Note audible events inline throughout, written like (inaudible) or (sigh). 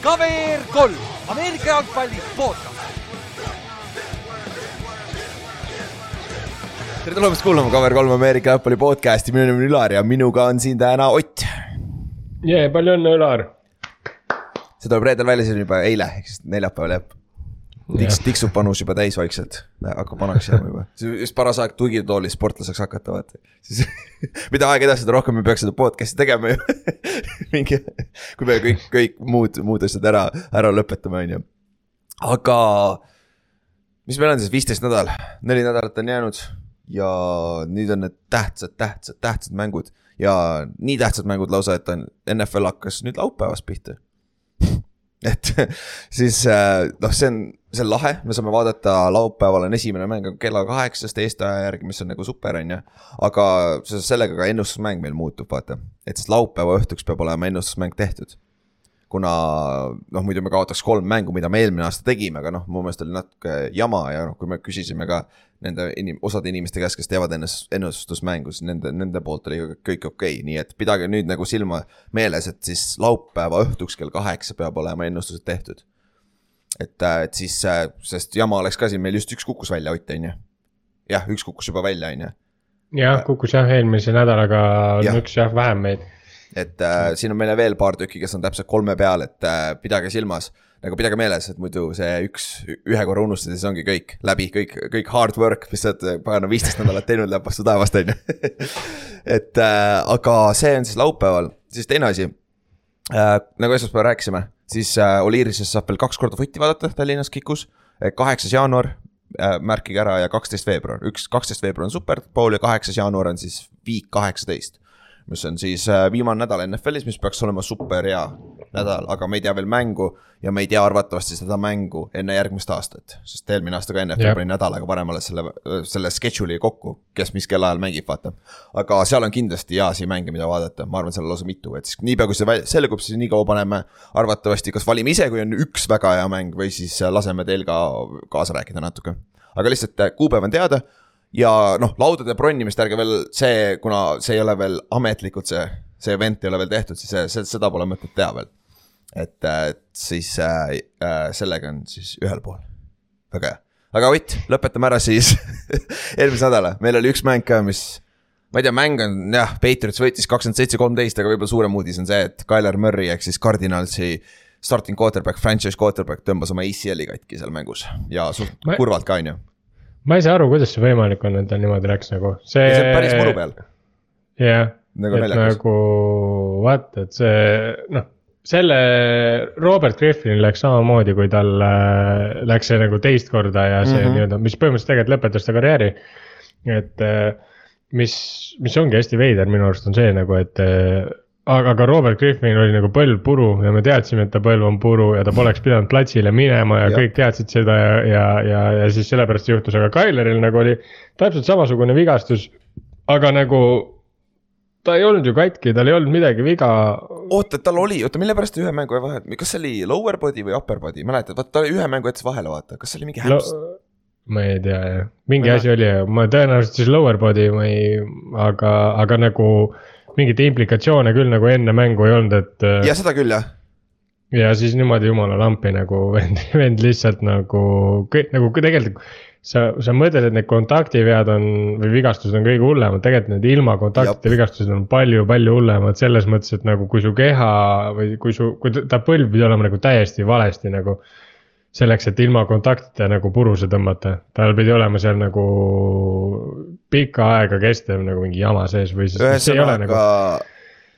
KVR kolm, Ameerika jalgpalli podcast. tere tulemast kuulama KVR3 Ameerika jalgpalli podcast'i, minu nimi on Ülar ja minuga on siin täna Ott. jee, palju õnne, Ülar. see tuleb reedel välja, see on juba eile, ehk siis neljapäeval jääb. Tiks, tiksub panus juba täis vaikselt, hakkab vanaks jääma juba, (laughs) just paras aeg tugitoolis sportlaseks hakata, vaata. siis (laughs) mida aeg edasi, seda rohkem me peaks seda podcast'i tegema ju. (laughs) Mingi, kui me kõik, kõik muud, muud asjad ära, ära lõpetame, on ju. aga mis meil on siis, viisteist nädal, neli nädalat on jäänud ja nüüd on need tähtsad, tähtsad, tähtsad mängud. Ja nii tähtsad mängud lausa, et on NFL hakkas nüüd laupäevast pihta. Et siis noh, see on, see on lahe, me saame vaadata, laupäeval on esimene mäng kella kaheksast Eesti aja järgi, mis on nagu super, on ju. aga seoses sellega ka ennustusmäng meil muutub, vaata, et siis laupäeva õhtuks peab olema ennustusmäng tehtud kuna noh, muidu me kaotaks kolm mängu, mida me eelmine aasta tegime, aga noh, mu meelest oli natuke jama ja noh, kui me küsisime ka nende inim-, osade inimeste käest, kes teevad ennast, ennustusmängu, siis nende, nende poolt oli kõik okei okay., nii et pidage nüüd nagu silma meeles, et siis laupäeva õhtuks kell kaheksa peab olema ennustused tehtud. Et, et siis, sest jama oleks ka siin, meil just üks kukkus välja, Ott, on ju. jah, üks kukkus juba välja, on ju. jah, kukkus jah, eelmise nädalaga on üks jah vähem meid et äh, siin on meile veel paar tükki, kes on täpselt kolme peal, et äh, pidage silmas. nagu pidage meeles, et muidu see üks, ühe korra unustad ja siis ongi kõik läbi, kõik, kõik hard work, mis sa oled pagana viisteist nädalat teinud, läheb vastu taevast, on ju. (laughs) et äh, aga see on siis laupäeval, siis teine asi äh,. nagu esmaspäeval rääkisime, siis äh, Oliirises saab veel kaks korda fotti vaadata Tallinnas Kikus. kaheksas jaanuar äh, märkige ära ja kaksteist veebruar, üks, kaksteist veebruar on Superbowl ja kaheksas jaanuar on siis Week kaheksateist mis on siis äh, viimane nädal NFL-is, mis peaks olema super hea nädal, aga me ei tea veel mängu ja me ei tea arvatavasti seda mängu enne järgmist aastat. sest eelmine aasta ka NFL pani nädal aega varem alles selle, selle schedule'i kokku, kes mis kellaajal mängib, vaata. aga seal on kindlasti heasi mänge, mida vaadata, ma arvan, seal on lausa mitu, et siis niipea kui see selgub, siis nii kaua paneme arvatavasti, kas valime ise, kui on üks väga hea mäng või siis laseme teil ka kaasa rääkida natuke. aga lihtsalt äh, kuupäev on teada ja noh, laudade bronnimist ärge veel see, kuna see ei ole veel ametlikult see, see event ei ole veel tehtud, siis see, seda pole mõtet teha veel. et, siis äh, äh, sellega on siis ühel pool, väga hea. aga Ott, lõpetame ära siis (laughs) eelmise nädala, meil oli üks mäng ka, mis ma ei tea, mäng on jah, Patriots võitis kakskümmend seitse, kolmteist, aga võib-olla suurem uudis on see, et Tyler Murray ehk siis Cardinalsi starting quarterback, franchise quarterback tõmbas oma ACL-i katki seal mängus ja suht ma... kurvalt ka, on ju ma ei saa aru, kuidas see võimalik on, et ta niimoodi läks nagu, see. see on päris muru peal. jah, nagu et nagu vaata, et see noh, selle Robert Griffinil läks samamoodi, kui tal äh, läks see nagu teist korda ja see mm -hmm. nii-öelda, mis põhimõtteliselt tegelikult lõpetas ta karjääri. et äh, mis, mis ongi hästi veider minu arust on see nagu, et äh, aga ka Robert Griffin oli nagu põlv puru ja me teadsime, et ta põlv on puru ja ta poleks pidanud platsile minema ja, ja. kõik teadsid seda ja, ja, ja, ja siis sellepärast juhtus, aga Tyleril nagu oli täpselt samasugune vigastus. aga nagu ta ei olnud ju katki, tal ei olnud midagi viga. oota, tal oli, oota, mille pärast ühe mängu vahel, kas see oli lower body või upper body, mäletad, vaata ta ühe mängu jättis vahele, vaata, kas see oli mingi hämst Lo? ma ei tea jah, mingi ma asi oli, ma tõenäoliselt siis lower body, ma ei, aga, aga nagu mingeid implikatsioone küll nagu enne mängu ei olnud, et. Äh, ja seda küll, jah. ja siis niimoodi jumala lampi nagu (laughs) vend, vend lihtsalt nagu, nagu tegelikult sa, sa mõtled, et need kontaktivead on või vigastused on kõige hullemad, tegelikult need ilma kontaktita vigastused on palju-palju hullemad selles mõttes, et nagu kui su keha või kui su, kui ta põlv pidi olema nagu täiesti valesti nagu selleks, et ilma kontaktita nagu puruse tõmmata, tal pidi olema seal nagu pikka aega kestev nagu mingi jama sees või siis. ühesõnaga nagu...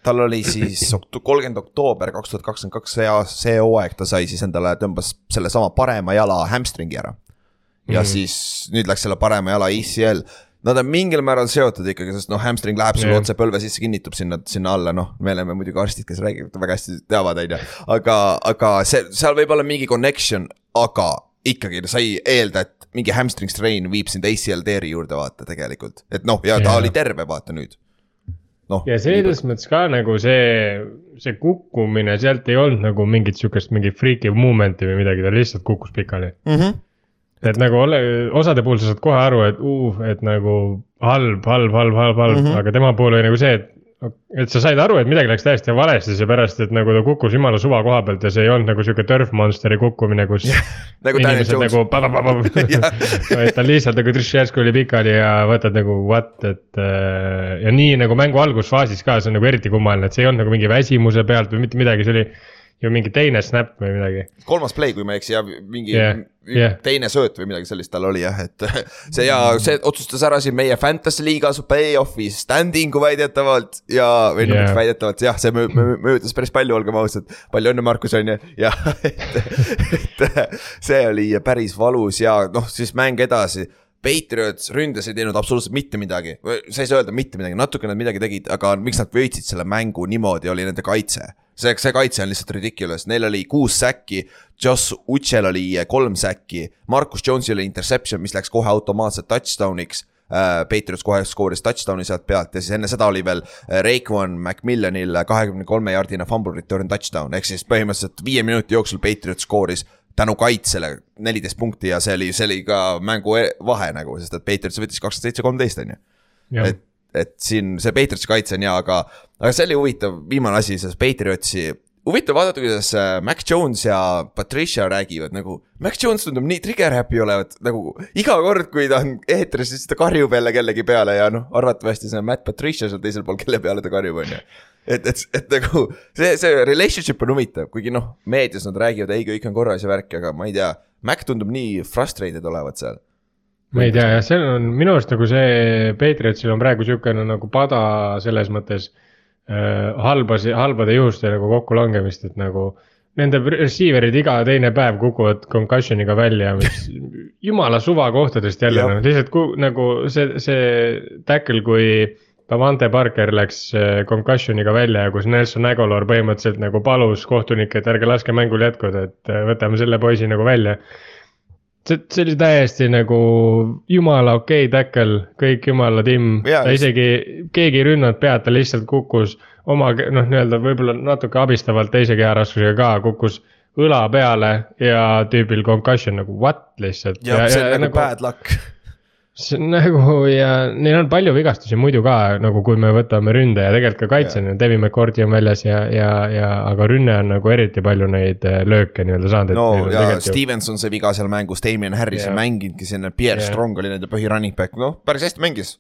tal oli siis (clears throat) kolmkümmend oktoober kaks tuhat kakskümmend kaks see, see hooaeg ta sai siis endale, tõmbas sellesama parema jala hamstringi ära. ja mm. siis nüüd läks selle parema jala ACL Nad on mingil määral seotud ikkagi, sest noh, hamstring läheb sulle yeah. otse põlve sisse, kinnitub sinna, sinna alla, noh, me oleme muidugi arstid, kes räägivad, väga hästi teavad, on ju. aga, aga see, seal võib olla mingi connection, aga ikkagi sa ei eelda, et mingi hamstring strain viib sind ACL teeri juurde, vaata tegelikult. et noh, ja ta yeah. oli terve, vaata nüüd noh. ja selles mõttes ka nagu see, see kukkumine, sealt ei olnud nagu mingit sihukest mingit freaky movement'i või midagi, ta lihtsalt kukkus pikali mm. -hmm et nagu ole, osade puhul sa saad kohe aru, et uh, et nagu halb, halb, halb, halb, halb mm, -hmm. aga tema puhul oli nagu see, et et sa said aru, et midagi läks täiesti valesti, seepärast et nagu ta kukkus jumala suva koha pealt ja see ei olnud nagu sihuke Turf Monsteri kukkumine, kus nagu inimesed nagu (laughs) (laughs) vaid ta lihtsalt nagu trš järsku oli pikali ja võtad nagu what, et äh, ja nii nagu mängu algusfaasis ka, see on nagu eriti kummaline, et see ei olnud nagu mingi väsimuse pealt või mitte midagi, see oli ju mingi teine snap või midagi. kolmas play, kui ma ei eksi ja mingi yeah, yeah. teine sööt või midagi sellist tal oli jah, et (laughs) see ja see otsustas ära siin meie fantasy liigas play-off'i standing'u väidetavalt ja, või noh yeah., väidetavalt jah, see mõjutas päris palju, olgem ausad. palju õnne, Markus on ju, (laughs) ja et, et see oli päris valus ja noh, siis mäng edasi Patriots ründes ei teinud absoluutselt mitte midagi, sa ei saa öelda mitte midagi, natuke nad midagi tegid, aga miks nad võitsid selle mängu niimoodi, oli nende kaitse see, see kaitse on lihtsalt ridiculous, neil oli kuus säkki, Josh Utsel oli kolm säkki, Marcus Jones'il oli interception, mis läks kohe automaatselt touchdown'iks äh,. Patriots kohe skooris touchdown'i sealt pealt ja siis enne seda oli veel äh, Raekwon McMillanil kahekümne kolme jaardine fumble return touchdown, ehk siis põhimõtteliselt viie minuti jooksul Patriots skooris tänu kaitsele neliteist punkti ja see oli, see oli ka mängu e-, vahe nagu, sest et Patriots võttis kakskümmend seitse, kolmteist on ju. et et siin see Patriotsi kaitse on hea, aga, aga see oli huvitav, viimane asi, selles Patriotsi. huvitav vaadata, kuidas äh, Mac Jones ja Patricia räägivad nagu. Mac Jones tundub nii trigger happy olevat, nagu iga kord, kui ta on eetris, siis ta karjub jälle kellegi peale ja noh, arvatavasti see on Matt Patricia seal teisel pool, kelle peale ta karjub, on ju et, et, et nagu see, see relationship on huvitav, kuigi noh, meedias nad räägivad, ei, kõik on korras ja värk, aga ma ei tea. Mac tundub nii frustrated olevat seal ma ei tea jah, see on minu arust nagu see Patriotsil on praegu sihukene nagu pada selles mõttes äh, halbasi, halbade juhuste nagu kokkulangemist, et nagu. Nende receiver'id iga teine päev kukuvad concussion'iga välja, mis (laughs) jumala suva kohtadest jälle nagu lihtsalt nagu see, see tackle, kui. Davante Parker läks äh, concussion'iga välja ja kus Nelson Aguilar põhimõtteliselt nagu palus kohtunikke, et ärge laske mängul jätkuda, et äh, võtame selle poisi nagu välja see, see oli täiesti nagu jumala okei okay tackle, kõik jumala timm, ta isegi, keegi ei rünnanud pead, ta lihtsalt kukkus oma noh, nii-öelda võib-olla natuke abistavalt teise keharaskusega ka, kukkus õla peale ja tüübil concussion nagu what lihtsalt. ja, ja see on nagu, nagu bad luck see on (laughs) nagu ja neil on palju vigastusi muidu ka, nagu kui me võtame ründe ja tegelikult ka kaitse, Devin McCourty on väljas ja, ja, ja aga rünne on nagu eriti palju neid äh, lööke nii-öelda saanud. no ja Stevenson sai viga seal mängus, Damien Harris ei mänginudki sinna, Pierre yeah. Strong oli nende põhi running back, noh päris hästi mängis.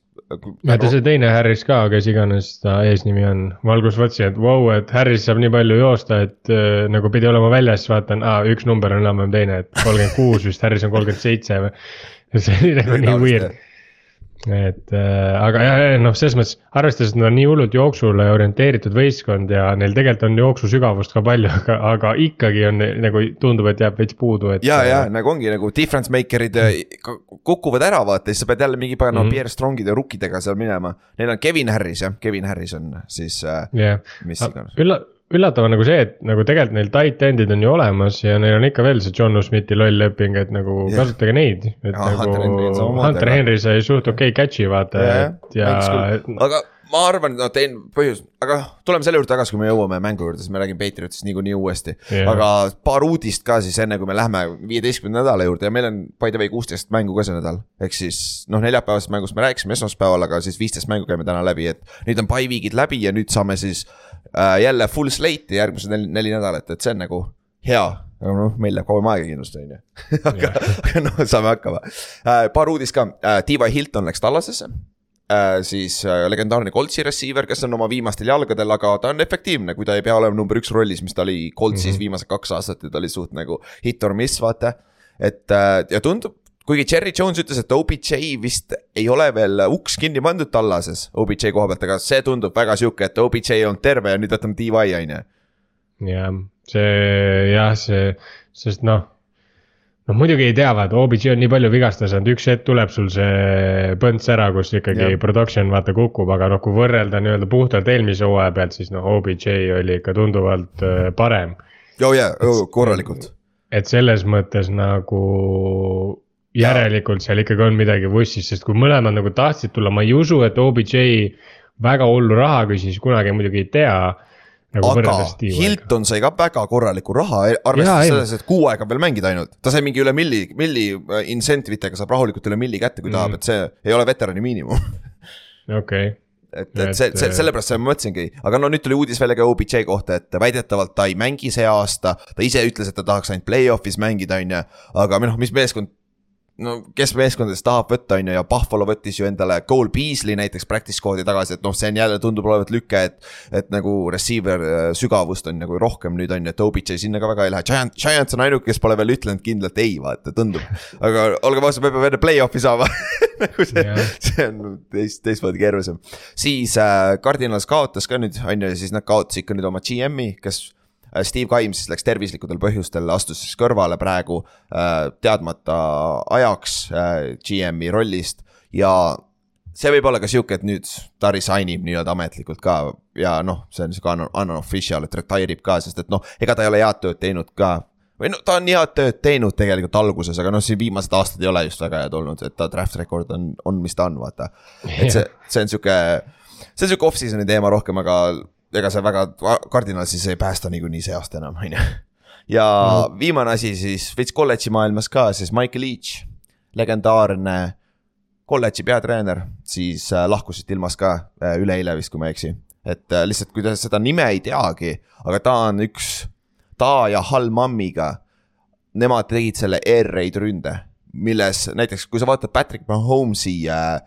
ja ta see teine Harris ka, kes iganes ta eesnimi on, ma alguses mõtlesin, et vau wow,, et Harris saab nii palju joosta, et äh, nagu pidi olema väljas, vaatan, aa üks number on enam-vähem teine, et kolmkümmend kuus vist, Harris on kolmkümmend seitse või (laughs) see oli nagu nii weird et äh, aga jah, noh, selles mõttes arvestades, et nad on nii hullult jooksule orienteeritud võistkond ja neil tegelikult on jooksusügavust ka palju, (laughs) aga, aga ikkagi on nagu tundub, et jääb veits puudu, et. ja, ja nagu ongi nagu difference maker'id äh, kukuvad ära, vaata, siis sa pead jälle mingi pagan mm -hmm. Pierre Strongide ja rukkidega seal minema. Neil on Kevin Harris jah, Kevin Harris on siis äh, yeah., mis iganes. Ülla-, üllatav on nagu see, et nagu tegelikult neil tight end'id on ju olemas ja neil on ikka veel see John Smithi loll leping, et nagu yeah. kasutage neid. et ja, nagu Hunter Hunter Henry sai suht okei okay catch'i vaata yeah,, et ja. aga ma arvan, no teen põhjus, aga tuleme selle juurde tagasi, kui me jõuame mängu juurde, siis me räägime Patriotist niikuinii uuesti yeah.. aga paar uudist ka siis enne, kui me läheme viieteistkümnenda nädala juurde ja meil on by the way kuusteist mängu ka see nädal. ehk siis noh, neljapäevasest mängust me rääkisime esmaspäeval, aga siis viisteist mängu käime täna läbi, et nüüd on by week'id läbi ja nüüd saame siis äh, jälle full slate'i järgmised neli, neli nädalat, et see on nagu hea aga noh, meil läheb kauem aega kindlasti, on ju. (laughs) aga, aga noh, saame hakkama äh,. paar uudist ka äh,, T.Y. Hilton läks Tallasesse äh,. siis äh, legendaarne Coltsi receiver, kes on oma viimastel jalgadel, aga ta on efektiivne, kui ta ei pea olema number üks rollis, mis ta oli Coltsis mm -hmm. viimased kaks aastat ja ta oli suht nagu hit or miss, vaata. et äh, ja tundub, kuigi Cherry Jones ütles, et OBJ vist ei ole veel uks kinni pandud tallases OBJ koha pealt, aga see tundub väga sihuke, et OBJ ei olnud terve ja nüüd võtame DY on ju. jah, see jah, see, sest noh. noh muidugi ei tea, vaata OBJ on nii palju vigastada saanud, üks hetk tuleb sul see põnts ära, kus ikkagi ja. production vaata kukub, aga noh, kui võrrelda nii-öelda puhtalt eelmise hooaja pealt, siis noh, OBJ oli ikka tunduvalt äh, parem. oo jaa, korralikult et selles mõttes nagu järelikult seal ikkagi on midagi vussis, sest kui mõlemad nagu tahtsid tulla, ma ei usu, et OBJ väga hullu raha küsis, kunagi muidugi ei tea. Nagu aga Hilton sai ka väga korralikku raha, arvestades selles, et kuu aega veel mängida ainult. ta sai mingi üle milli, milli äh, incentive itega saab rahulikult üle milli kätte, kui mm. tahab, et see ei ole veterani miinimum (laughs) okei okay et, et see, see sellepärast ma mõtlesingi, aga no nüüd tuli uudis välja ka OBJ kohta, et väidetavalt ta ei mängi see aasta. ta ise ütles, et ta tahaks ainult play-off'is mängida, on ju, aga noh, mis meeskond no kes meeskondadest tahab võtta, on ju, ja Buffalo võttis ju endale Cole Beasley näiteks practice squad'i tagasi, et noh, see on jälle tundub olevat lüke, et. et nagu receiver äh, sügavust on nagu rohkem nüüd on ju, et OBJ sinna ka väga ei lähe, Giant, Giants on ainuke, kes pole veel ütlenud kindlalt ei, vaata, tundub. aga olgem ausad, me peame enne play-off'i saama (laughs) nagu see yeah., see on teist, teistmoodi keerulisem. siis äh, Cardinals kaotas ka nüüd, on ju, ja siis nad kaotasid ka nüüd oma GM-i, kes Steve Kaim siis läks tervislikutel põhjustel, astus siis kõrvale praegu äh, teadmata ajaks äh, GM-i rollist ja see võib olla ka sihuke, et nüüd ta resign ib nii-öelda ametlikult ka ja noh, see on sihuke unofficial, et retire ib ka, sest et noh, ega ta ei ole head tööd teinud ka või no ta on head tööd teinud tegelikult alguses, aga noh, siin viimased aastad ei ole just väga head olnud, et ta draft record on, on, mis ta on, vaata. et see, see on sihuke, see on sihuke off-season'i teema rohkem, aga ega see väga, kardinal siis ei päästa niikuinii see aasta enam, on ju. ja mm. viimane asi siis veits kolledži maailmas ka, siis Michael Leach, legendaarne kolledži peatreener, siis äh, lahkus siit ilmast ka äh, üleeile vist, kui ma ei eksi. et äh, lihtsalt, kui te seda nime ei teagi, aga ta on üks, ta ja Hal Mammiga, nemad tegid selle air raid ründe, milles näiteks, kui sa vaatad Patrick Mahomes'i äh,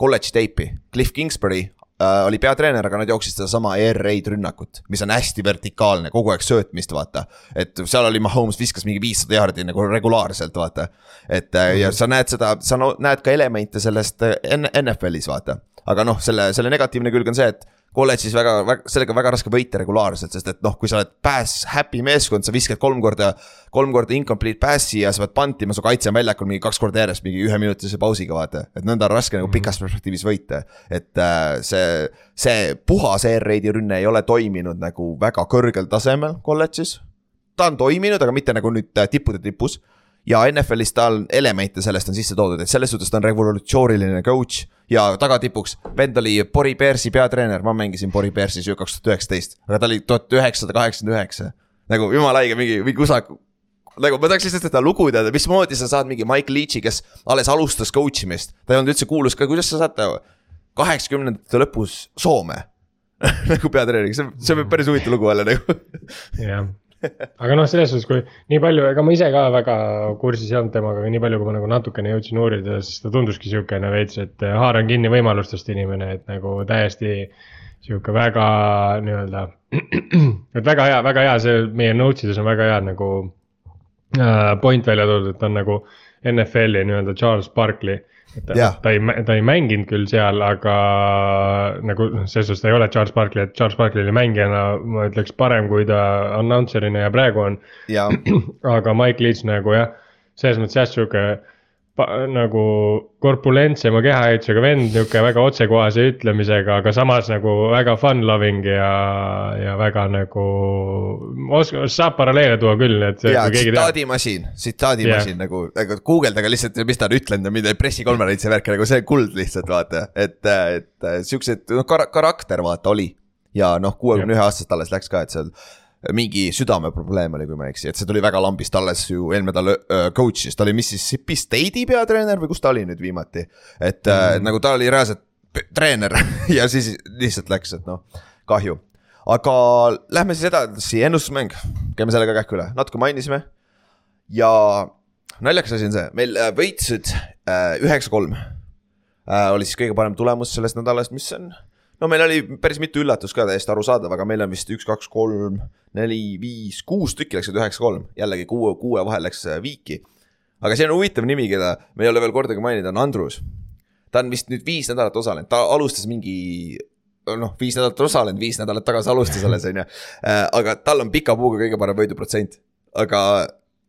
kolledži teipi, Cliff Kingsbury äh, oli peatreener, aga nad jooksid sedasama air raid rünnakut, mis on hästi vertikaalne, kogu aeg söötmist, vaata. et seal oli Mahomes viskas mingi viissada jaardi nagu regulaarselt, vaata. et mm -hmm. ja sa näed seda, sa näed ka elemente sellest äh, NFL-is, vaata. aga noh, selle, selle negatiivne külg on see, et kolledžis väga, väga, sellega on väga raske võita regulaarselt, sest et noh, kui sa oled pass happy meeskond, sa viskad kolm korda, kolm korda incomplete pass'i ja sa pead pantima, su kaitse on väljakul mingi kaks korda järjest mingi üheminutilise pausiga, vaata. et nõnda on raske nagu mhm. pikas perspektiivis võita, et äh, see, see puhas air raid'i rünne ei ole toiminud nagu väga kõrgel tasemel kolledžis. ta on toiminud, aga mitte nagu nüüd äh, tippude tipus ja NFL-is tal elemente sellest on sisse toodud, et selles suhtes ta on revolutsiooniline coach. ja tagatipuks, vend oli Bori Bearsi peatreener, ma mängisin Bori Bearsis ju kaks tuhat üheksateist, aga ta oli tuhat üheksasada kaheksakümmend üheksa. nagu jumala haige, mingi, mingi usaku nagu ma tahaks lihtsalt seda lugu teada, mismoodi sa saad mingi Mike Leach'i, kes alles alustas coach imist, ta ei olnud üldse kuulus ka, kuidas sa saad kaheksakümnendate lõpus Soome (laughs) nagu peatreeneriga, see, see võib päris huvitav lugu olla nagu. jah, aga noh, selles suhtes, kui nii palju, ega ma ise ka väga kursis ei olnud temaga, aga nii palju, kui ma nagu natukene jõudsin uurida, siis ta tunduski sihukene veits, et haaran kinni võimalustest inimene, et nagu täiesti sihuke väga nii-öelda. (clears throat) et väga hea, väga hea, see meie notes ides on väga hea nagu äh, point välja toodud, et ta on nagu NFL-i nii-öelda Charles Barkley ta, ta ei, ta ei mänginud küll seal, aga nagu selles suhtes ta ei ole Charles Barkley, et Charles Barkley oli mängijana, ma ütleks parem, kui ta announcer'ina ja praegu on. (clears throat) aga Mike Leach nagu jah, selles mõttes jah, sihuke nagu korpulentsema kehaehitusega vend, nihuke väga otsekohase ütlemisega, aga samas nagu väga fun loving ja, ja väga nagu. saab paralleele tuua küll, et. ja tsitaadimasin, tsitaadimasin yeah. nagu, nagu guugeldage lihtsalt, mis ta on ütlenud ja mida pressikonverentsi värk nagu see kuld lihtsalt vaata, et, et siuksed noh kar, karakter vaata oli. ja noh, kuuekümne ühe aastaselt alles läks ka, et seal mingi südameprobleem oli, kui ma ei eksi, et see tuli väga lambist alles ju eelmine nädal coach'is, ta oli Mississippi State'i peatreener või kus ta oli nüüd viimati. et mm -hmm. nagu ta oli reaalselt treener (laughs) ja siis lihtsalt läks, et noh, kahju. aga lähme siis edasi, ennustusmäng, käime selle ka kähku üle, natuke mainisime. ja naljakas asi on see, meil võitsid üheksa-kolm uh, oli siis kõige parem tulemus sellest nädalast, mis on no meil oli päris mitu üllatust ka täiesti arusaadav, aga meil on vist üks, kaks, kolm, neli, viis, kuus tükki läksid üheksa-kolm, jällegi kuue, kuue vahel läks äh, viiki. aga see on huvitav nimi, keda me ei ole veel kordagi maininud, on Andrus. ta on vist nüüd viis nädalat osalenud, ta alustas mingi noh, viis nädalat osalenud, viis nädalat tagasi alustas alles, (laughs) on ju. Äh, aga tal on pika puuga kõige parem võiduprotsent. aga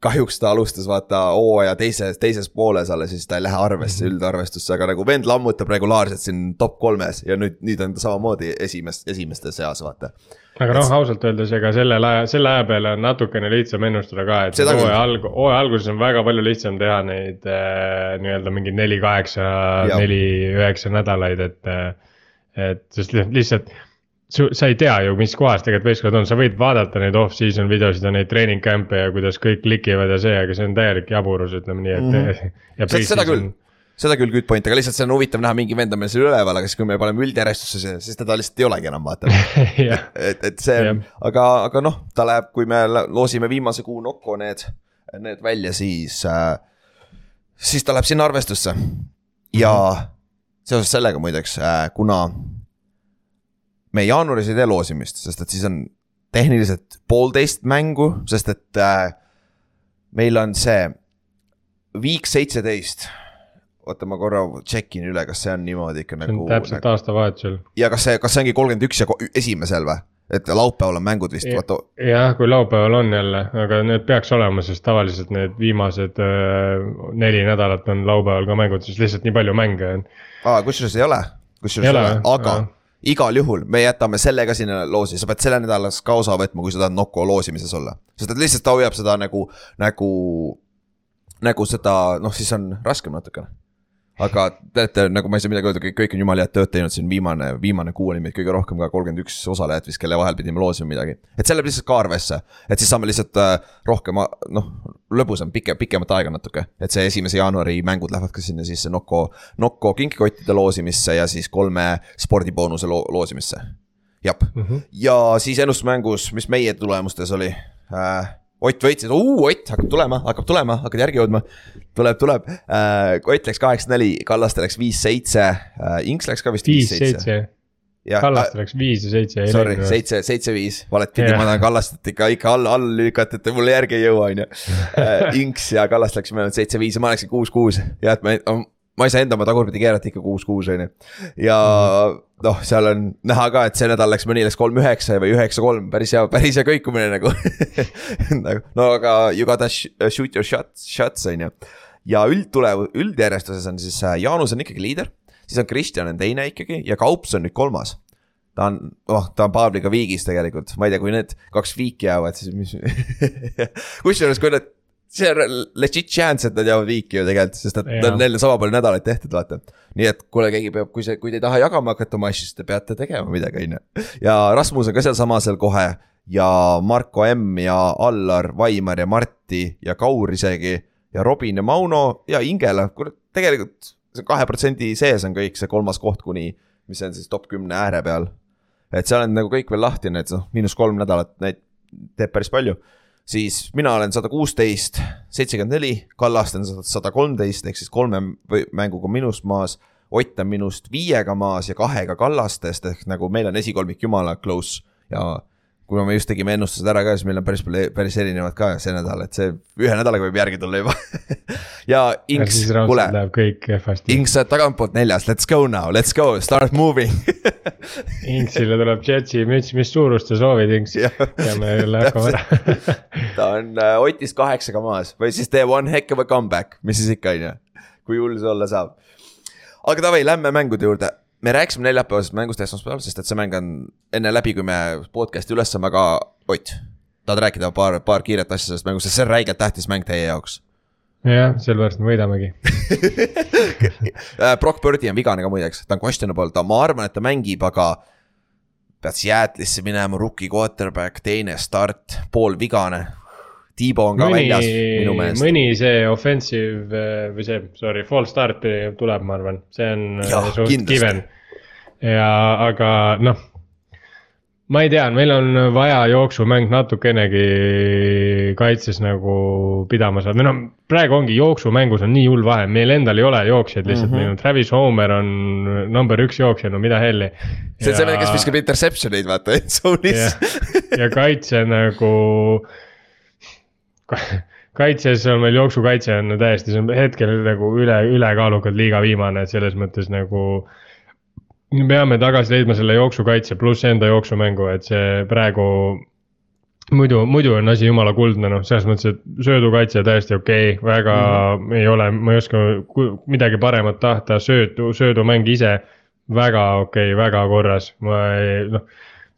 kahjuks ta alustas vaata hooaja teises, teises pooles alles, siis ta ei lähe arvesse -hmm. üldarvestusse, aga nagu vend lammutab regulaarselt siin top kolmes ja nüüd, nüüd on ta samamoodi esimest, esimeste seas, vaata. aga noh, ausalt öeldes, ega sellel aja, selle aja peale on natukene lihtsam ennustada ka, et hooaja alg-, hooaja alguses on väga palju lihtsam teha neid äh, nii-öelda mingeid neli, kaheksa, neli, üheksa nädalaid, et. Äh, et sest lihtsalt su, sa ei tea ju, mis kohas tegelikult võistkond on, sa võid vaadata neid off-season videosid ja neid treening camp'e ja kuidas kõik klikivad ja see, aga see on täielik jaburus, ütleme nii, et (laughs) mm. -hmm. seda küll, seda küll good point, aga lihtsalt see on huvitav näha, mingi vend on meil seal üleval, aga siis, kui me paneme üldjärjestusse, siis teda lihtsalt ei olegi enam vaata (laughs) et, et see on, aga, aga noh, ta läheb, kui me loosime viimase kuu nokku need, need välja, siis äh,. siis ta läheb sinna arvestusse ja mm -hmm. seoses sellega muideks äh,, kuna me jaanuaris ei tee loosimist, sest et siis on tehniliselt poolteist mängu, sest et äh, meil on see week seitseteist oota, ma korra check in üle, kas see on niimoodi ikka nagu. täpselt nagu... aastavahetusel. ja kas see, kas see ongi kolmkümmend üks ja esimesel või? et laupäeval on mängud vist, vaata. jah, kui laupäeval on jälle, aga need peaks olema, sest tavaliselt need viimased äh, neli nädalat on laupäeval ka mängud, sest lihtsalt nii palju mänge on. aa, kusjuures ei ole, kusjuures ei ole, aga ja. Igal juhul me jätame selle ka sinna loosi, sa pead selle nädalas ka osa võtma, kui sa tahad Nocco loosimises olla. sest et lihtsalt ta hoiab seda nagu, nagu, nagu seda, noh, siis on raskem natukene aga teate, nagu ma ei saa midagi öelda, kõik, kõik on jumala head tööd teinud, siin viimane, viimane kuu oli meid kõige rohkem ka kolmkümmend üks osalejat vist, kelle vahel pidime loosima midagi. et see läheb lihtsalt ka arvesse, et siis saame lihtsalt äh, rohkem, noh, lõbusam, pikem, pikemat aega natuke. et see esimese jaanuari mängud lähevad ka sinna siis Nocco, Nocco kinkikottide loosimisse ja siis kolme spordiboonuse lo loosimisse. jah mm, -hmm. ja siis ennustusmängus, mis meie tulemustes oli äh, Ott võitis, Ott hakkab tulema, hakkab tulema, hakkad järgi jõudma. tuleb, tuleb äh,, Ott läks kaheksa-neli, Kallaste läks viis-seitse äh,, Inks läks ka vist viis-seitse. Kallaste äh, läks viis ja seitse. Sorry, seitse, seitse-viis, valet pidi, ma tahan Kallastet ikka, ikka all, all lükata, et mulle järgi ei jõua, on ju. Äh, (laughs) Inks ja Kallaste läksime ainult seitse-viis ja ma läksin kuus-kuus ja et me, ma ei saa enda oma tagurpidi keerata ikka kuus-kuus, on ju. ja mm. noh, seal on näha ka, et see nädal läks, mõni läks kolm üheksa või üheksa kolm, päris hea, päris hea kõikumine nagu (laughs) nagu. no aga you gotta shoot your shots, shots on ju. ja üldtulev, üldjärjestuses on siis äh, Jaanus on ikkagi liider, siis on Kristjan on teine ikkagi ja Kaups on nüüd kolmas ta on, oh, ta on Pavliga viigis tegelikult, ma ei tea, kui need kaks viiki jäävad, siis mis (laughs) kusjuures, kui need see on legit chance, et nad jäävad viiki ju tegelikult, sest et ja. neil on sama palju nädalaid tehtud, vaata. nii et kuule, keegi peab, kui see, kui te ei taha jagama hakata oma asju, siis te peate tegema midagi, on ju. ja Rasmus on ka sealsamas seal kohe ja Marko M ja Allar, Vaimar ja Marti ja Kaur isegi. ja Robin ja Mauno ja Ingela, kurat, tegelikult see kahe protsendi sees on kõik see kolmas koht kuni, mis on siis top kümne ääre peal. et seal on nagu kõik veel lahti, need noh, miinus kolm nädalat, neid teeb päris palju siis mina olen sada kuusteist, seitsekümmend neli, Kallaste on sada kolmteist ehk siis kolme mänguga minust maas. Ott on minust viiega maas ja kahega Kallastest ehk nagu meil on esikolmik jumala close ja kuna me just tegime ennustused ära ka, siis meil on päris palju, päris erinevad ka see nädal, et see ühe nädalaga võib järgi tulla juba. (laughs) Ja Inks, kuule. Inks, sa oled tagantpoolt neljas, let's go now, let's go, start moving. (laughs) Inksile tuleb Jetsi müts, mis suurust sa soovid, Inks. peame jälle hakkama ära. (laughs) Ta on äh, Otist kaheksaga maas. Või siis teeb one heck of a comeback, mis siis ikka on ju, kui hull see olla saab. aga davai, lähme mängude juurde me rääkisime neljapäevasest mängust esmaspäeval, sest et see mäng on enne läbi, kui me podcast'i üles saame, aga Ott, tahad rääkida paar, paar kiiret asja sellest mängust, sest see on räigelt tähtis mäng teie jaoks. jah, sellepärast me võidamegi (laughs) äh, Brock Birdi on vigane ka muideks, ta on questionable, ta, ma arvan, et ta mängib, aga pead Seattle'isse minema, rookie quarterback, teine start, poolvigane Tiibo on ka mõni, väljas minu meelest. mõni see offensive eh, või see, sorry, false start tuleb, ma arvan, see on eh, suht given. ja, aga noh, ma ei tea, meil on vaja jooksumäng natukenegi kaitses nagu pidama saada, või noh, praegu ongi jooksumängus on nii hull vahe, meil endal ei ole jooksjaid lihtsalt mm, -hmm. meil on Travis Homer on number üks jooksja, no mida helli. see on see, kes viskab interception eid vaata, (laughs) end zone'is. ja kaitse nagu kaitses on meil jooksukaitse on täiesti, see on hetkel nagu üle, ülekaalukalt liiga viimane, et selles mõttes nagu. me peame tagasi leidma selle jooksukaitse pluss enda jooksumängu, et see praegu. muidu, muidu on asi jumala kuldne, noh, selles mõttes, et söödukaitse täiesti okei okay,, väga mm. ei ole, ma ei oska midagi paremat tahta, söödu, söödumäng ise. väga okei okay,, väga korras, ma ei, noh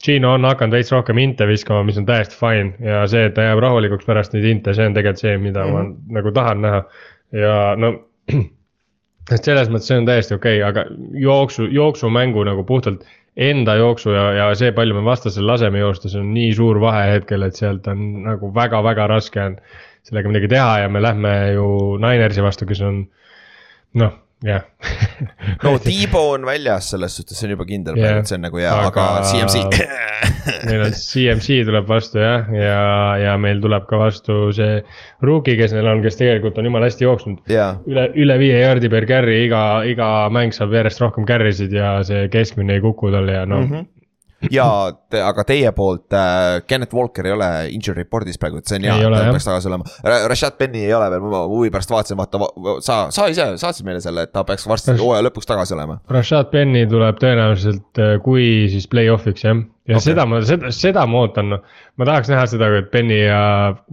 Gino on hakanud veits rohkem inte viskama, mis on täiesti fine ja see, et ta jääb rahulikuks pärast neid inte, see on tegelikult see, mida mm -hmm. ma mhm. nagu tahan näha. ja no, (clears throat) et selles mõttes see on täiesti okei okay,, aga jooksu, jooksumängu nagu puhtalt enda jooksu ja, ja see, palju me vastasel laseme joosta, see on nii suur vahe hetkel, et sealt on nagu väga-väga raske on sellega midagi teha ja me lähme ju Ninersi vastu, kes on noh jah (laughs) no Tiibo on väljas selles suhtes, see on juba kindel et see on nagu hea, aga CMC (laughs) meil on (laughs) CMC tuleb vastu jah, ja, ja meil tuleb ka vastu see rookie, kes neil on, kes tegelikult on jumala hästi jooksnud. jaa, üle, üle viie jaardi per carry, iga, iga mäng saab järjest rohkem carry sid ja see keskmine ei kuku tal ja no mm. -hmm. (laughs) ja te, aga teie poolt äh, Kenneth Walker ei ole injury report'is praegu, et see on hea, ta peaks tagasi olema. Rashad Penny ei ole veel, ma huvi pärast vaatasin, vaata, sa, sa ise saatsid meile selle, et ta peaks varsti hooaja lõpuks tagasi olema. Rashad Penny tuleb tõenäoliselt, äh, kui siis play-off'iks jah. Ja okay. seda ma, seda, seda ma ootan, noh. ma tahaks näha seda, et Penny ja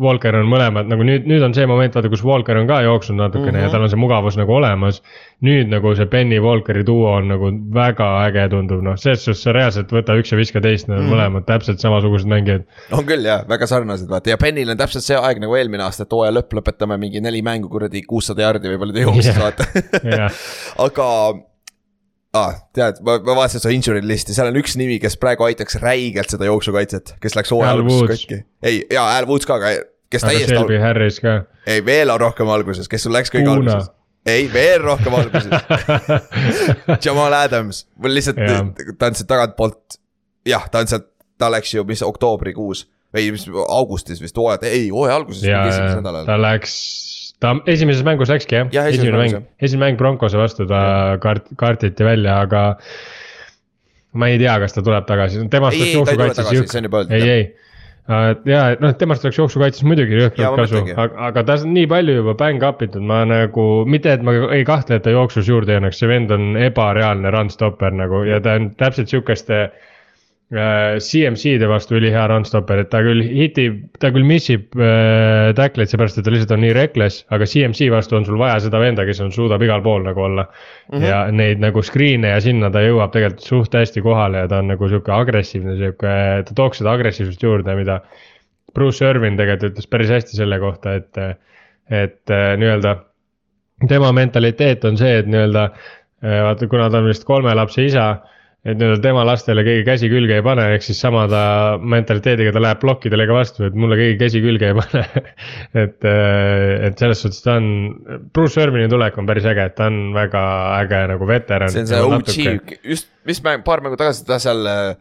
Walker on mõlemad nagu nüüd, nüüd on see moment, vaata, kus Walker on ka jooksnud natukene mm -hmm. ja tal on see mugavus nagu olemas. nüüd nagu see Penny Walkeri duo on nagu väga äge tundub, noh, selles suhtes reaalselt võta üks ja viska teist, need on mm -hmm. mõlemad täpselt samasugused mängijad. on küll jah, väga sarnased vaata ja Pennil on täpselt see aeg nagu eelmine aasta, et hooaja lõpp lõpetame mingi neli mängu kuradi kuussada jardi või palju ta jooksis Jah. vaata (laughs) aga ah, tead, ma, ma vaatasin su injury list'i, seal on üks nimi, kes praegu aitaks räigelt seda jooksukaitset, kes läks hooaja Woods. katki. ei, jaa, Al Woods ka, aga kes aga täiesti Shelby Harris ka ei, veel on rohkem alguses, kes sul läks kõige Kuna. alguses? ei, veel rohkem alguses (laughs) Jamal Adams, mul lihtsalt ta on sealt tagantpoolt, jah, ta on sealt, ta läks ju, mis oktoobrikuus või mis augustis vist hooaja, ei hooaja alguses, ta läks, ta esimeses mängus läkski jah? Ja, esimene mäng, esimene mäng Broncose vastu ta kart-, kartiti välja, aga. ma ei tea, kas ta tuleb tagasi, temast oleks jooksukaitses jõhk- ei, ei. ja et noh, temast oleks jooksukaitses muidugi jõhkralt kasu, aga, aga ta on nii palju juba bang up itud, ma nagu, mitte et ma ei kahtle, et ta jooksus juurde ei annaks, see vend on ebareaalne run stopper nagu ja ta on täpselt sihukeste äh, CMC-de vastu ülihea run stopper, et ta küll hitib, ta küll missib äh, tackleid seepärast, et ta lihtsalt on nii reckless, aga CMC vastu on sul vaja seda venda, kes on, suudab igal pool nagu olla mm. -hmm. ja neid nagu screen'e ja sinna ta jõuab tegelikult suht hästi kohale ja ta on nagu sihuke agressiivne, sihuke, ta tooks seda agressiivsust juurde, mida. Bruce Irvin tegelikult ütles päris hästi selle kohta, et, et äh, nii-öelda tema mentaliteet on see, et nii-öelda äh, vaata, kuna ta on vist kolme lapse isa, et nii-öelda tema lastele keegi käsi külge ei pane, ehk siis sama ta mentaliteediga ta läheb plokkidele ka vastu, et mulle keegi käsi külge ei pane. (laughs) et, et selles suhtes ta on, Bruce Irvini tulek on päris äge, et ta on väga äge nagu veteran. see on see OG, just, mis mäng, paar mängu tagasi ta seal äh,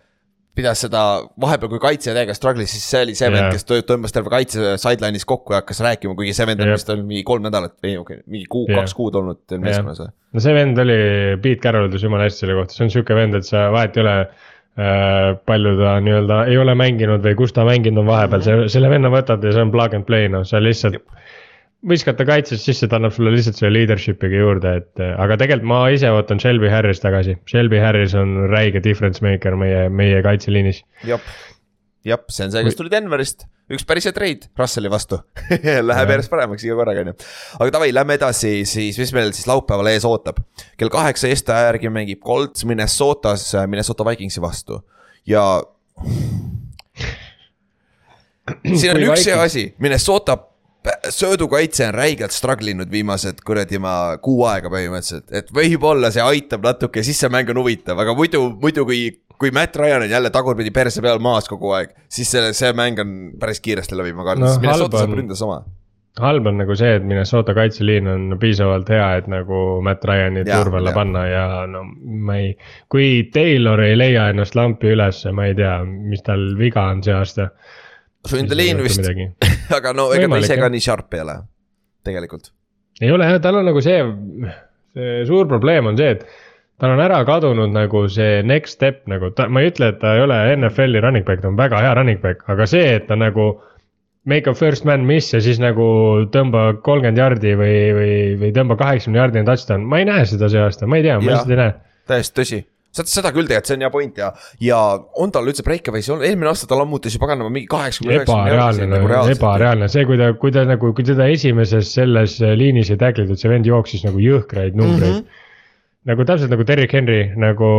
pidas seda vahepeal, kui kaitsja täiega struggle'is, siis see oli see vend Jaa. kes tõ- tõmbas terve kaitse sideline'is kokku ja hakkas rääkima, kuigi see vend on Jep. vist olnud mingi kolm nädalat või okay,, mingi kuu, Jah. kaks kuud olnud teil meeskonnas no see vend oli, Pete Carroll ütles jumala hästi selle kohta, see on sihuke vend, et sa vahet ei ole äh, palju ta nii-öelda ei ole mänginud või kus ta mänginud on vahepeal, see, selle venna võtad ja see on plug and play, noh, sa lihtsalt. Viskad ta kaitsest sisse, ta annab sulle lihtsalt selle leadership'iga juurde, et äh, aga tegelikult ma ise ootan Shelby Harris tagasi. Shelby Harris on räige difference maker meie, meie kaitseliinis. jah, jah, see on see, kes tuli Denverist, üks päris hea treid Russelli vastu (laughs) Läheb järjest paremaks iga korraga, on ju. aga davai, lähme edasi siis, mis meil siis laupäeval ees ootab. kell kaheksa Eesti aja järgi mängib Colts Minnesotas äh, Minnesota Vikingsi vastu ja. (sniffs) siin on Kui üks hea asi, Minnesota söödukaitse on räigelt struggle inud viimased kuradi ma kuu aega põhimõtteliselt, et võib-olla see aitab natuke, siis see mäng on huvitav, aga muidu, muidu kui. kui Matt Ryan on jälle tagurpidi perse peal maas kogu aeg, siis see, see mäng on päris kiiresti läbi, ma kardan No, sest Minnesota halb saab on- ründas oma. halb on nagu see, et Minnesota kaitseliin on piisavalt hea, et nagu Matt Ryan'i Jaa, turva alla panna ja no ma ei. kui Taylor ei leia ennast lampi ülesse, ma ei tea, mis tal viga on see aasta. Sundeliin vist, aga no ega ta ise ka nii sharp ei ole, tegelikult. ei ole jah, tal on nagu see, see suur probleem on see, et tal on ära kadunud nagu see next step nagu ta, ma ei ütle, et ta ei ole NFL-i running back, ta on väga hea running back, aga see, et ta nagu. Make a first man miss ja siis nagu tõmba kolmkümmend jardi või, või, või tõmba kaheksakümne jardini touchdown, ma ei näe seda see aasta, ma ei tea, ma lihtsalt ei näe. täiesti tõsi, seda, seda küll tegelikult, see on hea point ja, ja on tal üldse breakaways olnud, eelmine aasta ta lammutas ju paganama mingi kaheksakümne ebareaalne, nagu ebareaalne, see, kui ta, kui ta nagu, kui teda esimeses selles liinis ei tacklitud, see vend jooksis nagu jõhkraid numbreid mm. -hmm. nagu täpselt nagu Derrick Henry nagu,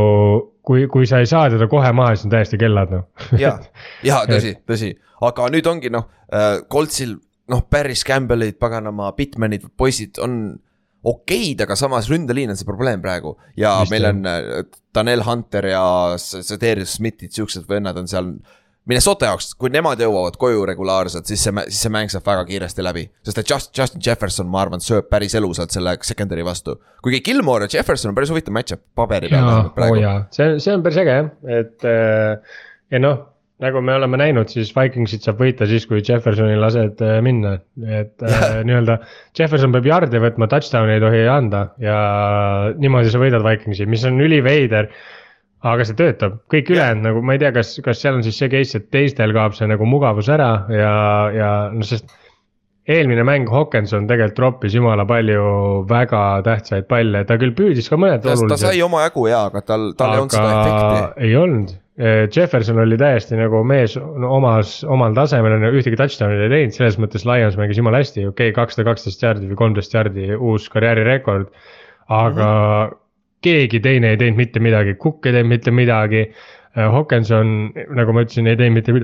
kui, kui sa ei saa teda kohe maha, siis on täiesti kellad noh. ja, ja tõsi, tõsi, aga nüüd ongi noh äh,, Coltsil noh, Barry Campbellid, paganama, Bitmanid, poisid on okeid, aga samas ründeliin on see probleem praegu ja Just meil on äh, Daniel Hunter ja Cedarius Smithid, siuksed vennad on seal Minnesota jaoks, kui nemad jõuavad koju regulaarselt, siis see, siis see mäng saab väga kiiresti läbi. sest et Just, Justin Jefferson, ma arvan, sööb päris elusalt selle secondary vastu. kuigi Gilmore ja Jefferson on päris huvitav match-up paberi peal oh. see, see on päris äge jah, et äh, ja noh nagu me oleme näinud, siis Vikingsit saab võita siis, kui Jeffersoni lased äh, minna, et äh, (laughs) nii-öelda. Jefferson peab yard'e võtma, touchdown'i ei tohi anda ja niimoodi sa võidad Vikingsi, mis on üliveider aga see töötab, kõik ülejäänud nagu ma ei tea, kas, kas seal on siis see case, et teistel kaob see nagu mugavus ära ja, ja noh, sest. eelmine mäng Hawkinson tegelikult troppis jumala palju väga tähtsaid palle, ta küll püüdis ka mõned ta sai omajagu ja, aga tal, tal aga ei olnud seda efekti. ei olnud, Jefferson oli täiesti nagu mees omas, omal tasemel on ju, ühtegi touchdown'i ei teinud, selles mõttes Lions mängis jumala hästi, okei okay,, kakssada kaksteist jaardi või kolmteist jaardi, uus karjäärirekord. aga mm -hmm keegi teine ei teinud mitte midagi, Cook ei teinud mitte midagi. Äh, Hawkinson, nagu ma ütlesin, ei teinud mitte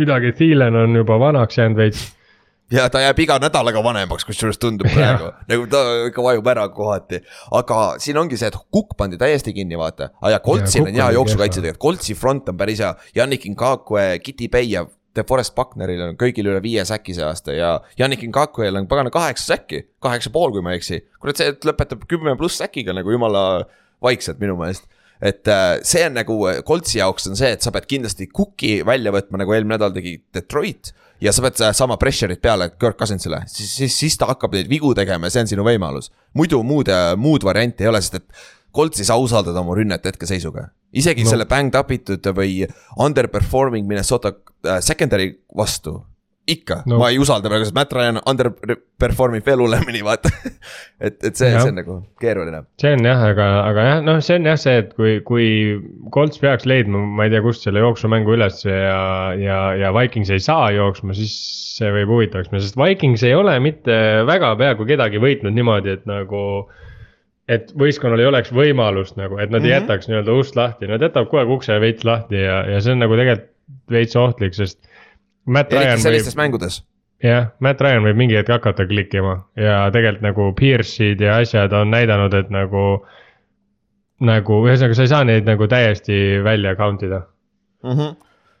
midagi, Thielen on juba vanaks jäänud veits ja ta jääb iga nädalaga vanemaks, kusjuures tundub praegu, nagu ta ikka vajub ära kohati. aga siin ongi see, et Cook pandi täiesti kinni, vaata. ja Coltsil on hea jooksukaitse tegelikult, Coltsi front on päris hea, Yannick Ngakwe, Bay ja DeForest Buckneril on kõigil üle viie säki see aasta ja Yannick Ngakuel on pagana kaheksa säki, kaheksa pool, kui ma ei eksi. kurat, see lõpetab kümme pluss säkiga nagu jumala vaikselt minu meelest et äh, see on nagu Coltsi jaoks on see, et sa pead kindlasti Cooki välja võtma, nagu eelmine nädal tegi Detroit. ja sa pead sama pressure'it peale Kirk Cousinsile, siis, siis, siis ta hakkab neid vigu tegema ja see on sinu võimalus. muidu muud, muud varianti ei ole, sest et Colts ei saa usaldada oma rünnet hetkeseisuga. isegi no. selle banged up itud või underperforming Minnesota äh, secondary vastu ikka no., ma ei usalda praegu, sest Matt Ryan underperform ib veel hullemini, vaata (laughs) et, et see, see on nagu keeruline. see on jah, aga, aga jah, noh, see on jah see, et kui, kui Colts peaks leidma, ma ei tea, kust selle jooksumängu üles ja, ja, ja Vikings ei saa jooksma, siis see võib huvitavaks minna, sest Vikings ei ole mitte väga peaaegu kedagi võitnud niimoodi, et nagu et võistkonnal ei oleks võimalust nagu, et nad mm -hmm. ei mhm. jätaks nii-öelda ust lahti, nad jätavad kogu aeg ukse veits lahti ja, ja see on nagu tegelikult veits ohtlik, sest eriti sellistes võib, mängudes. jah, Matt Ryan võib mingi hetk hakata klikkima ja tegelikult nagu Pierce'id ja asjad on näidanud, et nagu. nagu ühesõnaga, sa ei saa neid nagu täiesti välja count ida mm. -hmm.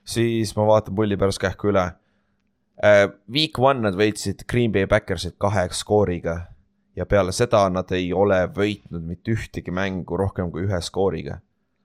siis ma vaatan pulli pärast kähku üle uh,. Week one nad võitsid Green Bay Backersit kahe skooriga ja peale seda nad ei ole võitnud mitte ühtegi mängu rohkem kui ühe skooriga.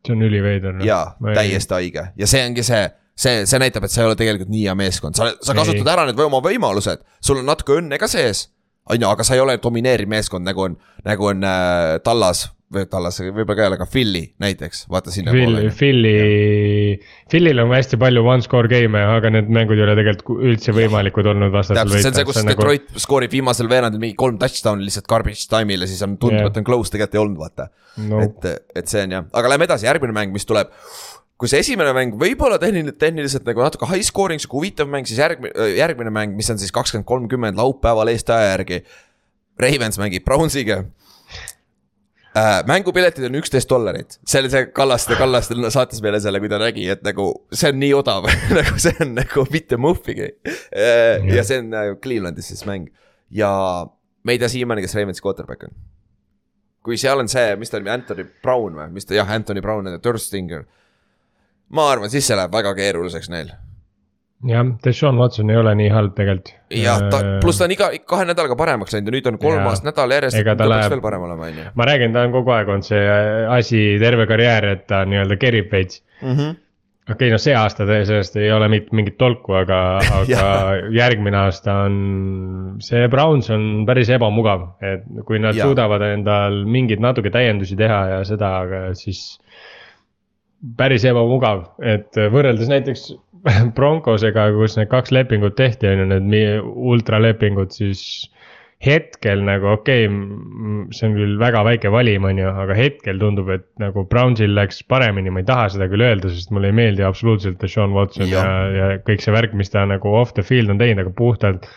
see on üliveider. Noh. jaa, täiesti haige ja see ongi see see, see näitab, et sa ei ole tegelikult nii hea meeskond, sa, sa kasutad ei. ära need või oma võimalused, sul on natuke õnne ka sees. on ju, aga sa ei ole domineeriv meeskond, nagu on, nagu on äh, Tallas või Tallas, võib-olla ka ei ole, aga Philly näiteks, vaata sinna Phil, poole. Philly, Philly'l on hästi palju one score game'e, aga need mängud ei ole tegelikult üldse võimalikud olnud vastasel võita. see on see, kus Detroit nagu... skoorib viimasel veerandil mingi kolm touchdown'i lihtsalt garbage time'il ja siis on tundub yeah., et on close, tegelikult ei olnud, vaata no.. et, et see on jah, aga lähme edasi, järgmine mäng, mis tuleb kui see esimene mäng võib olla tehniline, tehniliselt nagu natuke high scoring, sihuke huvitav mäng, siis järgmine, järgmine mäng, mis on siis kakskümmend kolmkümmend laupäeval Eesti aja järgi. Ravens mängib Brownsiga äh,. mängupiletid on üksteist dollarit, see oli see Kallaste, Kallaste saatis meile selle, kui ta nägi, et nagu see on nii odav (laughs) nagu see on nagu mitte muhvigi äh,. ja see on äh, Clevelandis siis mäng ja me ei tea siiamaani, kes Ravensi quarterback on. kui seal on see, mis ta oli, Anthony Brown või, mis ta, jah, Anthony Brown ja Durstinger ma arvan, siis see läheb väga keeruliseks neil. jah, Deshaun Watson ei ole nii halb tegelikult. jah, ta, äh, pluss ta on iga, kahe nädalaga paremaks läinud ja nüüd on kolmas ja, nädal järjest, ta peaks läheb... veel parem olema, on ju. ma räägin, ta on kogu aeg olnud see asi, terve karjäär, et ta nii-öelda kerib veits mm. -hmm okei okay,, noh, see aasta sellest ei ole mitte mingit tolku, aga, (laughs) aga järgmine aasta on, see Browns on päris ebamugav, et kui nad ja. suudavad endal mingeid natuke täiendusi teha ja seda, aga siis päris ebamugav, et võrreldes näiteks (laughs) Broncosega, kus need kaks lepingut tehti, on ju, need ultralepingud, siis hetkel nagu okei okay,, see on küll väga väike valim, on ju, aga hetkel tundub, et nagu Brownsil läks paremini, ma ei taha seda küll öelda, sest mulle ei meeldi absoluutselt Sean Watson ja, ja, ja kõik see värk, mis ta nagu off the field on teinud, aga puhtalt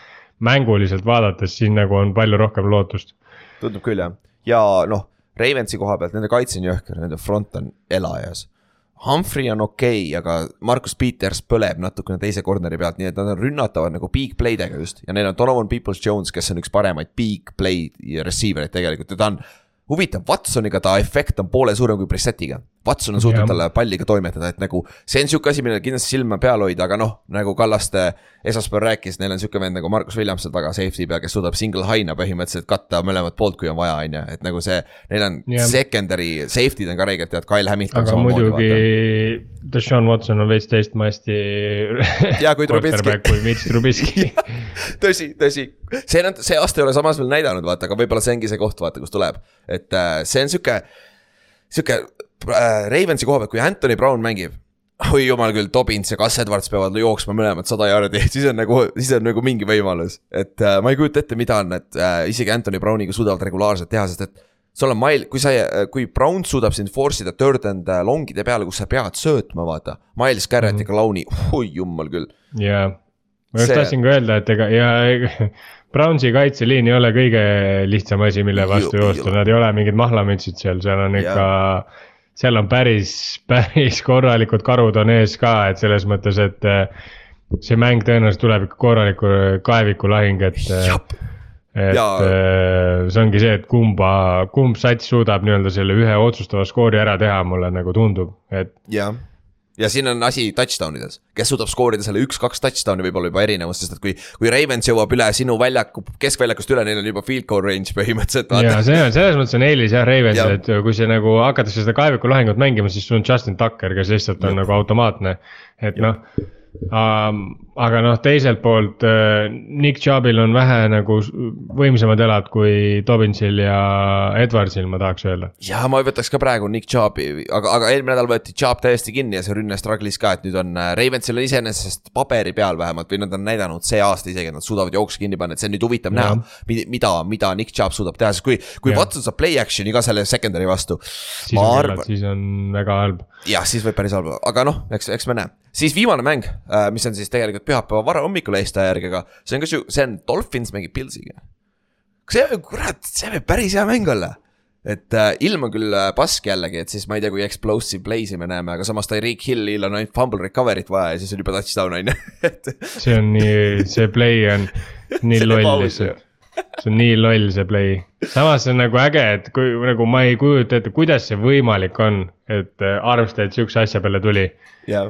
mänguliselt vaadates siin nagu on palju rohkem lootust. tundub küll jah, ja noh, Ravensi koha pealt, nende kaitse on jõhker, nende front on elajas Humphrey on okei okay,, aga Markus Peters põleb natukene teise corner'i pealt, nii et nad on rünnatavad nagu big play dega just ja neil on Donovan Peoples-Jones, kes on üks paremaid big play receiver eid tegelikult ja ta on huvitav, Watsoniga ta efekt on poole suurem kui Brissettiga. Watson on suutnud talle palliga toimetada, et nagu see on sihuke asi, millele kindlasti silma peal hoida, aga noh, nagu Kallaste esmaspäeval rääkis, neil on sihuke vend nagu Markus Williams seal taga safety peal, kes suudab single high'na põhimõtteliselt katta mõlemat poolt, kui on vaja, on ju, et nagu see, neil on Jah. secondary safety'd on ka räigelt head, Kyle Hamilton aga muidugi Deshaun Watson on veits teistmoodi. (laughs) Jaa, kui Trubisky. kui Mitch Trubisky (laughs) tõsi, tõsi, see on, see aasta ei ole samas veel näidanud, vaata, aga võib-olla see ongi see koht, vaata, kus tuleb. et äh, see on sihuke, sihuke Ravensi koha pealt, kui Anthony Brown mängib. oi jumal küll, Dobbins ja Gus Edwards peavad jooksma mõlemad sada jaardi, (laughs) siis on nagu, siis on nagu mingi võimalus. et äh, ma ei kujuta ette, mida need äh, isegi Anthony Browniga suudavad regulaarselt teha, sest et sul on mail, kui sa, kui Brown suudab sind force ida third and äh, long'ide peale, kus sa pead söötma, vaata. Miles Garrett ja Clowney, oi jumal küll. jaa, ma just tahtsin ka öelda, et ega ja (laughs) Brownsi kaitseliin ei ole kõige lihtsam asi, mille vastu joosta, nad ei ole mingid mahlamütsid seal, seal on ikka. Seal on päris, (laughs) päris korralikud karud on ees ka, et selles mõttes, et eh, see mäng tõenäoliselt tuleb ikka korraliku kaevikulahing, et. Jap. et Ja- eh, see ongi see, et kumba, kumb sats suudab nii-öelda selle ühe otsustava skoori ära teha, mulle nagu tundub, et jah, ja siin on asi touchdown ides, kes suudab skoorida selle üks-kaks touchdown'i võib-olla juba erinevus, sest et kui, kui Ravens jõuab üle sinu väljaku, keskväljakust üle, neil on juba field goal range põhimõtteliselt. ja see on selles mõttes on eelis jah Ravensil, et kui see nagu hakatakse seda kaeviku lahingut mängima, siis sul on Justin Tucker, kes lihtsalt on Jah. nagu automaatne, et noh. Aga noh, teiselt poolt uh, Nick Chubb'il on vähe nagu võimsamad jalad kui Dobbinsil ja Edwardsil, ma tahaks öelda. ja ma võtaks ka praegu Nick Chubb'i, aga, aga eelmine nädal võeti Chubb täiesti kinni ja see rünne struggle'is ka, et nüüd on äh, Ravensil on iseenesest paberi peal vähemalt või nad on näidanud see aasta isegi, et nad suudavad jooksu kinni panna, et see on nüüd huvitav näha. mida, mida Nick Chubb suudab teha, sest kui, kui. Watson saab play action'i ka selle secondary vastu. siis on arvan siis on väga halb. jah, siis võib päris halb aga noh, eks, eks me näe. siis viimane mäng, mis on siis tegelikult pühapäeva varahommikul Eesti järgega, see on ka sihu-, see on Dolphins mängib Pilsiga. see, kurat, see võib päris hea mäng olla. et äh, ilm on küll äh, pask jällegi, et siis ma ei tea, kui explosive play'si me näeme, aga samas Tyreek Hillil on ainult fumble recovery't vaja ja siis on juba touchdown on ju, (laughs) et. see on nii, see play on nii loll lihtsalt. see on nii loll, see play. samas see on nagu äge, et kui nagu ma ei kujuta ette, kuidas see võimalik on, et äh, Armstead siukse asja peale tuli tea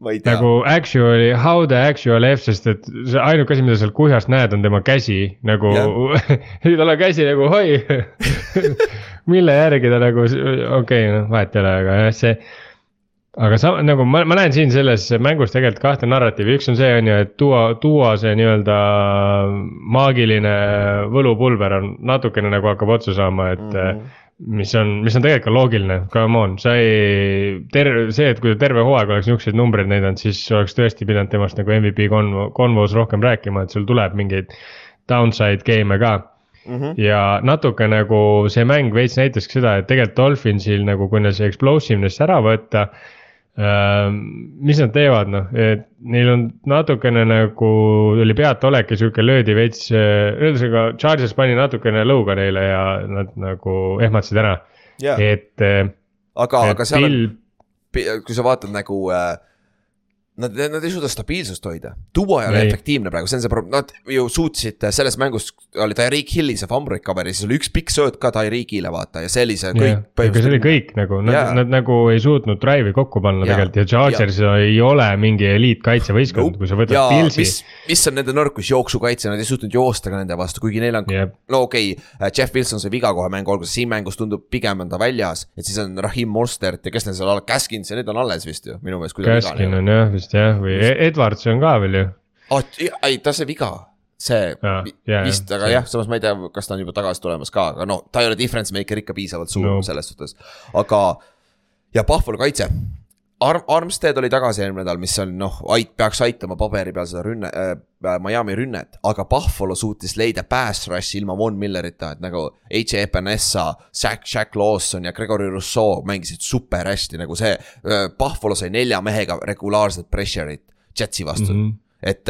nagu actually, how the actual F, sest et see ainuke asi, mida seal kuhjast näed, on tema käsi nagu tal (laughs) on käsi nagu oi. (laughs) mille järgi ta nagu, okei okay,, noh vahet ei ole, aga jah, see. aga sa nagu ma, ma näen siin selles mängus tegelikult kahte narratiivi, üks on see on ju, et tuua, tuua see nii-öelda maagiline võlupulber on natukene nagu hakkab otsa saama, et mm. -hmm mis on, mis on tegelikult ka loogiline, come on, sa ei, terve, see, et kui terve hooaeg oleks niisuguseid numbreid näidanud, siis oleks tõesti pidanud temast nagu MVP konvo, konvos rohkem rääkima, et sul tuleb mingeid downside game'e ka mm. -hmm. ja natuke nagu see mäng veits näitaski seda, et tegelikult Dolphinsil nagu, kui neil see explosiveness ära võtta. Mis nad teevad, noh, et neil on natukene nagu oli peataolek ja sihuke löödi veits, ühesõnaga Charges pani natukene lõuga neile ja nad nagu ehmatasid ära, jaa, et. aga, aga seal on Bill, kui sa vaatad nagu äh, Nad, nad ei suuda stabiilsust hoida, Duo ei ole efektiivne praegu, see on see probleem, nad ju suutsid äh, selles mängus oli Tyreek Hilli see fumble recovery, siis oli üks pikk sööt ka Tyreekile vaata ja see oli see kõik. aga see oli kõik nagu, nad nad nagu ei suutnud drive'i kokku panna Jaa. tegelikult ja Chargers ei ole mingi eliitkaitsevõistkond, kui sa võtad ja Pilsi mis, mis on nende nõrkus, jooksukaitse, nad ei suutnud joosta ka nende vastu, kuigi neil on no okei okay,, Jeff Wilson sai viga kohe mängu alguses, siin mängus tundub pigem on ta väljas, et siis on Rahim Mostert ja kes neil seal all, Caskins ja need on alles vist ju minu meelest. Käskin on jah vist jah, või E- Edwards on ka veel ju. oh,. ei, ta sai viga, see vi- jaa, vist, jah, aga see- jah, samas ma ei tea, kas ta on juba tagasi tulemas ka, aga no ta ei ole difference maker ikka piisavalt suur no. Selles suhtes, aga. ja Pahvol kaitse. Arm, Armstead oli tagasi eelmine nädal, mis on noh, ait-, peaks aitama paberi peal seda rünne äh,, Miami rünnet, aga Buffalo suutis leida pass rush'i ilma Von Millerita, et nagu H. Epenessa, Zack, Jack Lawson ja Gregory Rousseau mängisid super hästi, nagu see äh,. Buffalo sai nelja mehega regulaarset pressure'it Jetsi vastu mm. -hmm. et,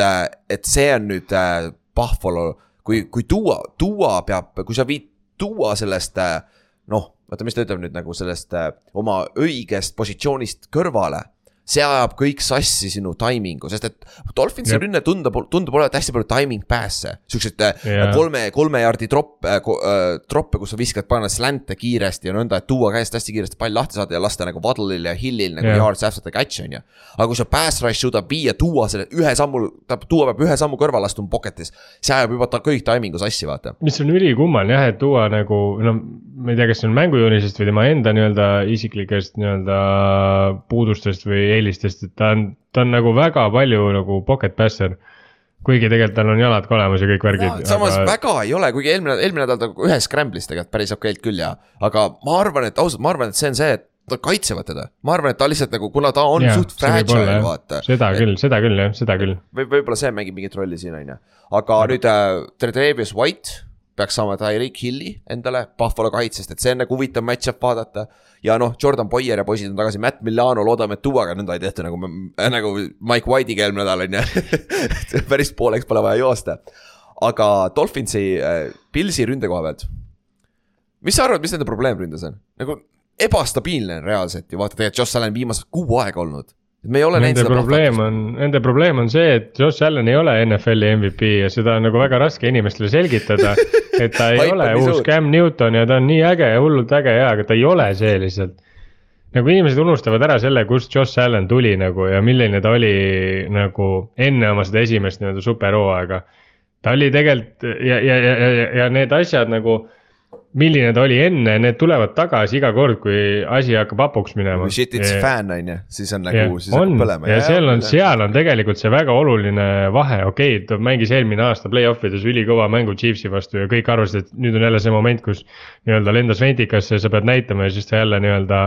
et see on nüüd äh, Buffalo, kui, kui tuua, tuua peab, kui sa viid tuua sellest äh, noh, oota, mis ta ütleb nüüd nagu sellest äh, oma õigest positsioonist kõrvale see ajab kõik sassi sinu taimingu, sest et Dolphinsi rünne tundub, tundub olevat hästi palju timing pass'e. Siukseid. Jaa. kolme, kolme jaardi troppe äh,, troppe, kus sa viskad, paned slänt'e kiiresti ja nõnda, et tuua käest hästi kiiresti pall lahti saada ja lasta nagu Waddle'il ja Hillil nagu yards after catch on ju. aga kui see pass rush suudab viia, tuua selle ühe sammu, tähendab tuua peab ühe sammu kõrvale astuma pocket'is, see ajab juba ta kõik taimingu sassi, vaata. mis on ülikummaline jah, et tuua nagu no ma ei tea, kas see on mängujuunisest või tema enda nii-öelda isiklikest nii-öelda puudustest või eelistest, et ta on, ta on nagu väga palju nagu pocket passer. kuigi tegelikult tal on jalad ka olemas ja kõik värgid. samas aga... väga ei ole, kuigi eelmine, eelmine nädal ta ühes scramble'is tegelikult päris okeilt küll ja, aga ma arvan, et ausalt, ma arvan, et see on see, et nad kaitsevad teda, ma arvan, et ta lihtsalt nagu, kuna ta on Jaa, suht võib fragile, vaata. seda küll, seda küll jah, seda küll. või võib-olla see mängib mingit rolli siin, on ju. aga nüüd äh, Tredavious White peaks saama Tyreek Hilli endale Buffalo kaitsest, et see on nagu huvitav match-up vaadata. Ja noh, Jordan Boyer ja poisid on tagasi, Matt Milano, loodame, et tuuaga nõnda ei tehta nagu, nagu Mike White'iga eelmine nädal on ju. (laughs) päris pooleks pole vaja joosta. aga Dolphinsi äh,, Pilsi ründe koha pealt. mis sa arvad, mis nende probleem ründes on? nagu ebastabiilne on reaalselt ju, vaata tegelikult Josh Allan viimased kuu aega olnud. Me ei ole näinud Nende seda probleem on, nende probleem on see, et Josh Allan ei ole NFL-i MVP ja seda on nagu väga raske inimestele selgitada. (laughs) et ta ei ole uus suur. Cam Newton ja ta on nii äge ja hullult äge ja, aga ta ei ole see lihtsalt. nagu inimesed unustavad ära selle, kust Josh Allan tuli nagu ja milline ta oli nagu enne oma seda esimest nii-öelda superhooaega. ta oli tegelikult ja, ja, ja, ja, ja need asjad nagu milline ta oli enne, need tulevad tagasi iga kord, kui asi hakkab hapuks minema. kui shit it's fan on ju, siis on nagu, siis on hakkab põlema. ja seal on, seal on tegelikult see väga oluline vahe, okei okay,, ta mängis eelmine aasta play-off ides ülikõva mängu Chiefsi vastu ja kõik arvasid, et nüüd on jälle see moment, kus. nii-öelda lendas ventikasse ja sa pead näitama ja siis ta jälle nii-öelda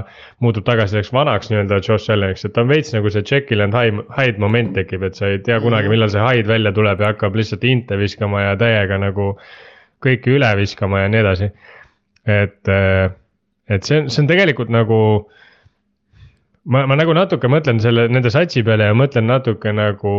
muutub tagasi selleks vanaks nii-öelda Josh Alleniks, et ta on veits nagu see Jekyll and Hyde, Hyde moment tekib, et sa ei tea kunagi, millal see Hyde välja tuleb ja hakkab lihtsalt inte viskama ja täiega nagu kõike üle viskama ja nii edasi. et, et see on, see on tegelikult nagu ma, ma nagu natuke mõtlen selle, nende satsi peale ja mõtlen natuke nagu.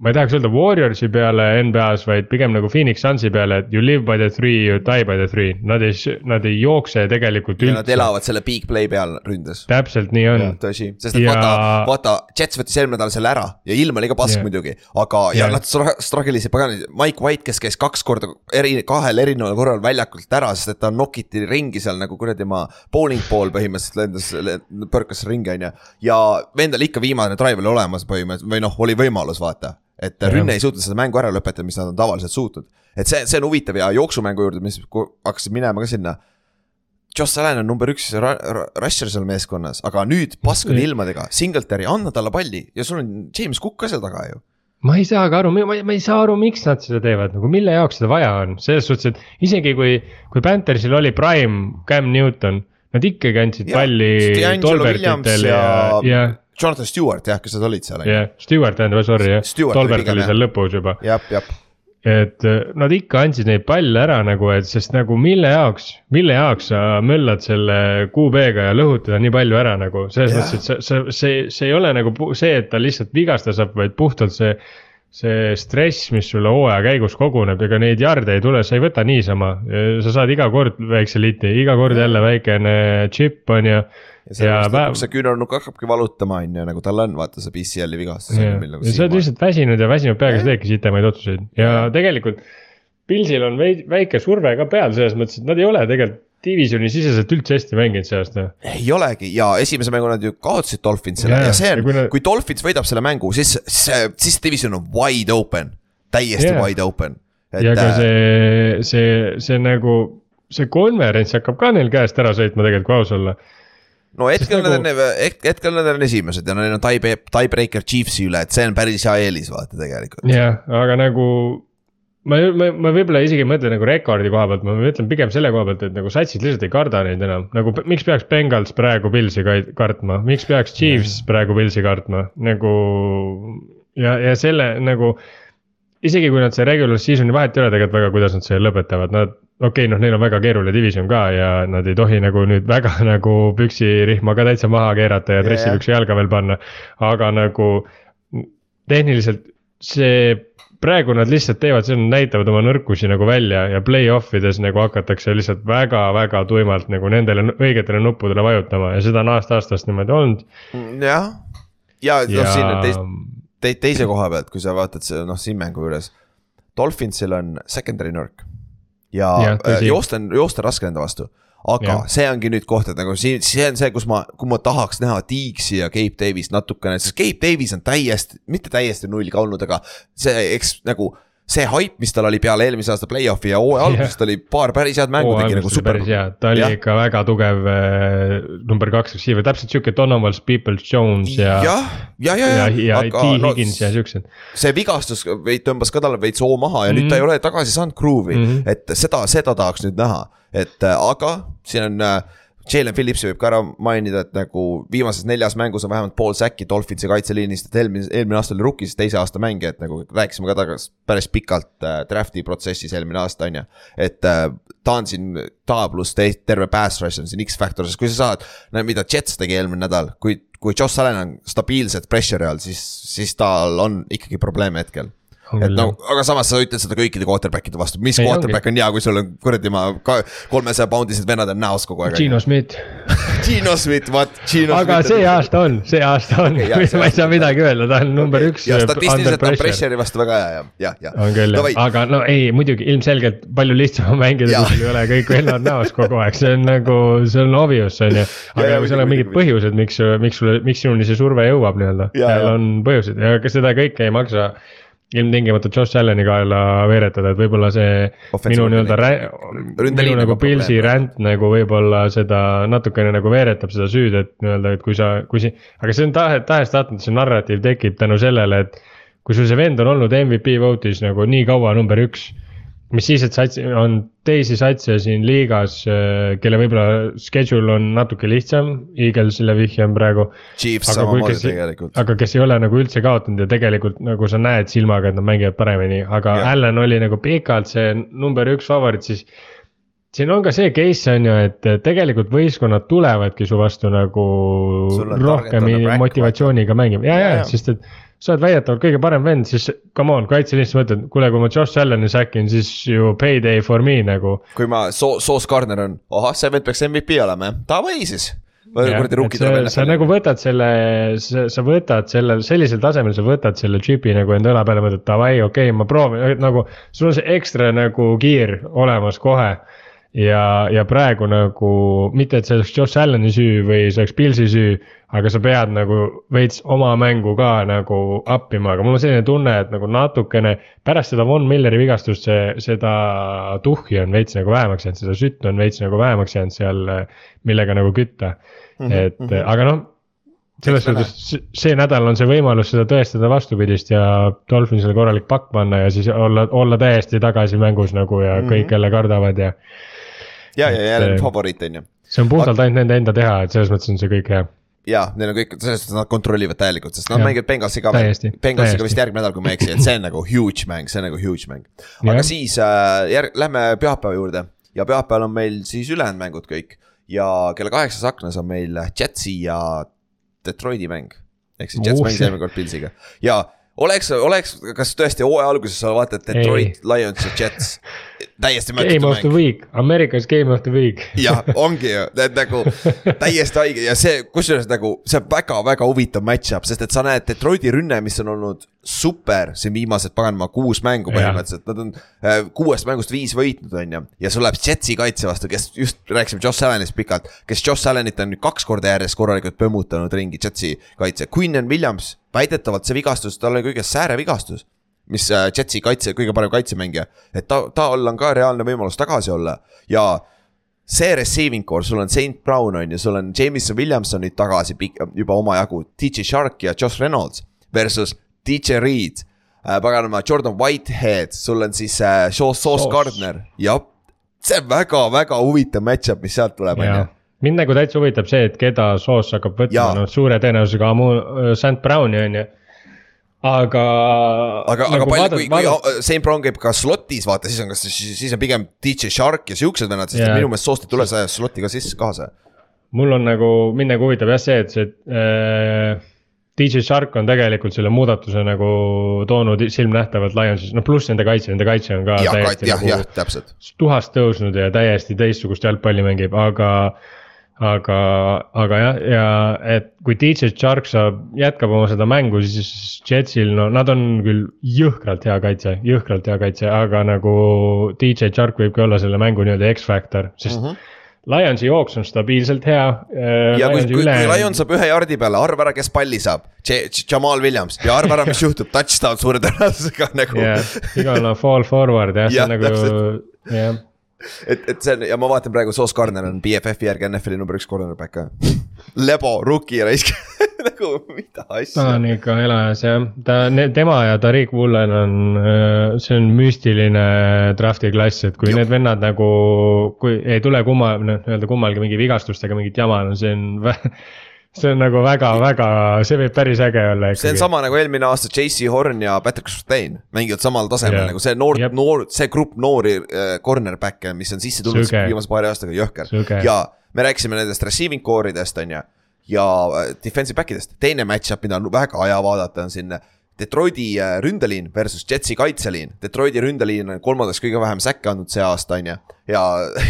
ma ei tahaks öelda Warriorsi peale NBA-s, vaid pigem nagu Phoenix Sunsi peale, et you live by the three, you die by the three. Nad ei, nad ei jookse tegelikult ja nad üldse. elavad selle big play peal ründes. täpselt nii on. tõsi, sest et Ja- vaata, vaata, Jets võttis eelmine nädal selle ära ja ilm oli ka pask Jah. muidugi, aga ja Jah. nad stra- struggle isid pagani, Mike White, kes käis kaks korda eri, kahel erineval korral väljakult ära, sest et ta nokiti ringi seal nagu kuradi ma bowling ball põhimõtteliselt lendas, põrkas ringi, on ju. ja vendal ikka viimane drive oli olemas põhimõtteliselt või noh, oli võimalus vaata. et Jah. rünne ei suutnud seda mängu ära lõpetada, mis nad on tavaliselt suutnud. et see, see on huvitav ja jooksumängu juurde, mis hakkasid minema ka sinna Josh Allan on number üks ra- ra- rusher seal meeskonnas, aga nüüd paskade ilmadega, Singletary, anna talle palli ja sul on James Cook ka seal taga ju. ma ei saa ka aru, ma, ma ei saa aru, miks nad seda teevad, nagu mille jaoks seda vaja on, selles suhtes, et isegi kui, kui Panthersil oli prime Cam Newton, nad ikkagi andsid Jah, palli Tolbertitele ja ja, ja, Jonathan Stewart jah, kes nad olid seal on ju, ja Stewart tähendab, sorry jah, Tolbert oli jah. seal lõpus juba. jah, jah. et äh, nad ikka andsid neid palle ära nagu, et sest nagu mille jaoks, mille jaoks sa möllad selle QB-ga ja lõhutad ta nii palju ära nagu selles Jah. mõttes, et see, see, see, see ei ole nagu see, et ta lihtsalt vigastada saab, vaid puhtalt see. See stress, mis sulle hooaja käigus koguneb, ega neid jarde ei tule, sa ei võta niisama, sa saad iga kord väikse liti, iga kord jälle väikene chip on ju. ja sellepärast lõpuks see küünarnukk hakkabki valutama on ju, nagu tal on, vaata see PCL-i vigastus on ja nagu ja sa oled lihtsalt väsinud ja väsinud peaga, sa teedki sitemaid otsuseid. Ja tegelikult. Pilsil on veidi väike surve ka peal selles mõttes, et nad ei ole tegelikult divisjoni siseselt üldse hästi mänginud see aasta. ei olegi ja esimese mängu nad ju kaotasid Dolphinsile Jaa, ja see on kui, nad- kui Dolphins võidab selle mängu, siis, siis, siis division on wide open, täiesti Jaa. wide open. ja ka see, see, see nagu, see konverents hakkab ka neil käest ära sõitma tegelikult, kui aus olla. no hetkel Sest nad on, hetkel nad on esimesed ja neil on tie, tiebreaker Chiefsi üle, et see on päris hea eelis vaata tegelikult. jah, aga nagu ma, ma, ma võib-olla isegi ei mõtle nagu rekordi koha pealt, ma mõtlen pigem selle koha pealt, et nagu satsid lihtsalt ei karda neid enam, nagu miks peaks Bengals praegu Pilsi kartma, miks peaks Chiefs praegu Pilsi kartma, nagu. ja, ja selle nagu, isegi kui nad see regular season'i vahet ei ole tegelikult väga, kuidas nad selle lõpetavad, nad. okei okay,, noh, neil on väga keeruline division ka ja nad ei tohi nagu nüüd väga (laughs) nagu püksirihma ka täitsa maha keerata ja Jaa, dressipükse jalga veel panna. aga nagu tehniliselt see praegu nad lihtsalt teevad seda, nad näitavad oma nõrkusi nagu välja ja play-off ides nagu hakatakse lihtsalt väga-väga tuimalt nagu nendele õigetele nuppudele vajutama ja seda on aasta-aastast niimoodi olnud. jah, ja noh, ja siin on teis-, te, teise koha pealt, kui sa vaatad see noh, siin mängu juures. Dolphinsil on secondary nõrk ja, ja tõsi. joosta on, joosta on raske nende vastu. Aga ja. See ongi nüüd koht, et nagu siin, see on see, kus ma, kui ma tahaks näha Deaksi ja Cape Davis natukene, sest Cape Davis on täiesti, mitte täiesti null ka olnud, aga see, eks nagu see haip, mis tal oli peale eelmise aasta play-off'i ja hooaja Jah. alguses, ta oli paar päris head mängu tegi nagu super ta oli Jah. ikka väga tugev äh, number kaks receiver, täpselt sihuke Donovan Peoples Jones ja. jah, ja, ja, ja, ja, ja aga T no, ja siuksed. see vigastus veid tõmbas ka talle veits hoo maha ja mm -hmm. nüüd ta Mhm. ei ole tagasi saanud groove'i mm. -hmm. et seda, seda tahaks nüüd näha, et äh, aga siin on äh, Jalen Phillipsi võib ka ära mainida, et nagu viimases neljas mängus on vähemalt pool säkki Dolphinsi kaitseliinist, et eelmine, eelmine aasta oli rookie, siis teise aasta mängija, et nagu rääkisime ka tagasi päris pikalt äh, draft'i protsessis eelmine aasta on ju. et äh, ta on siin, ta pluss te- terve pass rush on siin X-Factor, sest kui sa saad, no mida Jets tegi eelmine nädal, kui, kui Josh Allan on stabiilselt pressure'i all, siis, siis tal on ikkagi probleeme hetkel et no, aga samas sa ütled seda kõikide quarterback'ide vastu, mis Ei, quarterback on hea, kui sul on kuradi ma kolmesaja poundised vennad on näos kogu aeg. (laughs) Gino Smith, Gino Smith, vaat Gino aga see aasta on, see aasta on. See ma ei saa midagi öelda, ta on number üks. ja statistiliselt on pressure'i vastu väga hea ja, jah, jah. on küll jah, aga no ei, muidugi ilmselgelt palju lihtsam on mängida, kui sul ei ole kõik vennad näos kogu aeg, see on nagu, see on obvious on ju. (laughs) ja, aga muidugi, seal on mingid põhjused, miks, miks sulle, miks sinuni see surve jõuab nii-öelda, seal on põhjused ja seda kõike ei maksa ilmtingimata Josh Allan'i kaela veeretada, et võib-olla see Offensive minu nii-öelda rä-, minu nagu nagu Pilsi ränd nagu võib-olla seda natukene nagu veeretab seda süüd, et nii-öelda, et kui sa, kui si-, aga see on tahe, tahes-tahtmata see narratiiv tekib tänu sellele, et kui sul see vend on olnud MVP vote'is nagu nii kaua number üks, mis siis, et sats-, on teisi satse siin liigas, kelle võib-olla schedule on natuke lihtsam, Eaglesile vihjan praegu. Aga kes, ei ole nagu üldse kaotanud ja tegelikult nagu sa näed silmaga, et nad mängivad paremini, aga Jah. Allan oli nagu pikalt see number üks favoriit, siis. siin on ka see case on ju, et tegelikult võistkonnad tulevadki su vastu nagu rohkem motivatsiooniga mängima ja, Ja, ja ja., sest et. Sa oled väidetavalt kõige parem vend, siis come on, kaitseliinist mõtled, kuule, kui ma Josh Allan'i säkin, siis ju payday for me nagu. kui ma, Sauce Gardner on, ahah, see vend peaks MVP olema jah, davai siis. kuradi sa, rukid tuleb sa nagu võtad selle, sa võtad sellel, sellisel tasemel sa võtad selle džipi nagu enda õla peale, mõtled davai, okei okay,, ma proovin, nagu sul on see ekstra nagu kiir olemas kohe. ja, ja praegu nagu mitte, et see oleks Josh Allan'i süü või see oleks Pilsi süü, aga sa pead nagu veits oma mängu ka nagu appima, aga mul on selline tunne, et nagu natukene pärast seda Von Milleri vigastust see, seda tuhhi on veits nagu vähemaks jäänud, seda sütt on veits nagu vähemaks jäänud seal, millega nagu kütta mm. -hmm, et mm -hmm. aga noh, selles suhtes see- nädal on see võimalus seda tõestada vastupidist ja Dolphinsile korralik pakk panna ja siis olla, olla täiesti tagasi mängus nagu ja mm -hmm. kõik jälle kardavad ja ja, ja jälle favoriit on ju. see on puhtalt ainult nende enda teha, et selles mõttes on see kõik hea. Ja neil on kõik, selles suhtes nad kontrollivad täielikult, sest nad Jah. mängivad Bengalsi ka veel, Bengalsiga vist järgmine nädal, kui ma ei eksi, et see on nagu huge mäng, see on nagu huge mäng. aga Jah. siis äh, järg-, lähme pühapäeva juurde ja pühapäeval on meil siis ülejäänud mängud kõik. ja kella kaheksas aknas on meil Jetsi ja Detroiti mäng. ehk siis Jets Oh, mängis eelmine kord Pilsiga ja oleks, oleks, kas tõesti hooaja alguses sa vaatad Detroit, Lions ja Jets, (laughs) täiesti Game of the mäng. Week, America's game of the week. jah, ongi ju, need nagu (laughs) täiesti haige. Ja see, kusjuures nagu see on väga-väga huvitav match-up, sest et sa näed Detroiti rünne, mis on olnud super siin viimased paganama kuus mängu põhimõtteliselt, nad on äh, kuuest mängust viis võitnud, on ju. ja sul läheb Jetsi kaitse vastu, kes just rääkisime Josh Allanist pikalt, kes Josh Allanit on nüüd kaks korda järjest korralikult põmmutanud ringi Jetsi kaitse, Quinnan Williams, väidetavalt see vigastus, tal oli kõige säärevigastus mis äh, Jetsi kaitse, kõige parem kaitsemängija, et ta, tal on ka reaalne võimalus tagasi olla ja see receiving core, sul on St Brown on ju, sul on Jameson Williamson nüüd tagasi juba omajagu, DJ Shark ja Josh Reynolds versus DJ Reed äh,. paganama, Jordan Whitehead, sul on siis äh, Sauce Sauce Sauce. Gardner ja see on väga-väga huvitav match-up, mis sealt tuleb, on ju. mind nagu täitsa huvitab see, et keda Soos hakkab võtma Jaa., no suure tõenäosusega Amu-, St Browni on ju. aga. aga, aga nagu palju, kui, kui St Brown käib ka slot'is, vaata, siis on kas, siis on pigem DJ Shark ja siuksed vennad, sest Jaa. minu meelest Sauce'it üles ajas slot'i ka sisse kaasa. mul on nagu, mind nagu huvitab jah see, et see äh, DJ Shark on tegelikult selle muudatuse nagu toonud silmnähtavalt Lionsis, no pluss nende kaitse, nende kaitse on ka jah, täiesti jah, jah nagu, täpselt. tuhast tõusnud ja täiesti teistsugust jalgpalli mängib, aga. Aga, aga jah, ja et kui DJ Chark saab, jätkab oma seda mängu, siis Jetsil, no nad on küll jõhkralt hea kaitse, jõhkralt hea kaitse, aga nagu DJ Chark võibki olla selle mängu nii-öelda X-Factor, sest mm. -hmm. Lionsi jooks on stabiilselt hea. Äh, ja kui, kui, üle... kui Lion saab ühe jardi peale, arva ära, kes palli saab. Jamal Williams ja arva ära, mis juhtub, touchdown suure tõenäosusega nagu. jah, igal on fall forward jah, see on nagu, jah et, et see on ja ma vaatan praegu Sauce Gardner on BFF-i järgi NFL-i number üks cornerback ka. Lebo, rookie raisk (laughs) nagu mida asja. ta on ikka elajas jah, ta, tema ja Tariq Woolen on, äh, see on müstiline draft'i klass, et kui Juh. need vennad nagu, kui ei tule kumma, noh nii-öelda kummalgi mingi vigastustega mingit jama, no see on (laughs) see on nagu väga-väga, see võib päris äge olla ikkagi. see on sama nagu eelmine aasta JC Horn ja Patrick Surtain mängivad samal tasemel yeah. nagu see noor, noor, see grupp noori äh, cornerback'e, mis on sisse tulnud viimase paari aastaga, jõhker. ja me rääkisime nendest receiving core idest, on ju. ja äh, defensive back idest, teine match-up, mida on väga hea vaadata, on siin Detroiti äh, ründeliin versus Jetsi kaitseliin. Detroiti ründeliin on kolmandaks kõige vähem säkke andnud see aasta, on ju. ja,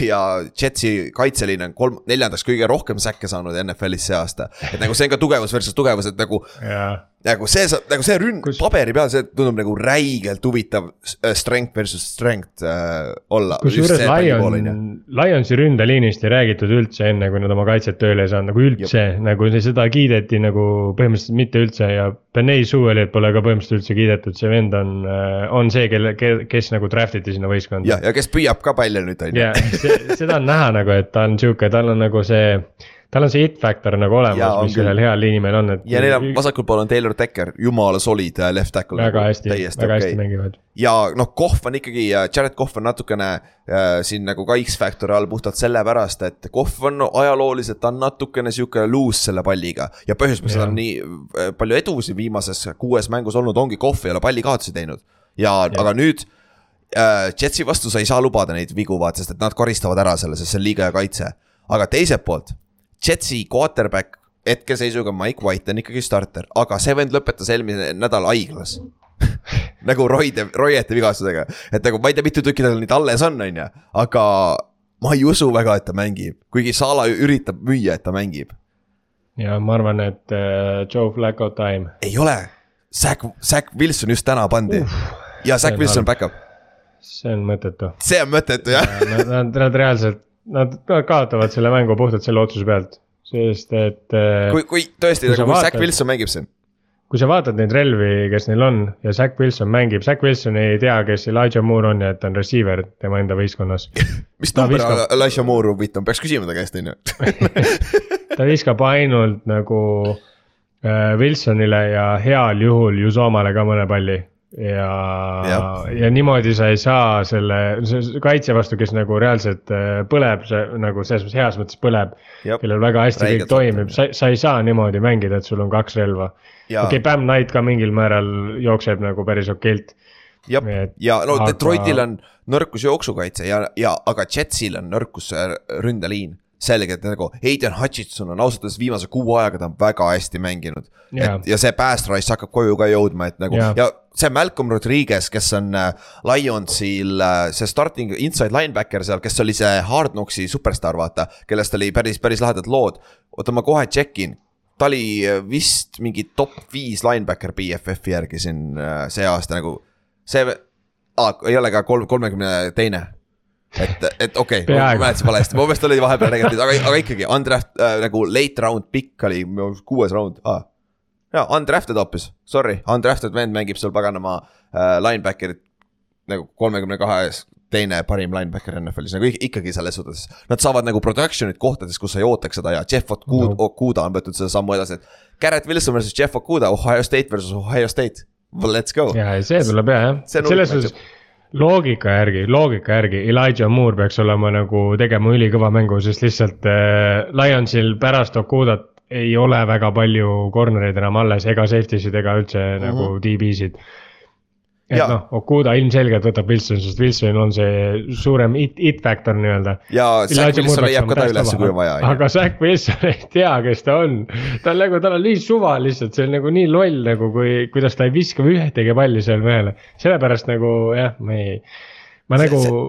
ja Jetsi kaitseliin on kolm, neljandaks kõige rohkem säkke saanud NFL-is see aasta. et nagu see on ka tugevus versus tugevus, et nagu yeah nagu see, nagu see ründ Kus... paberi peal, see tundub nagu räigelt huvitav äh, strength versus strength äh, olla. kusjuures Lion, Lionsi ründeliinist ei räägitud üldse enne, kui nad oma kaitset tööle ei saanud, nagu üldse, nagu seda kiideti nagu põhimõtteliselt mitte üldse ja. Benay Sewellit pole ka põhimõtteliselt üldse kiidetud, see vend on, äh, on see, kelle, kes nagu draft iti sinna võistkonda. ja, ja kes püüab ka palju nüüd on ju. ja, seda on näha nagu, et ta on sihuke, tal on nagu see tal on see it factor nagu olemas, mis sellel heal inimesel on, et. ja neil on vasakul pool on Taylor Decker, jumala solid äh, left tackle. väga hästi, väga okay. hästi mängivad. ja noh, Kohv on ikkagi, Jared Kohv on natukene äh, siin nagu ka X-Factori all puhtalt sellepärast, et Kohv on ajalooliselt, ta on natukene sihuke loose selle palliga. ja põhjus, miks tal on nii äh, palju edu siin viimases kuues mängus olnud, ongi Kohv ei ole pallikaotusi teinud. ja, ja., aga nüüd äh, Jetsi vastu sa ei saa lubada neid vigu, vaata, sest et nad karistavad ära selle, sest see on liiga hea kaitse. aga teiselt poolt Jetsi quarterback hetkeseisuga Mike White on ikkagi starter, aga see vend lõpetas eelmine nädal haiglas (laughs) nagu roide, roiete vigastusega, et nagu ma ei tea, mitu tükki tal neid alles on, on ju, aga ma ei usu väga, et ta mängib, kuigi Sala üritab müüa, et ta mängib. ja ma arvan, et uh, Joe Flacco time. ei ole, Zack, Zack Wilson just täna pandi uh, ja Zack Wilson back-up. see on mõttetu. see on mõttetu jah Nad, nad, nad reaalselt nad kaotavad selle mängu puhtalt selle otsuse pealt, sest et. Äh, kui, kui tõesti, nagu Zack Wilson mängib siin. kui sa vaatad neid relvi, kes neil on ja Zack Wilson mängib, Zack Wilson ei tea, kes Elijah Moore on ja et ta on receiver tema enda võistkonnas (laughs) mis number viskab... Elijah Moore huvitav, peaks küsima ta käest, on ju. (laughs) ta viskab ainult nagu äh, Wilsonile ja heal juhul Jusomale ka mõne palli ja, ja., ja niimoodi sa ei saa selle, kaitse vastu, kes nagu reaalselt äh, põleb, see nagu selles mõttes heas mõttes põleb. kellel väga hästi Räigelt kõik toimib, sa, sa ei saa niimoodi mängida, et sul on kaks relva. okei okay,, Bam Knight ka mingil määral jookseb nagu päris okeilt. jah, ja no aga... Detroitil on nõrkus jooksukaitse ja, ja aga Jetsil on nõrkus äh, ründeliin selgelt nagu Aiden Hutchinson on ausalt öeldes viimase kuu ajaga ta on väga hästi mänginud yeah.. et ja see pass rush hakkab koju ka jõudma, et nagu yeah. ja see Malcolm Rodriguez, kes on äh, Lionsil äh, see starting inside linebacker seal, kes oli see Hard Knocksi superstaar, vaata. kellest oli päris, päris lahedad lood. oota, ma kohe check in. ta oli äh, vist mingi top viis linebacker BFF-i järgi siin see aasta nagu. see ah,, ei ole ka kolm, kolmekümne teine et, et okei okay,, ma mäletasin valesti, mu meelest oli vahepeal negatiivne, aga, aga ikkagi undraft äh, nagu late round pick oli kuues round ah.. jaa, undrafted hoopis, sorry, undrafted vend mängib seal paganama äh, linebacker'it nagu kolmekümne kahes teine parim linebacker NFL-is nagu ikkagi selles suhtes. Nad saavad nagu production'it kohtades, kus sa ei ootaks seda ja Jeff Okuda no. Okuda on võtnud seda sammu edasi, et. Garrett Wilson versus Jeff Okuda, Ohio State versus Ohio State, let's go. ja, see tuleb jah, selles suhtes loogika järgi, loogika järgi Elijah Moore peaks olema nagu tegema ülikõva mängu, sest lihtsalt äh, Lionsil pärast Okudat ei ole väga palju corner'eid enam alles ega safety sid ega üldse mm -hmm. nagu DB-sid et noh, Okuda ilmselgelt võtab Wilson, sest Wilson on see suurem it, it factor nii-öelda. ja Zack Wilson leiab ka ta üles, kui on vaja. aga Zack Wilson (laughs) ei tea, kes ta on. ta on nagu, tal on nii suva lihtsalt, see on nagu nii loll nagu, kui, kuidas ta ei viska ühtegi palli seal mehele. sellepärast nagu jah, ma ei, ma see, nagu,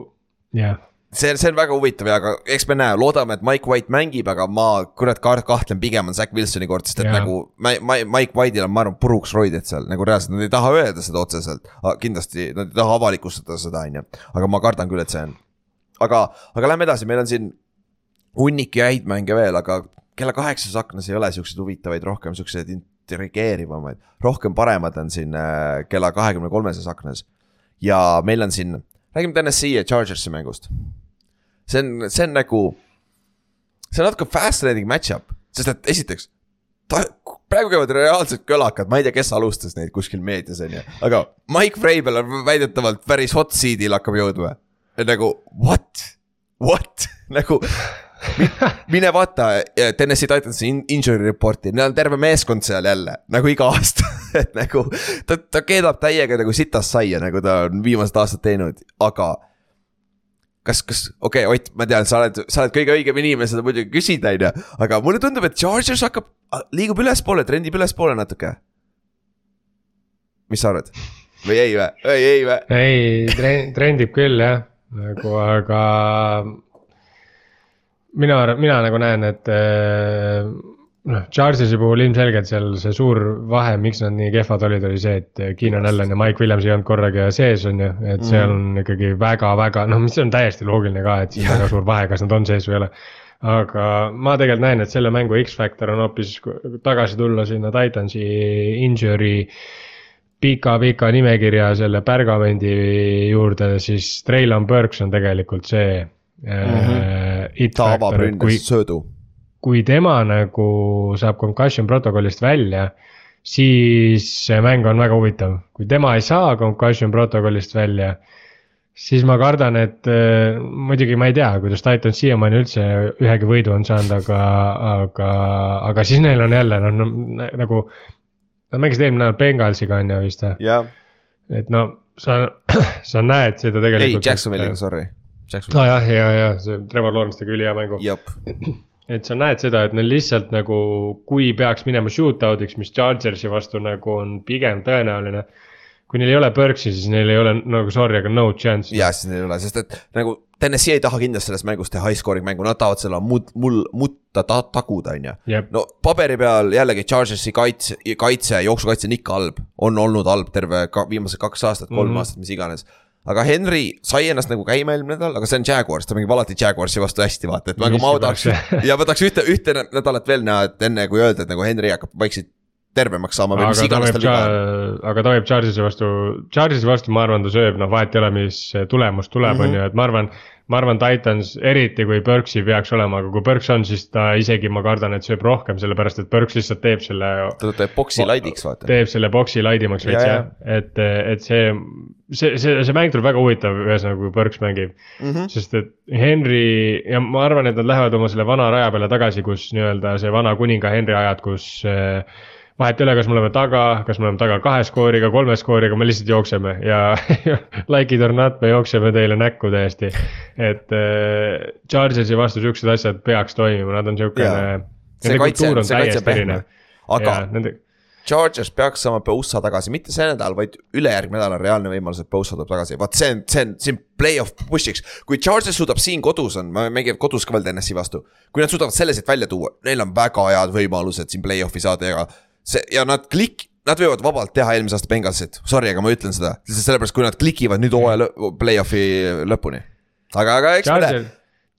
jah see, see on väga huvitav ja aga eks me näe, loodame, et Mike White mängib, aga ma kurat ka kahtlen pigem on Zack Wilsoni kord, sest et Jaa. nagu Mike White'il on, ma arvan, puruks roided seal nagu reaalselt, nad ei taha öelda seda otseselt. kindlasti nad ei taha avalikustada seda, on ju, aga ma kardan küll, et see on. aga, aga lähme edasi, meil on siin hunnik ja häid mänge veel, aga kella kaheksas aknas ei ole siukseid huvitavaid, rohkem siukseid intrigeerivamaid, rohkem paremad on siin äh, kella kahekümne kolmeses aknas. ja meil on siin, räägime TNS-i ja Chargersi mängust. See on, see on nagu, see on natuke fascinating match-up, sest et esiteks ta, praegu käivad reaalsed kölakad, ma ei tea, kes alustas neid kuskil meedias on ju, aga Mike Vrabel on väidetavalt päris hot seat'il hakkab jõudma. nagu what, what (laughs) nagu mi- mine vaata eh, Tennessee Titansi in- injury report'i, neil on terve meeskond seal jälle nagu iga aasta, (laughs) et nagu ta, ta keedab täiega nagu sitast saia, nagu ta on viimased aastad teinud, aga kas, kas, okei okay,, Ott, ma tean, sa oled, sa oled kõige õigem inimene seda muidugi küsida, on ju, aga mulle tundub, et Chargers hakkab, liigub ülespoole, trendib ülespoole natuke. mis sa arvad? või ei või, ei, ei või? ei, trendib küll jah, nagu aga. mina, mina nagu näen, et eh, noh, Charges'i puhul ilmselgelt seal see suur vahe, miks nad nii kehvad olid, oli see, et Keenan Allan ja Mike Williams ei olnud korraga sees, on ju, et seal on ikkagi väga-väga noh, mis on täiesti loogiline ka, et siin on väga suur vahe, kas nad on sees või ei ole aga ma tegelikult näen, et selle mängu X-Factor on hoopis tagasi tulla sinna Titansi injury pika-pika nimekirja selle pärgamendi juurde, siis Traylon Burks on tegelikult see mm. -hmm. ta avab kui ründes, söödu. Kui tema nagu saab concussion protokollist välja, siis see mäng on väga huvitav, kui tema ei saa concussion protokollist välja, siis ma kardan, et äh, muidugi ma ei tea, kuidas Titan siiamaani üldse ühegi võidu on saanud, aga, aga, aga siis neil on jälle noh no,, nagu. Nad mängisid eelmine nädal Bengalsiga on ju vist või, jah, et no sa, sa näed seda ei tegelikult. Jacksonville'iga, sorry. Jacksonville, nojah, ja, ja see Trevor Lawrence tegi ülihea mängu. Et sa näed seda, et neil lihtsalt nagu, kui peaks minema shootout'iks, mis Chargersi vastu nagu on pigem tõenäoline. kui neil ei ole Burksi, siis neil ei ole nagu sorry, aga no chance. ja siis neil ei ole, sest et nagu TNS-i ei taha kindlasti selles mängus teha high scoring mängu, nad tahavad selle mud-, mul-, mutta ta, taguda, on ju. No paberi peal jällegi Chargersi kaitse, kaitse, jooksukaitse on ikka halb, on olnud halb terve ka, viimased kaks aastat, kolm mm. -hmm. aastat, mis iganes. Aga Henry sai ennast nagu käima eelmine nädal, aga see on Jaguars, ta mängib alati Jaguarsi vastu hästi, vaata, et nagu ma tahaks ja ma tahaks ühte, ühte nädalat veel näha, et enne kui öelda, et nagu Henry hakkab vaikselt tervemaks saama või mis aga ta iganes tal viga on. aga ta võib Chargersi vastu, Chargersi vastu ma arvan, ta sööb, noh vahet ei ole, mis tulemus tuleb, Mhm. on ju, et ma arvan. ma arvan, Titans eriti kui Burksi peaks olema, aga kui Burks on, siis ta isegi ma kardan, et sööb rohkem, sellepärast et Burks lihtsalt teeb selle ta teeb boksi laidiks, vaata. teeb selle boksi laidimaks veits Ja, jah, et, et see, see, see, see mäng tuleb väga huvitav, ühesõnaga kui Burks mängib mm. -hmm. sest et Henry ja ma arvan, et nad lähevad oma selle vana raja peale tagasi, kus nii-öelda see vana kuninga Henry ajad, kus äh, vahet ei ole, kas me oleme taga, kas me oleme taga kahe skooriga, kolme skooriga, me lihtsalt jookseme ja like it or not, me jookseme teile näkku täiesti. et äh, Chargersi vastu siuksed asjad peaks toimima, nad on siukene see kaitse see kaitse pehme. aga ja nende, Chargers peaks saama Bosa tagasi, mitte see nädal, vaid ülejärgmine nädal on reaalne võimalus, et Bosa tuleb tagasi, vaat see on, see on, see on play-off push'iks. kui Chargers suudab siin kodus on, mängivad kodus ka veel TNS-i vastu, kui nad suudavad selle siit välja tuua, neil on väga head võimalused siin play-off'i saada ja see ja nad klik-, nad võivad vabalt teha eelmise aasta Bengalsit, sorry, aga ma ütlen seda, lihtsalt sellepärast, kui nad klikivad nüüd hooaja lõ- play-off'i lõpuni. aga, aga eks me näe Charger,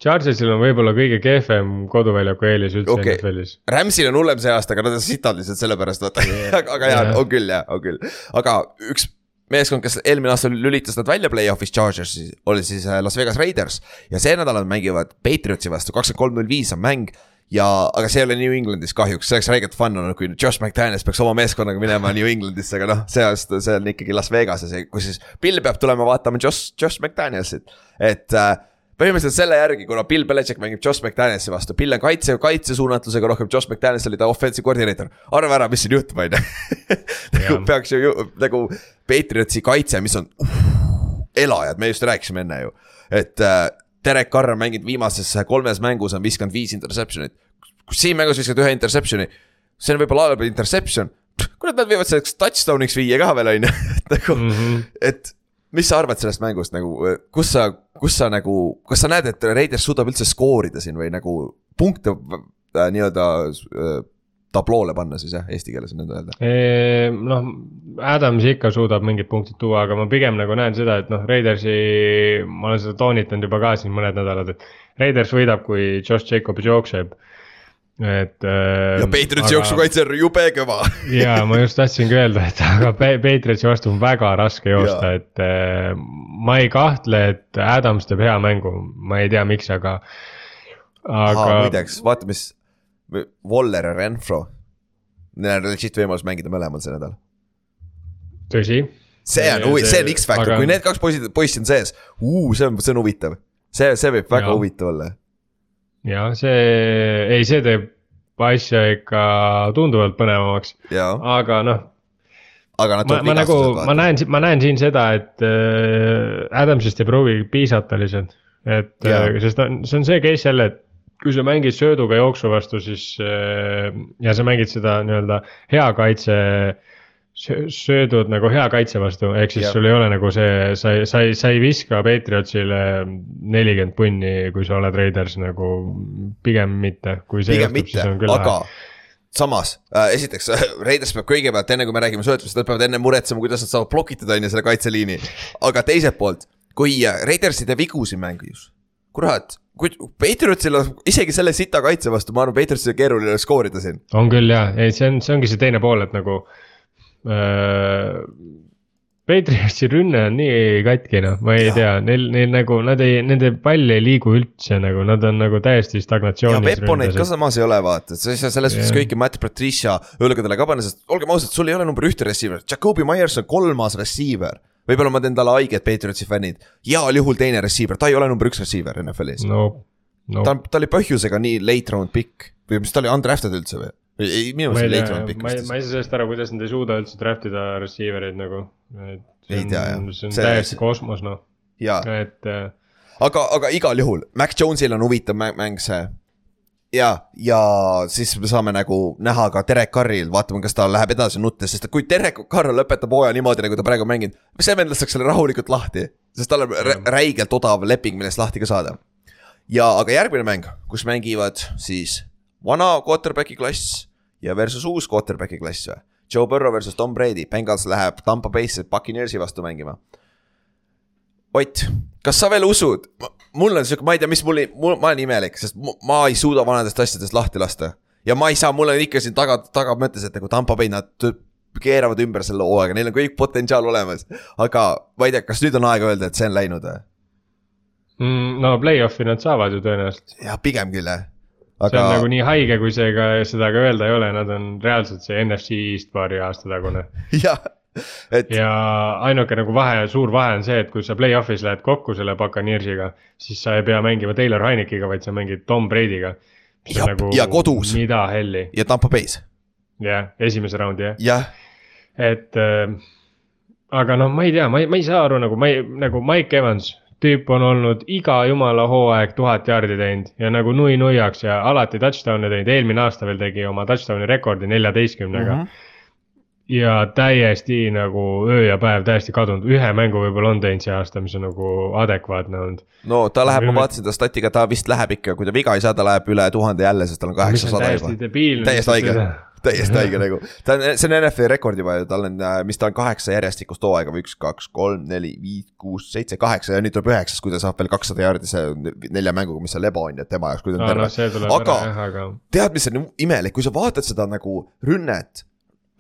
Chargersil on võib-olla kõige kehvem koduväljaku eelis üldse Okei. NFL-is. Ramsil on hullem see aasta, aga nad on sitad lihtsalt sellepärast, vaata yeah. (laughs) aga, jaa Jah., on küll jah, on küll. aga üks meeskond, kes eelmine aasta lülitas nad välja play-off'is Chargersi, oli siis äh, Las Vegas Raiders. ja see nädal nad mängivad Patriotsi vastu, kakskümmend kolm, null viis on mäng ja, aga see ei ole New Englandis kahjuks, see oleks räigelt fun olnud, kui Josh McDaniels peaks oma meeskonnaga minema New Englandisse, aga noh, see aasta, see on ikkagi Las Vegases, kus siis Bill peab tulema vaatama Josh, Josh McDanielsit, et äh, põhimõtteliselt selle järgi, kuna Bill Belichik mängib Josh McDanielsi vastu, Bill on kaitse, kaitsesuunatlusega rohkem, Josh McDaniels oli ta offensive koordineeter. arva ära, mis siin juhtub, on ju. (laughs) nagu peaks ju ju- nagu Patriotsi kaitse, mis on uh, elajad, me just rääkisime enne ju, et äh, Derek Carr on mänginud viimases kolmes mängus on viskanud viis interception'it. kui siin mängus viskad ühe interception'i, see on võib-olla halb interception, kurat, nad võivad selleks touchdown'iks viia ka veel, on ju, (laughs) et nagu mm. -hmm. et mis sa arvad sellest mängust nagu, kus sa, kus sa nagu, kas sa näed, et Raiders suudab üldse skoorida siin või nagu punkte äh, nii-öelda äh, tabloole panna siis jah, eesti keeles on nõnda öelda. Noh, Adams ikka suudab mingid punktid tuua, aga ma pigem nagu näen seda, et noh, Raidersi, ma olen seda toonitanud juba ka siin mõned nädalad, et Raiders võidab, kui Josh Jacobs jookseb. et. ja Patriotsi jooksukaitse on jube kõva. (laughs) ja ma just tahtsingi öelda, et aga Pa- Patriotsi vastu on väga raske joosta, et äh, ma ei kahtle, et Adams teeb hea mängu, ma ei tea, miks, aga. aga aga muideks, vaata, mis Waller ja Renfro. Neil on legit võimalus mängida mõlemal see nädal. tõsi, see on huvi, see on X-Factor aga- kui need kaks poissi, poissi on sees, see on, see on huvitav. see, see võib väga Jaa. huvitav olla. ja see, ei, see teeb asja ikka tunduvalt põnevamaks, aga noh, aga nad ma, ma nagu, ma. näen, ma näen siin seda, et äh, Adamsist ei pruugi piisata lihtsalt. et Jaa. äh, sest on, see on see case jälle, et kui sa mängid sööduga jooksu vastu, siis äh, ja sa mängid seda nii-öelda hea kaitse. söödud nagu hea kaitse vastu, ehk siis Jah. sul ei ole nagu see, sa ei, sa ei, sa ei viska Patriotsile nelikümmend punni, kui sa oled Raiders nagu pigem mitte, pigem juhtub, mitte aga samas äh,, esiteks Raiders peab kõigepealt, enne kui me räägime söötlusest, nad peavad enne muretsema, kuidas nad saavad blokitada on ju selle kaitseliini. aga teiselt poolt, kui äh, Raiders ei tee vigu siin mängus, kurat, kui Patriotsil on isegi selle sita kaitse vastu, ma arvan, Patriotsil on keeruline skoorida siin. on küll jah, ei see on, see ongi see teine pool, et nagu äh,. Patriotsi rünne on nii katki noh, ma ei Jaa. tea, neil, neil nagu nad ei, nende pall ei liigu üldse nagu, nad on nagu täiesti ja stagnatsioonis. Veponeid ka samas ei ole, vaata, saa selles suhtes Jah. kõiki Matt Patricia õlgadele ka panna, sest olgem ausad, sul ei ole number ühte receiver, Jakobi Myers on kolmas receiver. Võib-olla ma teen talle haiget, Patriotsi fännid, heal juhul teine receiver, ta ei ole number üks receiver NFL-is. no, no ta ta oli põhjusega nii late round pick või mis ta oli undrafted üldse või? ei, minu meelest oli late round, pick ma ei, ma. ei saa sellest aru, kuidas nad ei suuda üldse draft ida receiver eid nagu. Ei tea, jah. see on See- täiesti kosmos noh, et äh, aga, aga igal juhul, Mac Jones'il on huvitav mäng see. ja, ja siis me saame nagu näha ka Derek Carril, vaatame, kas ta läheb edasi nuttes, sest kui Derek Carr lõpetab hooaja niimoodi, nagu ta praegu on mänginud, see vend lastakse rahulikult lahti, sest tal on rä- räigelt odav leping, millest lahti ka saada. ja, aga järgmine mäng, kus mängivad siis vana quarterback'i klass ja versus uus quarterback'i klass või? Joe Burrow versus Tom Brady, Bengals läheb Tampa Bay'sse Buccaneersi vastu mängima. Ott, kas sa veel usud, mul on sihuke, ma ei tea, mis mul, mul, ma olen imelik, sest ma ei suuda vanadest asjadest lahti lasta. ja ma ei saa, mul on ikka siin taga, tagamõttes, et nagu Tampa Bay, nad keeravad ümber selle hooaega, neil on kõik potentsiaal olemas. aga ma ei tea, kas nüüd on aeg öelda, et see on läinud või? mm, no play-off'i nad saavad ju tõenäoliselt. jah, pigem küll jah. see on aga nagu nii haige, kui see ka seda ka öelda ei ole, nad on reaalselt see NFC East paari aasta tagune. (laughs) jah, (laughs) et ja ainuke nagu vahe, suur vahe on see, et kui sa play-off'is lähed kokku selle Buccaneersiga, siis sa ei pea mängima Taylor Heinekiga, vaid sa mängid Tom Brady'ga. Ja- ja kodus. mida helli, ja Tampa Bay's, jah, esimese raundi jah, jah, et äh,. aga noh, ma ei tea, ma ei, ma ei saa aru nagu ma ei, nagu Mike Evans, tüüp on olnud iga jumala hooaeg tuhat jaardi teinud ja nagu nui nuiaks ja alati touchdown'e teinud, eelmine aasta veel tegi oma touchdown'i rekordi neljateistkümnega mm. -hmm ja täiesti nagu öö ja päev täiesti kadunud, ühe mängu võib-olla on teinud see aasta, mis on nagu adekvaatne olnud. no ta läheb, ma vaatasin ta statiga, ta vist läheb ikka, kui ta viga ei saa, ta läheb üle tuhande jälle, sest tal on kaheksasada juba. täiesti haige, täiesti haige nagu, (laughs) ta on, see on NFL rekord juba ju, tal on, mis ta on kaheksa järjestikust hooaega või üks, kaks, kolm, neli, viis, kuus, seitse, kaheksa ja nüüd tuleb üheksas, kui ta saab veel kakssada jaardi. See nelja mänguga, mis seal lebo on ju, et tema jaoks, kui ta on no, terve. no aga tead, mis on imelik, kui sa vaatad seda nagu rünnet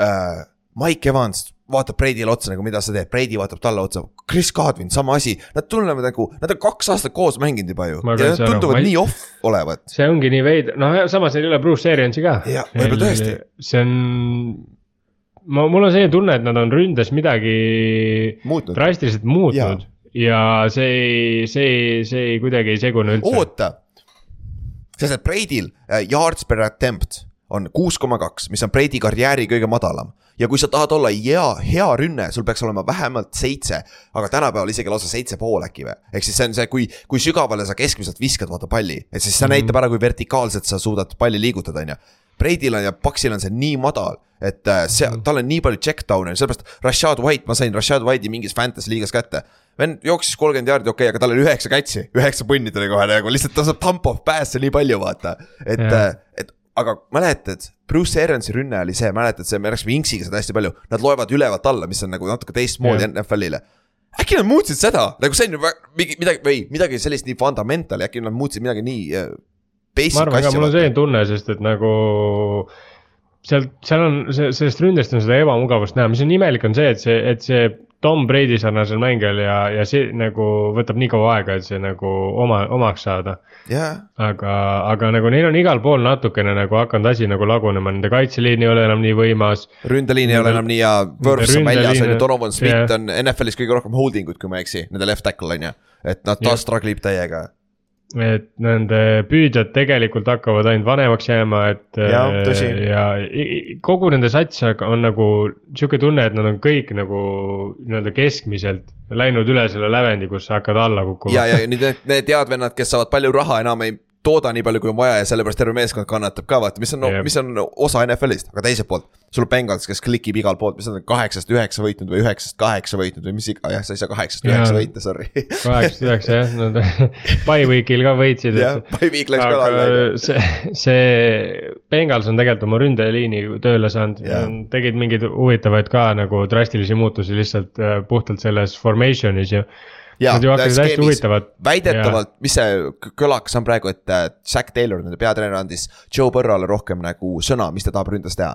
äh,. Mike Evans vaatab Brady'le otsa nagu, mida sa teed, Brady vaatab talle otsa, Chris Godwin, sama asi, nad tunnevad nagu, nad on kaks aastat koos mänginud juba ju ja nad tunduvad ma nii off olevat. see ongi nii veider, noh samas neil ei ole Bruce Ariansi ka. Jah, võib-olla tõesti. see on, ma, mul on selline tunne, et nad on ründes midagi muutnud, drastiliselt muutnud ja see ei, see ei, see ei kuidagi ei segune üldse. oota. sest et Brady'l äh, yards per attempt on kuus koma kaks, mis on Brady karjääri kõige madalam. Ja kui sa tahad olla hea, hea rünne, sul peaks olema vähemalt seitse, aga tänapäeval isegi lausa seitse pool äkki või. ehk siis see on see, kui, kui sügavale sa keskmiselt viskad, vaata palli, et siis see Mhm. näitab ära, kui vertikaalselt sa suudad palli liigutada, on ju. Brady'l on ja Paxil on see nii madal et äh, see, tal on nii palju check down'e, sellepärast Rashad White, ma sain Rashad White'i mingis fantasy liigas kätte. vend jooksis kolmkümmend jaardi, okei okay,, aga tal oli üheksa catch'i, üheksa punni tuli kohe nagu lihtsalt ta saab dump off päässe nii palju, vaata. et, et aga mäletad, Bruce Aronsi rünne oli see, mäletad, see, me rääkisime Inksiga seda hästi palju, nad loevad ülevalt alla, mis on nagu natuke teistmoodi NFL-ile äkki nad muutsid seda, nagu see on ju mingi midagi või midagi sellist nii fundamentali, äkki nad muutsid midagi nii äh, basic ma arvan, aga mul on selline tunne, sest et nagu seal, seal on, sellest ründest on seda ebamugavust näha, mis on imelik, on see, et see, et see Tom Brady sarnasel mängijal ja, ja see nagu võtab nii kaua aega, et see nagu oma, omaks saada yeah.. aga, aga nagu neil on igal pool natukene nagu hakanud asi nagu lagunema, nende kaitseliin ei ole enam nii võimas. ründeliin ei ole enam nii hea, Võrps on väljas, on ju, Donovan Smith yeah. on NFL-is kõige rohkem holding ut, kui ma ei eksi, nende left tackle on ju. et nad taas struggle ib täiega et nende püüdjad tegelikult hakkavad ainult vanemaks jääma, et. ja, ja kogu nende sats on nagu sihuke tunne, et nad on kõik nagu nii-öelda keskmiselt läinud üle selle lävendi, kus sa hakkad alla kukkuma. ja, ja nüüd need, need head vennad, kes saavad palju raha, enam ei tooda nii palju, kui on vaja ja sellepärast terve meeskond kannatab ka vaata, mis on no,, mis on osa NFL-ist, aga teiselt poolt. sul on Bengals, kes klikib igalt poolt, mis on kaheksast üheksa võitnud või üheksast kaheksa võitnud või mis iga, jah, sa ei saa kaheksast üheksa võita, sorry. kaheksast üheksa jah, nad (laughs) by week'il ka võitsid. jah, by week läks ka alla. see, see Bengals on tegelikult oma ründeliini tööle saanud, tegid mingeid huvitavaid ka nagu drastilisi muutusi lihtsalt äh, puhtalt selles formation'is ju Nad ju hakkasid hästi huvitavad. väidetavalt, mis see kõlakas on praegu, et äh, Zack Taylor, nende peatreener andis Joe Burrow'le rohkem nagu sõna, mis ta tahab ründes teha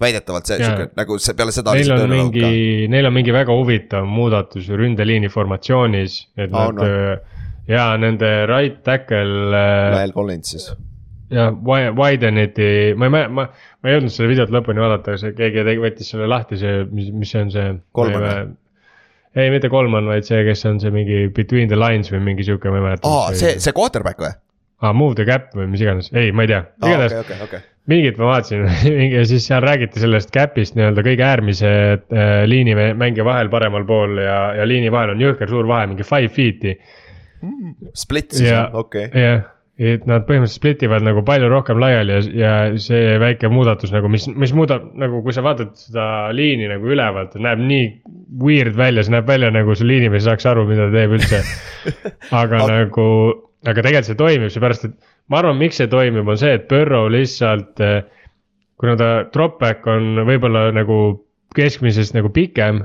väidetavalt see sihuke nagu see peale seda. Neil on mingi, neil on mingi väga huvitav muudatus ründeliini formatsioonis, et oh, nad no. Äh, ja nende right tackle. Äh, Lyle Collins siis. jah, Wideniti, ma ei mäleta, ma, ma ei jõudnud seda videot lõpuni vaadata, see keegi tegi, võttis selle lahti, see, mis, mis see on see. kolmane ei, mitte Kolman, vaid see, kes on see mingi between the lines või mingi sihuke, ma ei mäleta. aa, see, see quarterback või? aa, move the gap või mis iganes, ei, ma ei tea, igatahes okay, okay, okay. mingit ma vaatasin (laughs) ja siis seal räägiti sellest cap'ist nii-öelda kõige äärmise äh, liini mängija vahel paremal pool ja, ja liini vahel on jõhker suur vahe, mingi five feet'i mm,. Split siis, okei okay.. jah et nad põhimõtteliselt split ivad nagu palju rohkem laiali ja, ja see väike muudatus nagu, mis, mis muudab nagu, kui sa vaatad seda liini nagu ülevalt, näeb nii weird välja, see näeb välja nagu see liinimees ei saaks aru, mida ta teeb üldse. (laughs) aga nagu, aga tegelikult see toimib, seepärast et ma arvan, miks see toimib, on see, et Burrow lihtsalt. kuna ta drop back on võib-olla nagu keskmisest nagu pikem,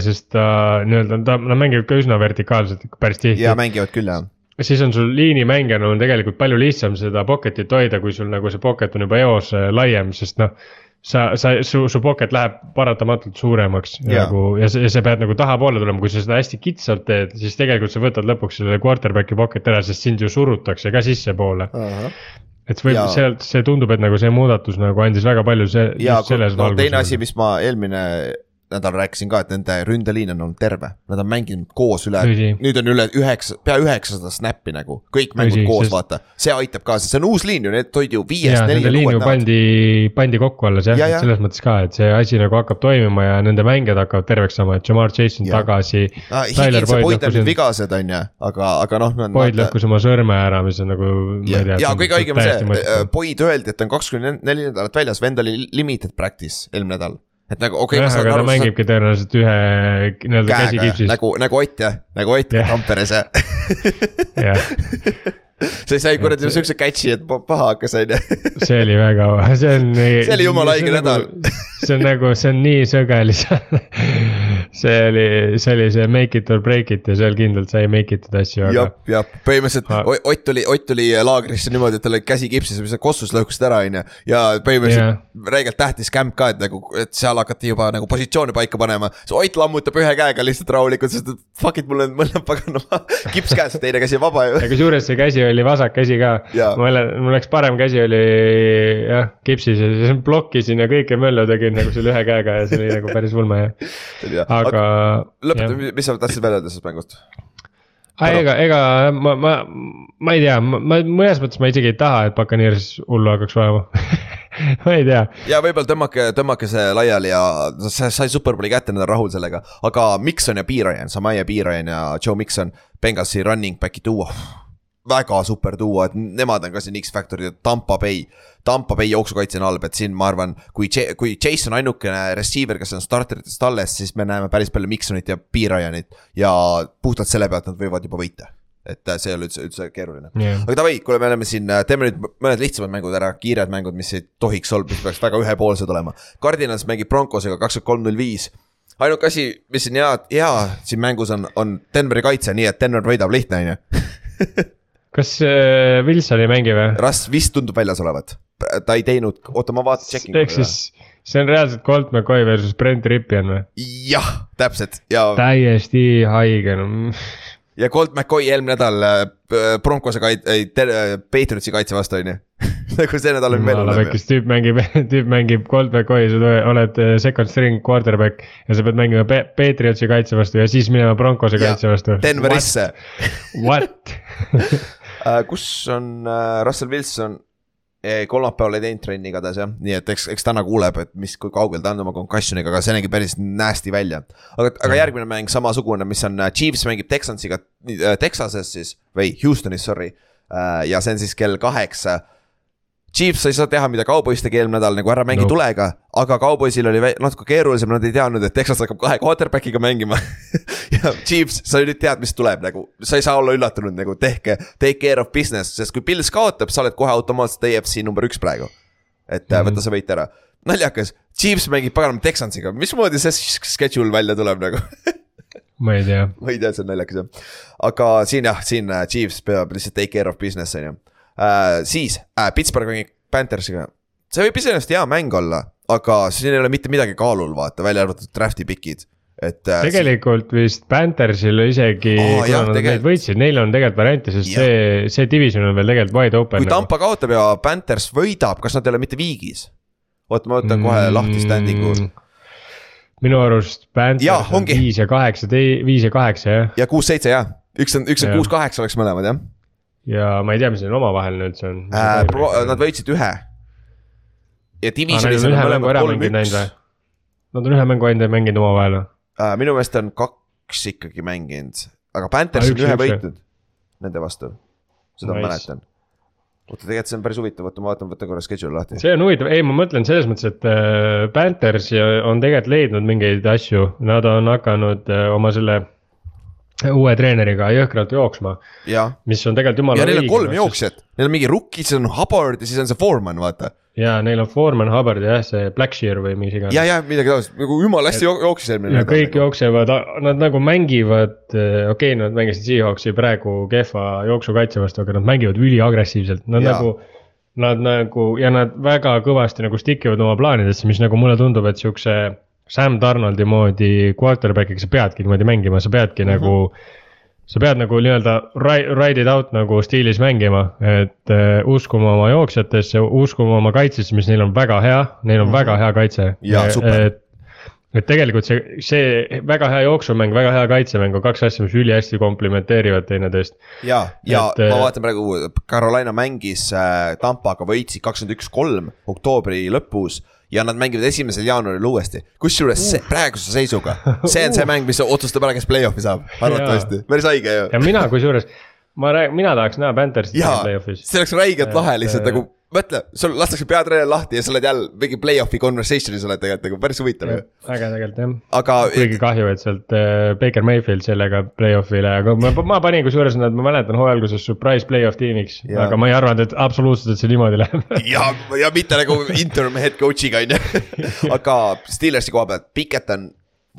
sest ta nii-öelda, ta, nad mängivad ka üsna vertikaalselt päris tihti. ja mängivad küll jah siis on sul liinimängijana on tegelikult palju lihtsam seda pocket'it hoida, kui sul nagu see pocket on juba eos äh, laiem, sest noh. sa, sa, su, su pocket läheb paratamatult suuremaks ja. nagu ja sa, ja sa pead nagu tahapoole tulema, kui sa seda hästi kitsalt teed, siis tegelikult sa võtad lõpuks selle quarterback'i pocket ära, sest sind ju surutakse ka sissepoole uh. -huh et võib sealt, see tundub, et nagu see muudatus nagu andis väga palju see. ja, no, teine asi, mis ma eelmine nädal rääkisin ka, et nende ründeliin on olnud terve, nad on mänginud koos üle, nüüd on üle üheksa, pea üheksasada snappi nagu, kõik mängud Tõsi, koos sest..., vaata. see aitab ka, sest see on uus liin ju, need olid ju viiest neli. Liin ju pandi, pandi kokku alles jah ja, ja., selles mõttes ka, et see asi nagu hakkab toimima ja nende mängijad hakkavad terveks saama, et Jamar Chase on ja. tagasi ah,. Vigased, on ju, aga, aga noh. Boyd lõhkus oma sõrme ära, mis on nagu, ma ei tea. ja kõige õigem on see, Boyd öeldi, et on kakskümmend neli nädalat väljas, vend oli limited practice eelmine nädal et nagu okei okay,. jah, aga ta mängibki tõenäoliselt ühe nii-öelda käsikipsis. nagu, nagu Ott jah, nagu Ott yeah. Tamperes jah (laughs) see sai kuradi siukse catch'i, et paha hakkas on ju. (laughs) see oli väga, see on. (laughs) see oli jumala õige nädal. (laughs) see on nagu, see on nii sõge lihtsalt see oli, see oli see make it or break it ja seal kindlalt sai make itud asju, aga. jah, jah, põhimõtteliselt ha. Ott tuli, Ott tuli laagrisse niimoodi, et tal oli käsi kipsis, mis kossus lõhkusid ära, on ju. ja põhimõtteliselt yeah. räigelt tähtis camp ka, et nagu, et seal hakati juba nagu positsioone paika panema. see Ott lammutab ühe käega lihtsalt rahulikult, sest fuck it, mul on mõlemad paganama kips käes, teine käsi vaba ju. kusjuures see käsi oli vasak käsi ka. mul, mul läks parem käsi oli jah, kipsis ja siis blokkisin ja kõike möllu tegin nagu selle ühe käega ja see oli nagu päris ulme jah aga. lõpeta, mis sa tahtsid välja öelda sellest mängust? ega, ega ma, ma, ma ei tea, ma, ma mõnes mõttes ma isegi ei taha, et Buccaneers hullu hakkaks vajama (laughs) ma ei tea. ja võib-olla tõmmake, tõmmake see laiali ja sa sai superbowli kätte, nad on rahul sellega. aga Mikson ja Piirajan, Samai ja Piirajan ja Joe Mikson, Bengalsi running back'i duo. Väga super duo, et nemad on ka siin X-Factorid ja Tampa Bay. Tampa Bay jooksukaitse on halb, et siin ma arvan, kui, kui Chase on ainukene receiver, kes on starteritest alles, siis me näeme päris palju Miksonit ja B Ryanit ja puhtalt selle pealt nad võivad juba võita. et äh, see ei ole üldse, üldse keeruline. jah, aga davai, kuule, me oleme siin, teeme nüüd mõned lihtsamad mängud ära, kiired mängud, mis ei tohiks olla, mis peaks väga ühepoolsed olema. Cardinals mängib Broncosega kakskümmend kolm, null viis. ainuke asi, mis siin hea, hea siin mängus on, on Denveri kaitse, nii et Denver võidab, lihtne on ju. (laughs) kas äh, Wilson ei mängi või? Russ vist tundub väljas olevat, ta ei teinud, oota, ma vaatan checking. ehk siis see on reaalselt Colt McCoy versus Brent Ripien või? jah, täpselt ja, täiesti haige, no ja Colt McCoy eelmine nädal äh, Broncose kait-, ei, Patriotsi kaitse vastu on ju. (laughs) nagu see nädal on veel hullem ju. pekkis, tüüp mängib, (laughs) tüüp mängib Colt McCoy, sa oled äh, second string quarterback ja sa peed mängima Pe- Patriotsi kaitse vastu ja siis minema Broncose kaitse vastu. Denverisse. What? (laughs) Äh, kus on äh, Russell Wilson? kolmapäeval ei teinud trenni igatahes jah, nii et eks, eks täna kuuleb, et mis, kui kaugel ta on oma concussion'iga, aga see nägi päris nasty välja. aga, aga järgmine mäng samasugune, mis on äh, Chiefs mängib Texansiga äh, Texases siis või Houstonis, sorry. ja see on siis kell kaheksa. Chiefs ei saa teha, mida tegi eelmine nädal, nagu ära mängi no. tulega, aga Cowboysil oli natuke keerulisem, nad ei teadnud, et Texas hakkab kahe quarterback'iga mängima. (laughs) ja Chiefs, sa nüüd tead, mis tuleb nagu, sa ei saa olla üllatunud nagu tehke, take care of business, sest kui Pils kaotab, sa oled kohe automaatselt AFC number üks praegu. et mm -hmm. võta see võit ära, naljakas, Chiefs mängib paganama Texansiga, mismoodi see schedule välja tuleb nagu (laughs) ma ei tea, ma ei tea, see on naljakas jah. aga siin jah, siin äh, Chiefs peab lihtsalt take care of business on ju. Siis uh, Pittsburgh mängib Panthersiga, see võib iseenesest hea mäng olla, aga siin ei ole mitte midagi kaalul, vaata, välja arvatud draft'i pikid, et uh,. tegelikult vist Panthersil isegi oh,, kuna nad neid tegelikult. võitsid, neil on tegelikult variante, sest Jah. see, see division on veel tegelikult wide open. kui Tampa kaotab ja Panthers võidab, kas nad ei ole mitte viigis? oot, ma võtan kohe lahti standing'u. Mm. minu arust Panthers on viis ja kaheksa, viis ja kaheksa jah. ja kuus-seitse jah, üks on, üks on kuus-kaheksa oleks mõlemad jah ja ma ei tea, mis neil omavaheline üldse on äh,. Nad võitsid ühe. ja divisionis neil on mõlemad ära kolm mänginud näinud või üks.? Nad on ühe mängu ainult mänginud omavahel või? äh,. minu meelest on kaks ikkagi mänginud, aga Panthers Aa, on ühe üks, võitnud nende vastu. seda ma Nice. mäletan. oota, tegelikult see on päris huvitav, oota ma vaatan, võta korra schedule lahti. see on huvitav, ei, ma mõtlen selles mõttes, et äh, Panthers on tegelikult leidnud mingeid asju, nad on hakanud äh, oma selle uue treeneriga jõhkralt jooksma, mis on tegelikult jumala ja neil on kolm jooksjat, neil on mingi rookie, siis on Hubbard ja siis on see Foreman, vaata. ja neil on Foreman, Hubbard ja jah, see Blackshear või mis iganes. ja, ja midagi taolist, nagu jumala hästi jo- jooksis eelmine ja kõik. jooksevad, nad nagu mängivad, okei okay,, nad mängisid Seahawksi praegu kehva jooksukaitse vastu, aga nad mängivad üliagressiivselt, nad Jaa. nagu. Nad nagu ja nad väga kõvasti nagu stick ivad oma plaanidesse, mis nagu mulle tundub, et siukse Sam Donaldi moodi quarterback'iga sa peadki niimoodi mängima, sa peadki mm -hmm. nagu. sa pead nagu nii-öelda ri- ride it out nagu stiilis mängima, et uh, uskuma oma jooksjatesse, uskuma oma kaitsesse, mis neil on väga hea, neil on mm -hmm. väga hea kaitse. Jaa, super. et et tegelikult see, see väga hea jooksumäng, väga hea kaitsemäng on kaks asja, mis ülihästi komplimenteerivad teineteist. ja, ja Et, et, ma äh, vaatan praegu, Carolina mängis äh, Tampaga, võitsid kakskümmend üks, kolm oktoobri lõpus ja nad mängivad esimesel jaanuaril uuesti, kusjuures uh. praeguse seisuga, see on (laughs) see mäng, mis otsustab ära, kes play-off'i saab, arvatavasti, päris haige ju. ja mina kusjuures, ma räägin, mina tahaks näha Panthersit play-off'is. see oleks räigelt lahe lihtsalt Et, nagu, mõtle, sul lastakse peatreener lahti ja sa oled jälle mingi play-off'i conversation'is oled tegelikult nagu päris huvitav ju. äge tegelikult jah, aga kuigi kahju, et sealt äh, Baker Mayfield sellega play-off'ile, aga ma, ma panin kusjuures nad, ma mäletan hooaja alguses surprise play-off tiimiks, aga ma ei arvanud, et absoluutselt, et see niimoodi läheb (laughs) ja, ja mitte nagu interim head coach'iga on ju, (laughs) aga Steelersi koha pealt, Piket on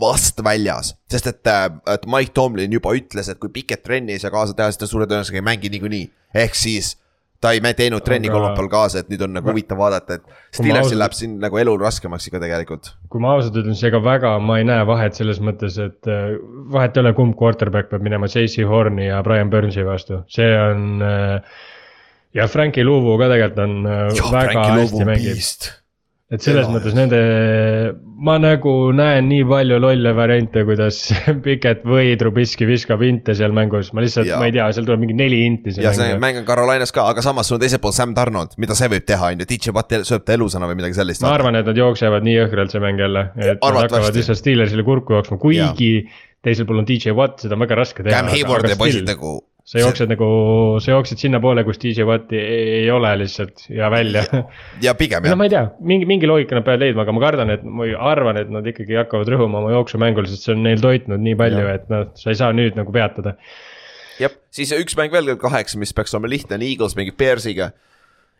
vast väljas, sest et, et Mike Tomlin juba ütles, et kui Piket trenni ei saa kaasa teha, siis ta suure tõenäosusega ei mängi niikuinii. ehk siis ta ei teinud trenni Aga- kolmapäeval kaasa, et nüüd on nagu huvitav vaadata, et Steelersil läheb siin nagu elu raskemaks ikka tegelikult. kui ma ausalt ütlen, siis ega väga ma ei näe vahet selles mõttes, et äh, vahet ei ole, kumb quarterback peab minema J.C. Horni ja Brian Burnsi vastu, see on. ja Frankie Luvu ka tegelikult on äh, väga hästi mängib, et selles Ela- mõttes nende, ma nagu näen nii palju lolle variante, kuidas (laughs) Piket või Trubisky viskab inte seal mängus, ma lihtsalt ma ei tea, seal tuleb mingi neli inti. ja see mäng on Carolinas ka, aga samas sul on teiselt poolt Sam Donald, mida see võib teha, on ju, DJ Watt sööb ta elusana või midagi sellist. ma arvan, et nad jooksevad nii jõhkralt see mäng jälle, et nad hakkavad lihtsalt Steelersile kurku jooksma, kuigi teisel pool on DJ Watt, seda on väga raske teha. Cam Hayward ja poisid nagu sa jooksed nagu, sa jooksed sinnapoole, kus DJ Watti ei ole lihtsalt ja välja. ja pigem no jah, ma ei tea, mingi, mingi loogika nad peavad leidma, aga ma kardan, et ma arvan, et nad ikkagi hakkavad rõhuma oma jooksumängul, sest see on neil toitnud nii palju, et noh, sa ei saa nüüd nagu peatada. jah, siis üks mäng veel kell kaheksa, mis peaks olema lihtne, on Eagles mängib Bearsiga.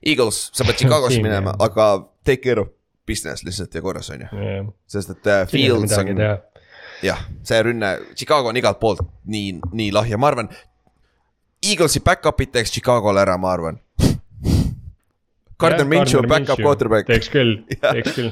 Eagles, sa pead (laughs) Chicagosse minema, aga take care of business lihtsalt ja korras on ju, sest et äh, Fields on jah, see rünne, Chicago on igalt poolt nii, nii lahja, ma arvan. Eaglesi back-up'id teeks Chicagole ära, ma arvan. Gardner Minshew, back-up quarterback. teeks küll, (laughs) teeks küll.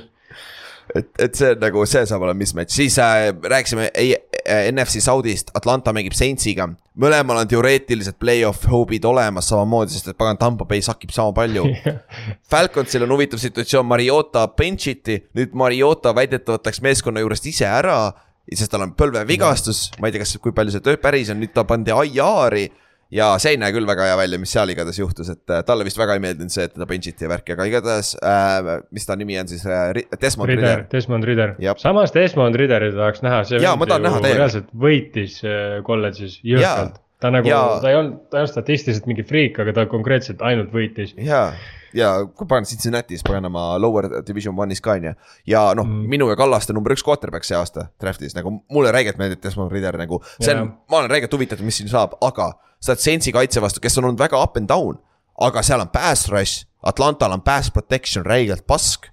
et, et see on nagu, see saab olema mismatch, siis äh, rääkisime ei, äh, NFC South'ist, Atlanta mängib Saintsiga. mõlemal on teoreetiliselt play-off hope'id olemas samamoodi, sest et pagan Tampa Bay sakib sama palju (laughs) Falconsil on huvitav situatsioon, Mariota bench'iti, nüüd Mariota väidetavalt läks meeskonna juurest ise ära. sest tal on põlvevigastus, ma ei tea, kas, kui palju see töö päris on, nüüd ta pandi IR-i. Ja see ei näe küll väga hea välja, mis seal igatahes juhtus, et äh, talle vist väga ei meeldinud see, et teda bench'iti ja värki, aga igatahes äh,, mis ta nimi on siis äh,, Desmond Ritter Ritter, Desmond Jep., samas Desmond Ritterit tahaks näha, see Jaa, tahan näha täiega. reaalselt võitis äh, kolledžis jõhkralt. ta nagu Jaa., ta ei olnud, ta ei olnud statistiliselt mingi friik, aga ta konkreetselt ainult võitis. ja, ja kui pagan Cincinnati's paganama lower division one'is ka on ju. ja noh mm., minu ja Kallaste number üks quarterback see aasta draft'is nagu mulle räigelt meeldib Desmond Ritter nagu. see on Jaa., ma olen räigelt huvitatud, mis siin saab, aga sa oled Saintsi kaitse vastu, kes on olnud väga up and down. aga seal on pass rush, Atlantal on pass protection räigelt pask.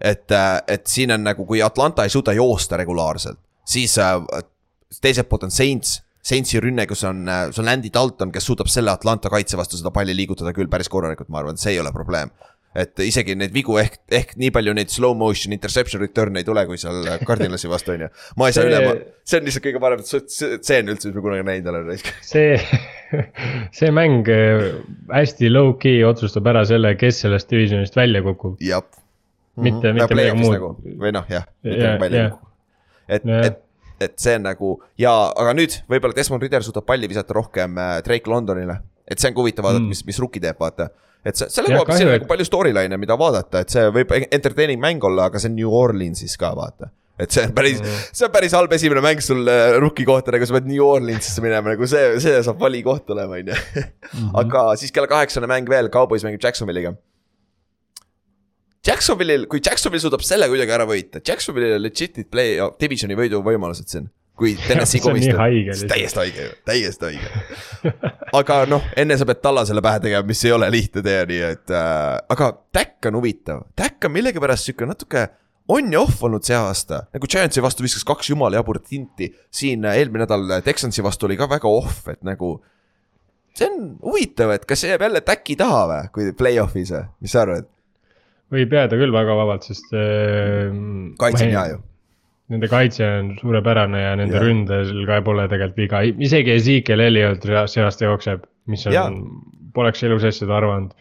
et, et siin on nagu, kui Atlanta ei suuda joosta regulaarselt, siis äh, teiselt poolt on Saints. Saintsi rünne, kus on, see on Andy Dalton, kes suudab selle Atlanta kaitse vastu seda palli liigutada küll päris korralikult, ma arvan, et see ei ole probleem. et isegi neid vigu ehk, ehk nii palju neid slow motion interception return'e ei tule, kui seal Cardinalsi vastu on ju. ma ei saa See- üle, see on lihtsalt kõige parem tseen üldse, mis ma kunagi näinud olen. see, (laughs) see mäng äh, hästi low-key otsustab ära selle, kes sellest divisionist välja kukub. jah. Mitte- mitte midagi muud. nagu. või noh, jah. Jaa, jah. et, Jah. et, et see on nagu ja, aga nüüd võib-olla Desmond Ritter suudab palli visata rohkem äh, Drake Londonile. et see on ka huvitav vaadata Mm. mm., mis, mis rookie teeb, vaata. et see, selle koha pealt, siin on nagu et- palju storyline'e, mida vaadata, et see võib entertaining mäng olla, aga see on New Orleansis ka, vaata et see on päris mm., see on päris halb esimene mäng sul äh, rookie kohta, nagu sa pead New Orleansisse minema, nagu see, see saab valikoht olema, on ju. (laughs) Mhm. aga siis kella kaheksane mäng veel, Cowboys mängib Jacksonville'iga. Jacksonville'il, kui Jacksonville suudab selle kuidagi ära võita, Jacksonville'il on legit'id play, divisioni võidu võimalused siin. kui (laughs) Tennessee komistab lihtsalt. täiesti haige täiesti haige. aga noh, enne sa pead tallasele pähe tegema, mis ei ole lihtne tee, nii et äh,, aga Tack on huvitav, Tack on millegipärast sihuke natuke on ja off olnud see aasta, nagu Giantsi vastu viskas kaks jumala jaburat tinti, siin äh, eelmine nädal Texansi vastu oli ka väga off, et nagu see on huvitav, et kas see jääb jälle Tacki taha või, kui play-off'is või, mis sa arvad? Võib jääda küll väga vabalt, sest äh,. kaitse on hea ju. Nende kaitse on suurepärane ja nende Jah. ründel ka pole tegelikult viga, isegi Ezekiel Elliot see aasta jookseb, mis on, poleks elu sees seda arvanud.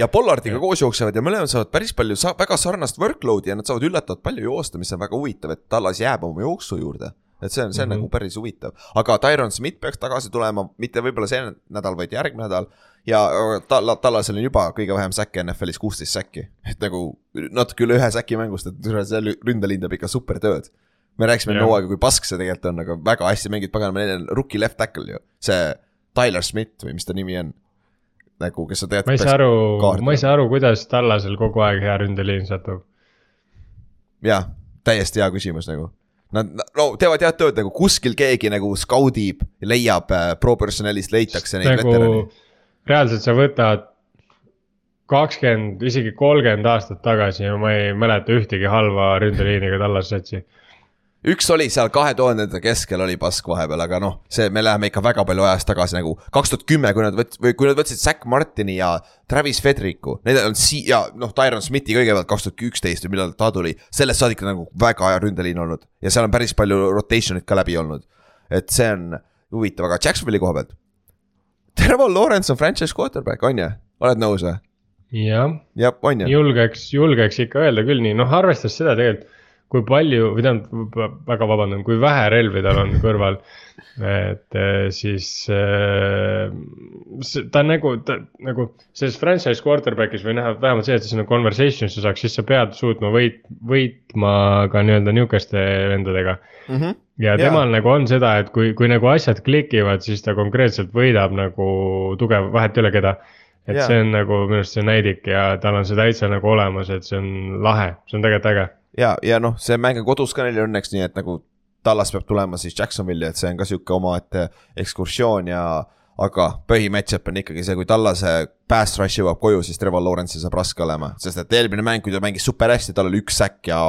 ja Pollardiga koos jooksevad ja mõlemad saavad päris palju sa väga sarnast workload'i ja nad saavad üllatavalt palju joosta, mis on väga huvitav, et Tallas jääb oma jooksu juurde. et see on, see on mm. -hmm. nagu päris huvitav, aga Tyron Smith peaks tagasi tulema, mitte võib-olla see nädal, vaid järgmine nädal. Ja Tal-, Tallasel on juba kõige vähem säkke NFL-is, kuusteist säkki, et nagu natuke üle ühe säki mängust, et see ründeliin teeb ikka super tööd. me rääkisime enne Jah. hooaega, kui pask see tegelikult on, aga väga hästi mängid, paganama, neil on rookie left tackle ju, see Tyler Smith või mis ta nimi on. nagu, kes on tegelikult. ma ei saa aru ma ei saa aru, kuidas Tallasel kogu aeg hea ründeliin satub. jah, täiesti hea küsimus nagu. Nad no teevad head tööd nagu kuskil keegi nagu skaudib, leiab äh, pro personalist leitakse neid nagu veterane. Reaalselt sa võtad kakskümmend, isegi kolmkümmend aastat tagasi ja ma ei mäleta ühtegi halva ründeliiniga Tallase satsi. üks oli seal kahe tuhandete keskel oli pask vahepeal, aga noh, see, me läheme ikka väga palju ajas tagasi nagu kaks tuhat kümme, kui nad võt-, või kui nad võtsid Zack Martini ja Travis Federiku. Need on si- ja noh, Tyron Smithi kõigepealt kaks tuhat üksteist või millal ta tuli, sellest saadik on nagu väga hea ründeliin olnud ja seal on päris palju rotation'it ka läbi olnud. et see on huvitav, aga Jacksonville'i koha pealt. Trevor Lawrence on franchise quarterback, on ju, oled nõus või? jah, jah, on ju. julgeks, julgeks ikka öelda küll nii, noh arvestades seda tegelikult, kui palju või tähendab, väga vabandan, kui vähe relvi tal on kõrval. et eh, siis äh, ta on nagu, ta nagu selles franchise quarterback'is või näha vähemalt see, et sinna conversation'isse saaks, siis sa pead suutma võit, võitma ka nii-öelda nihukeste vendadega mm. -hmm. Ja temal yeah. nagu on seda, et kui, kui nagu asjad klikivad, siis ta konkreetselt võidab nagu tugev, vahet ei ole keda et yeah. see on nagu minu arust see näidik ja tal on see täitsa nagu olemas, et see on lahe, see on tegelikult äge. ja, ja noh, see mäng on kodus ka neil õnneks, nii et nagu Tallas peab tulema siis Jacksonville'i, et see on ka sihuke omaette ekskursioon ja aga põhimatch-up on ikkagi see, kui Tallase pass rush jõuab koju, siis Trevor Lawrence'il saab raske olema, sest et eelmine mäng, kui ta mängis super hästi, tal oli üks säkk ja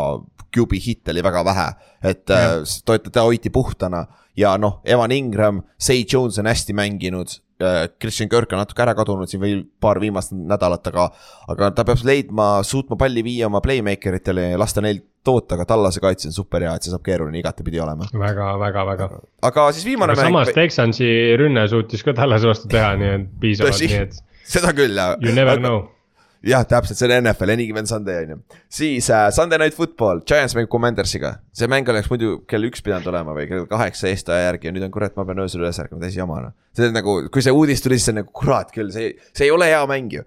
QB hit oli väga vähe. et äh, ta hoiti puhtana ja noh, Evan Ingram, Say Jones on hästi mänginud Äh, Christian Kirk on natuke ära kadunud siin veel paar viimast nädalat, aga, aga ta peab leidma, suutma palli viia oma playmaker itele ja lasta neil toota, aga Tallase kaitse on super hea, et see saab keeruline igatepidi olema. väga, väga, väga. aga siis viimane aga mäng. samas Texansi rünne suutis ka Tallase vastu teha, nii et piisavalt, nii et. seda küll jah. You never aga... know jah, täpselt, see on NFL, any given Sunday on ju. siis äh, Sunday Night Football, Giants mängib Commandersiga. see mäng oleks muidu kell üks pidanud olema või kell kaheksa Eesti aja järgi ja nüüd on kurat, ma pean öösel üles ärkama, täis jama noh. see on nagu, kui see uudis tuli, siis see on nagu kurat küll, see, see ei ole hea mäng ju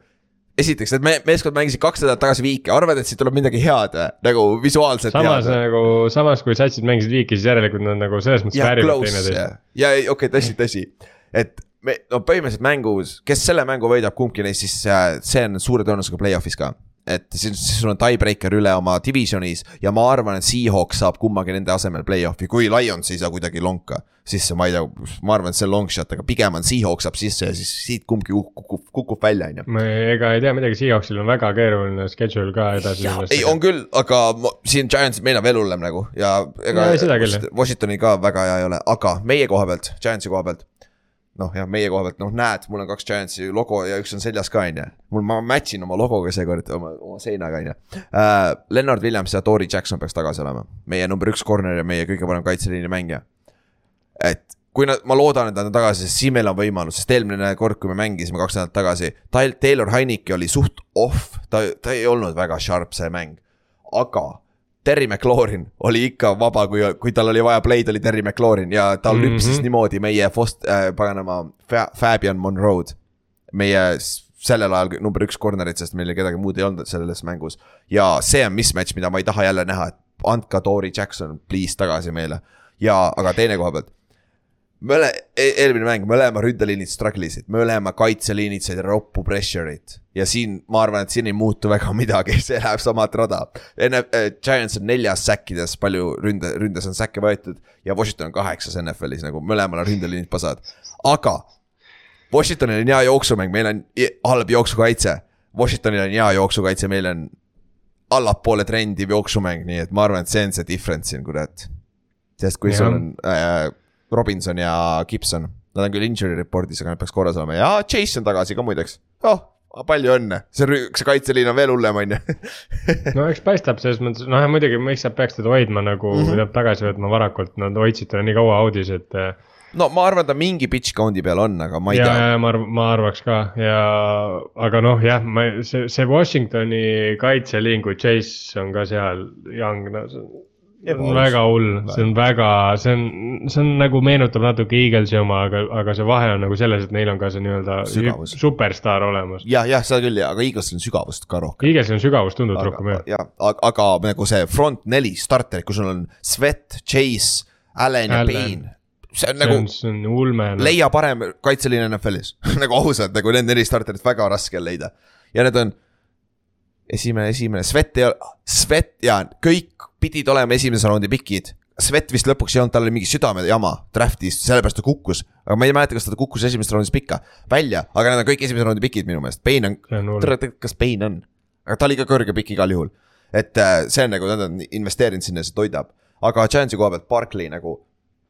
esiteks, need me meeskond mängisid kaks nädalat tagasi viiki, arvad, et siit tuleb midagi head või, nagu visuaalselt. samas head, nagu, samas kui satsid mängisid viiki, siis järelikult nad nagu selles mõttes väärivad teineteist. ja, ja okei okay,, tõsi, tõsi, et me, no põhimõtteliselt mängus, kes selle mängu võidab, kumbki neist, siis äh, see on suure tõenäosusega play-off'is ka. et siis, siis sul on tiebreaker üle oma divisionis ja ma arvan, et Seahawks saab kummagi nende asemel play-off'i, kui Lions ei saa kuidagi lonka sisse, ma ei tea, ma arvan, et see on long shot, aga pigem on Seahawks saab sisse ja siis siit kumbki kukub, kukub välja, on ju. ma ega ei tea midagi, Seahawksil on väga keeruline schedule ka edasi. ei, on küll, aga ma, siin Giants, meil on veel hullem nagu ja ega no, Washingtoni ka väga hea ei ole, aga meie koha pealt, Giantsi koha pealt noh, jah, meie koha pealt, noh, näed, mul on kaks Giantsi logo ja üks on seljas ka, on ju. mul, ma match in oma logoga seekord oma, oma seinaga, on ju. Äh, Lennart Williams ja Tori Jackson peaks tagasi olema, meie number üks corner ja meie kõige parem kaitseliini mängija. et kui nad, ma loodan, et nad on tagasi, siis meil on võimalus, sest eelmine kord, kui me mängisime kaks nädalat tagasi, Taylor Heineke oli suht off, ta, ta ei olnud väga sharp, see mäng. aga Terry McLaurin oli ikka vaba, kui, kui tal oli vaja play'd, oli Terry McLaurin ja ta mm -hmm. lüpsis niimoodi meie Fost- äh,, paganama Fabian Monroe'd. meie sellel ajal number üks corner'id, sest meil kedagi muud ei olnud selles mängus. ja see on mismatch, mida ma ei taha jälle näha, et andke Tori Jackson, please tagasi meile. ja, aga teine koha pealt mõle-, e-, eelmine mäng, mõlema ründeliinid struggle isid, mõlema kaitseliinid said roppu pressure'it. ja siin ma arvan, et siin ei muutu väga (laughs) midagi, see läheb samat rada. enne äh, Giants on neljas säkkides, palju ründe, ründes on säkke võetud ja Washington on kaheksas NFL-is nagu mõlemal on ründeliinid pasad. aga Washingtonil on hea jooksumäng, meil on halb jooksukaitse. Washingtonil on hea jooksukaitse, meil on allapoole trendiv jooksumäng, nii et ma arvan, et see on see difference siin, kurat. sest kui ja. sul on äh, Robinson ja Gibson. Nad on küll injury report'is, aga nad peaks korras olema ja Chase on tagasi ka muideks. oh, palju õnne, see, see kaitseliin on veel hullem, on ju. (laughs) no eks paistab selles mõttes, noh muidugi, miks sa peaks teda hoidma nagu mm, -hmm. tagasi võtma varakult, nad hoidsid teda nii kaua audis, et. Äh, no ma arvan, ta mingi pitch count'i peal on, aga ma ei ja, tea. ma arv-, ma arvaks ka ja, aga noh, jah, ma, see, see Washingtoni kaitseliin, kui Chase on ka seal, Young, no väga hull, see on väga, see on, see on nagu meenutab natuke Eaglesi oma, aga, aga see vahe on nagu selles, et neil on ka see nii-öelda superstaar olemas. jah, jah, seda küll, aga Eaglesil on sügavust ka rohkem. Eaglesil on sügavust tunduvalt rohkem jah. jah, aga, aga nagu see front neli starterit, kus sul on Svet, Chase, Allan ja Payne see on nagu, see on ulme no.. leia parem kaitseliin NFL-is (laughs) nagu ausalt, nagu need neli starterit väga raske on leida. ja need on esimene, esimene, Svet ei ole, Svet ja kõik pidid olema esimese raundi pikid. Svet vist lõpuks ei olnud, tal oli mingi südamejama draft'is, sellepärast ta kukkus. aga ma ei mäleta, kas ta kukkus esimesest raundist pikka välja, aga need on kõik esimese raundi pikid minu meelest, Payne on, kas Payne on? aga ta oli ka kõrge pikk igal juhul. et äh, see on nagu, nad on investeerinud sinna, see toidab. aga Giantsi koha pealt Barkley nagu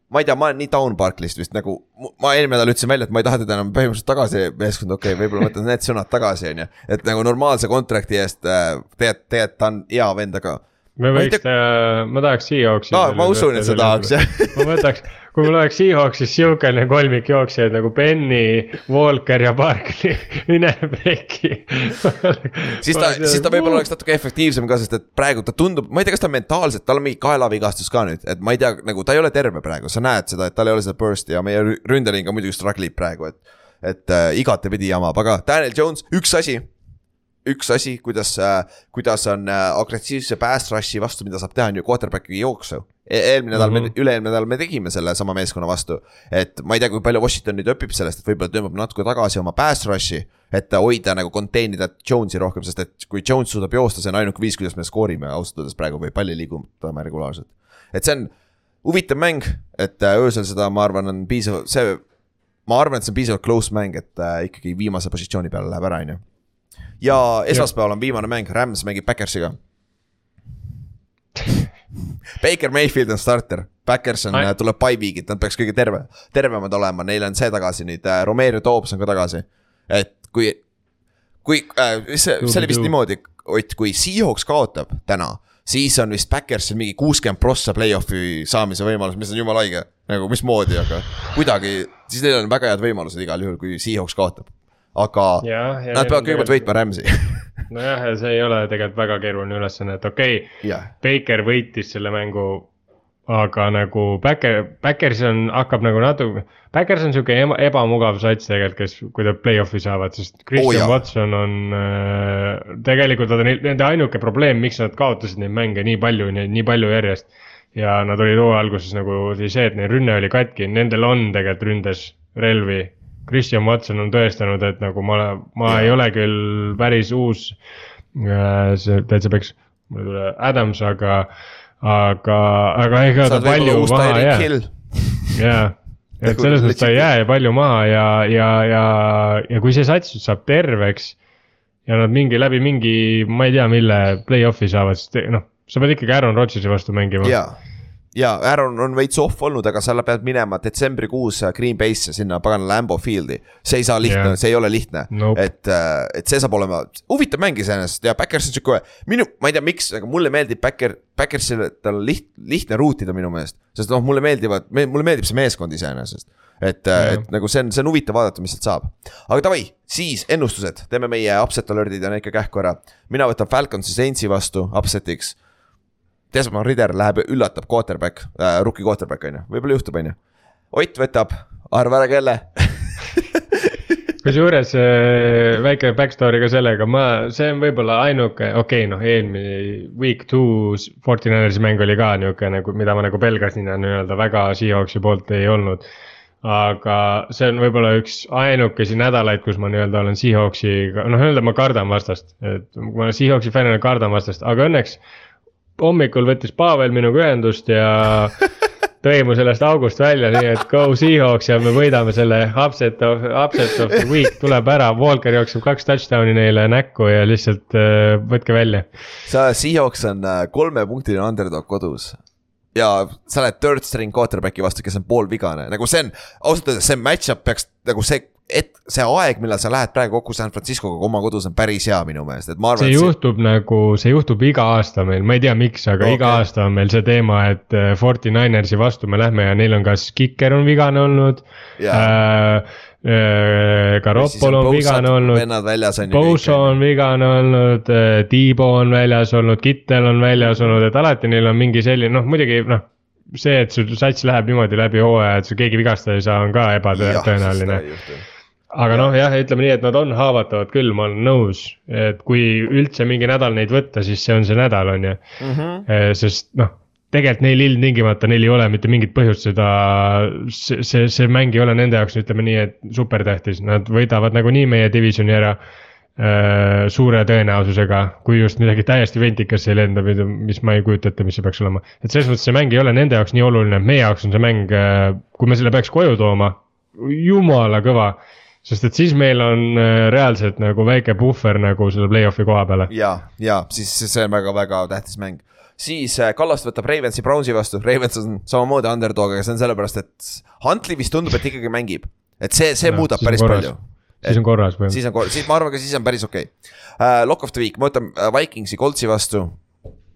ma ei tea, ma olen nii down Barklist vist nagu, ma eelmine nädal ütlesin välja, et ma ei taha teda enam põhimõtteliselt tagasi meeskonda, okei okay,, võib-olla võtan need sõnad tagasi, on ju. et nagu normaalse kontrakti eest äh, tegelikult, tegelikult ta on hea vend, aga me võiks teha, ma tahaks Seahawksi. aa, ma usun, et sa tahaks jah. ma võtaks, kui mul oleks Seahawksis siukene kolmik jooksjaid nagu Benny, Walker ja Barkley, (laughs) mine pekki siis ta, siis ta võib-olla oleks natuke efektiivsem ka, sest et praegu ta tundub, ma ei tea, kas ta mentaalselt, tal on mingi kaelavigastus ka nüüd, et ma ei tea, nagu ta ei ole terve praegu, sa näed seda, et tal ei ole seda burst'i ja meie ründeling ka muidugi struggle ib praegu, et. et äh, igatepidi jamab, aga Daniel Jones, üks asi üks asi, kuidas, äh, kuidas on äh, agressiivse pass rush'i vastu, mida saab teha, on ju quarterback'i jooksu e. eelmine nädal mm -hmm. me, üle-eelmine nädal me tegime selle sama meeskonna vastu. et ma ei tea, kui palju Washington nüüd õpib sellest, et võib-olla tõmbab natuke tagasi oma pass rush'i. et hoida nagu contain ida Jones'i rohkem, sest et kui Jones suudab joosta, see on ainuke viis, kuidas me skoorime ausalt öeldes praegu või palli liigutame regulaarselt. et see on huvitav mäng, et äh, öösel seda, ma arvan, on piisav, see ma arvan, et see on piisavalt close mäng, et äh, ikkagi viimase positsiooni peale läheb ära, on ju ja esmaspäeval on viimane mäng, Rams mängib Backersiga (laughs) Baker Mayfield on starter, Backers on, tuleb by week'it, nad peaks kõige terve, tervemad olema, neil on see tagasi nüüd äh,, Romero Dobbs on ka tagasi. et kui, kui äh,, see, see oli vist niimoodi, Ott, kui Seahawks kaotab täna, siis on vist Backersil mingi kuuskümmend prossa play-off'i saamise võimalus, mis on jumala haige. nagu mismoodi, aga kuidagi, siis neil on väga head võimalused igal juhul, kui Seahawks kaotab aga ja, ja, nad peavad kõigepealt võitma Rams'i (laughs) nojah, ja see ei ole tegelikult väga keeruline ülesanne, et okei okay, Baker võitis selle mängu. aga nagu Backer, Backers on, hakkab nagu natuke, Backers on sihuke ebamugav sats tegelikult, kes, kui nad play-off'i saavad, sest Christian oh, Watson on äh,. tegelikult on nende ainuke probleem, miks nad kaotasid neid mänge nii palju, nii palju järjest. ja nad olid hooaja alguses nagu oli see, et neil rünne oli katki, nendel on tegelikult ründes relvi Christian Watson on tõestanud, et nagu ma, ma ei ole küll päris uus. Äh, see täitsa peaks, mul ei tule Adams, aga, aga, aga ega ta palju maha ei jää. jaa, et selles mõttes ta ei jää palju maha ja, ja, ja, ja kui see sats saab terveks. ja nad mingi läbi mingi, ma ei tea, mille play-off'i saavad, siis noh, sa pead ikkagi Aaron Rodgersi vastu mängima. jaa ja Aaron on veits off olnud, aga sa pead minema detsembrikuus Green Bay'sse sinna pagana Lambo Field'i. see ei saa lihtne yeah., see ei ole lihtne nope., et, äh, et see saab olema huvitav mäng iseenesest ja Backers on sihuke, minu, ma ei tea, miks, aga mulle meeldib Backer, Backersil, tal on liht-, lihtne ruutida minu meelest. sest noh, mulle meeldivad, mulle meeldib see meeskond iseenesest. et yeah., et nagu see on, see on huvitav vaadata, mis sealt saab. aga davai, siis ennustused, teeme meie upset alert'id ja need ka kähku ära. mina võtan Falconsi Saintsi vastu upset'iks Desmond Ritter läheb üllatab quarterback äh,, rookie quarterback on ju, võib-olla juhtub, on ju. Ott võtab, arva ära kelle? (laughs) Kusjuures äh, väike back story ka sellega, ma, see on võib-olla ainuke, okei okay,, noh, eelmine week two Fortinanersi mäng oli ka nihuke nagu, mida ma nagu pelgasin ja nii-öelda väga Seahawksi poolt ei olnud. aga see on võib-olla üks ainukesi nädalaid, kus ma nii-öelda olen Seahawksiga, noh, öelda ma kardan vastast, et ma Seahawksi fännina kardan vastast, aga õnneks hommikul võttis Pavel minuga ühendust ja (laughs) tõi mu sellest august välja, nii et go Seahawks ja me võidame selle upset of, upset of the week. Tuleb ära, Walker jookseb kaks touchdown'i neile näkku ja lihtsalt äh, võtke välja. sa, Seahawks on äh, kolmepunktiline underdog kodus. Ja sa oled third string quarterback'i vastu, kes on poolvigane, nagu see on, ausalt öeldes see match-up peaks nagu see et see aeg, millal sa lähed praegu kokku San Franciscoga oma kodus on päris hea minu meelest, et ma arvan. see juhtub see... nagu, see juhtub iga aasta meil, ma ei tea, miks, aga okay. iga aasta on meil see teema, et äh, Forty Ninersi vastu me lähme ja neil on kas kiker on vigane olnud yeah.. Äh, äh, Garoppol on vigane olnud. on. Boso on vigane olnud, Tiibo on väljas olnud, Kittel on väljas olnud, et alati neil on mingi selline, noh muidugi noh see, et sul sats läheb niimoodi läbi hooaja, et sul keegi vigastada ei saa, on ka ebatõenäoline aga noh, jah, ütleme nii, et nad on haavatavad küll, ma olen nõus, et kui üldse mingi nädal neid võtta, siis see on see nädal, on ju mm. -hmm. sest noh, tegelikult neil ilmtingimata, neil ei ole mitte mingit põhjust seda, see, see, see mäng ei ole nende jaoks, ütleme nii, et supertähtis, nad võidavad nagunii meie divisioni ära äh,. suure tõenäosusega, kui just midagi täiesti ventikasse ei lenda, mis ma ei kujuta ette, mis see peaks olema. et selles mõttes see mäng ei ole nende jaoks nii oluline, meie jaoks on see mäng, äh, kui me selle peaks koju tooma, jumala kõva sest et siis meil on äh, reaalselt nagu väike puhver nagu selle play-off'i koha peale. ja, ja siis see on väga-väga tähtis mäng. siis äh, Kallast võtab Ravensi Brownsi vastu, Ravens on samamoodi underdog, aga see on sellepärast, et Huntley vist tundub, et ikkagi mängib. et see, see ja, muudab päris korras. palju. siis on korras põhimõtteliselt. siis on korras, siis ma arvan, ka siis on päris okei okay. uh,. Lock of the week, ma võtan Vikingsi Coltsi vastu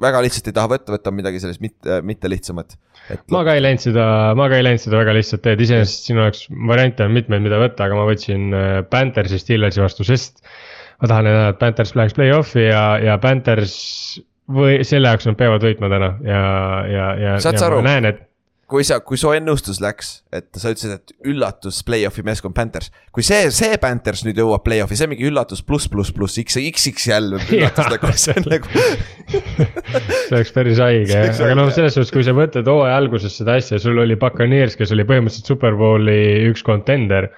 väga lihtsalt ei taha võtta, võtan midagi sellist mitte, mitte lihtsamat. Et ma ka ei läinud seda, ma ka ei läinud seda väga lihtsat teed, iseenesest siin oleks variante on mitmeid, mida võtta, aga ma võtsin äh, Panthersi Steelersi vastu, sest. ma tahan näha, et Panthers läheks play-off'i ja, ja Panthers või selle jaoks nad peavad võitma täna ja, ja, ja, Saad sa aru? näen, et kui sa, kui su ennustus läks, et sa ütlesid, et üllatus play-off'i meeskond Panthers. kui see, see Panthers nüüd jõuab play-off'i, see on mingi üllatus pluss, pluss, pluss X, XXL (laughs) üllatus nagu, see on nagu. (laughs) see oleks päris haige jah aga noh, selles suhtes, kui sa mõtled hooaja alguses seda asja, sul oli Buccaneers, kes oli põhimõtteliselt Superbowli üks contender.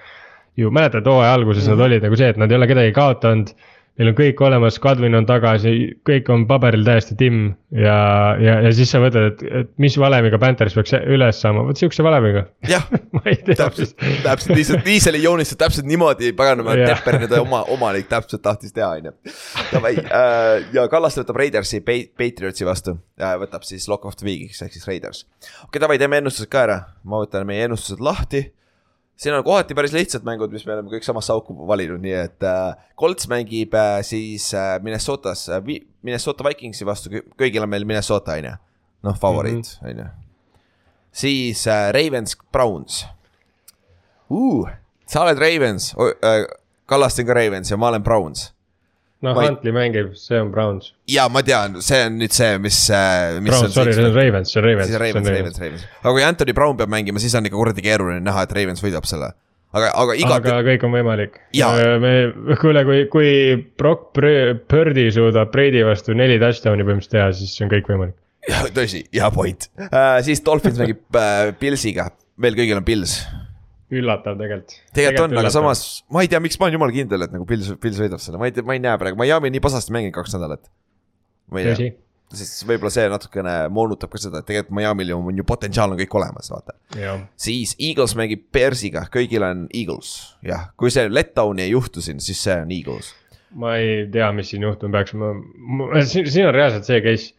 ju mäletad, hooaja alguses Mhm. nad olid nagu see, et nad ei ole kedagi kaotanud. Neil on kõik olemas, Kadrin on tagasi, kõik on paberil täiesti timm ja, ja, ja siis sa mõtled, et, et mis valemiga Panthers peaks üles saama, vot sihukese valemiga. jah, (laughs) täpselt, täpselt lihtsalt oli joonistatud täpselt niimoodi, paganama. Tepper nüüd oma, omanik täpselt tahtis teha, on ju. Davai äh, ja Kallaste võtab Raidersi, Patriotsi vastu, võtab siis Lock of the Week'iks ehk siis Raiders. okei okay,, davai, teeme ennustused ka ära, ma võtan meie ennustused lahti. Siin on kohati päris lihtsad mängud, mis me oleme kõik samasse auku valinud, nii et äh, Colts mängib äh, siis äh, Minnesotas äh,, Minnesota Vikingsi vastu, kõigil on meil Minnesota, on ju. noh, favoriit, on ju. siis äh, Ravens, Browns uh,. sa oled Ravens äh,, Kallaste on ka Ravens ja ma olen Browns. noh, ma ei- Huntley mängib, see on Browns. ja ma tean, see on nüüd see, mis, mis Browns, sorry, see on Ravens, see on Ravens. siis on Ravens, Ravens, Ravens. aga kui Anthony Brown peab mängima, siis on ikka kuradi keeruline näha, et Ravens võidab selle. aga, aga iga aga kõik on võimalik. Jaa. me, kuule, kui, kui Brock Purdy suudab Brady vastu neli touchdown'i põhimõtteliselt teha, siis see on kõik võimalik. (laughs) Tõsi, hea point uh,. siis Dolphins mängib uh, Pilsiga, meil kõigil on Pils. Üllatav tegelikult. tegelikult on, aga samas ma ei tea, miks ma olen jumala kindel, et nagu Pils, Pils võidab selle, ma ei tea, ma ei näe praegu, Miami nii pasasti mänginud kaks nädalat. ma ei tea siis võib-olla see natukene moonutab ka seda, et tegelikult Miami'l ju on ju potentsiaal on kõik olemas, vaata. siis Eagles mängib Bearsiga, kõigil on Eagles, jah, kui see letdown'i ei juhtu siin, siis see on Eagles. ma ei tea, mis siin juhtuma peaks, ma, ma, siin, siin on reaalselt see case.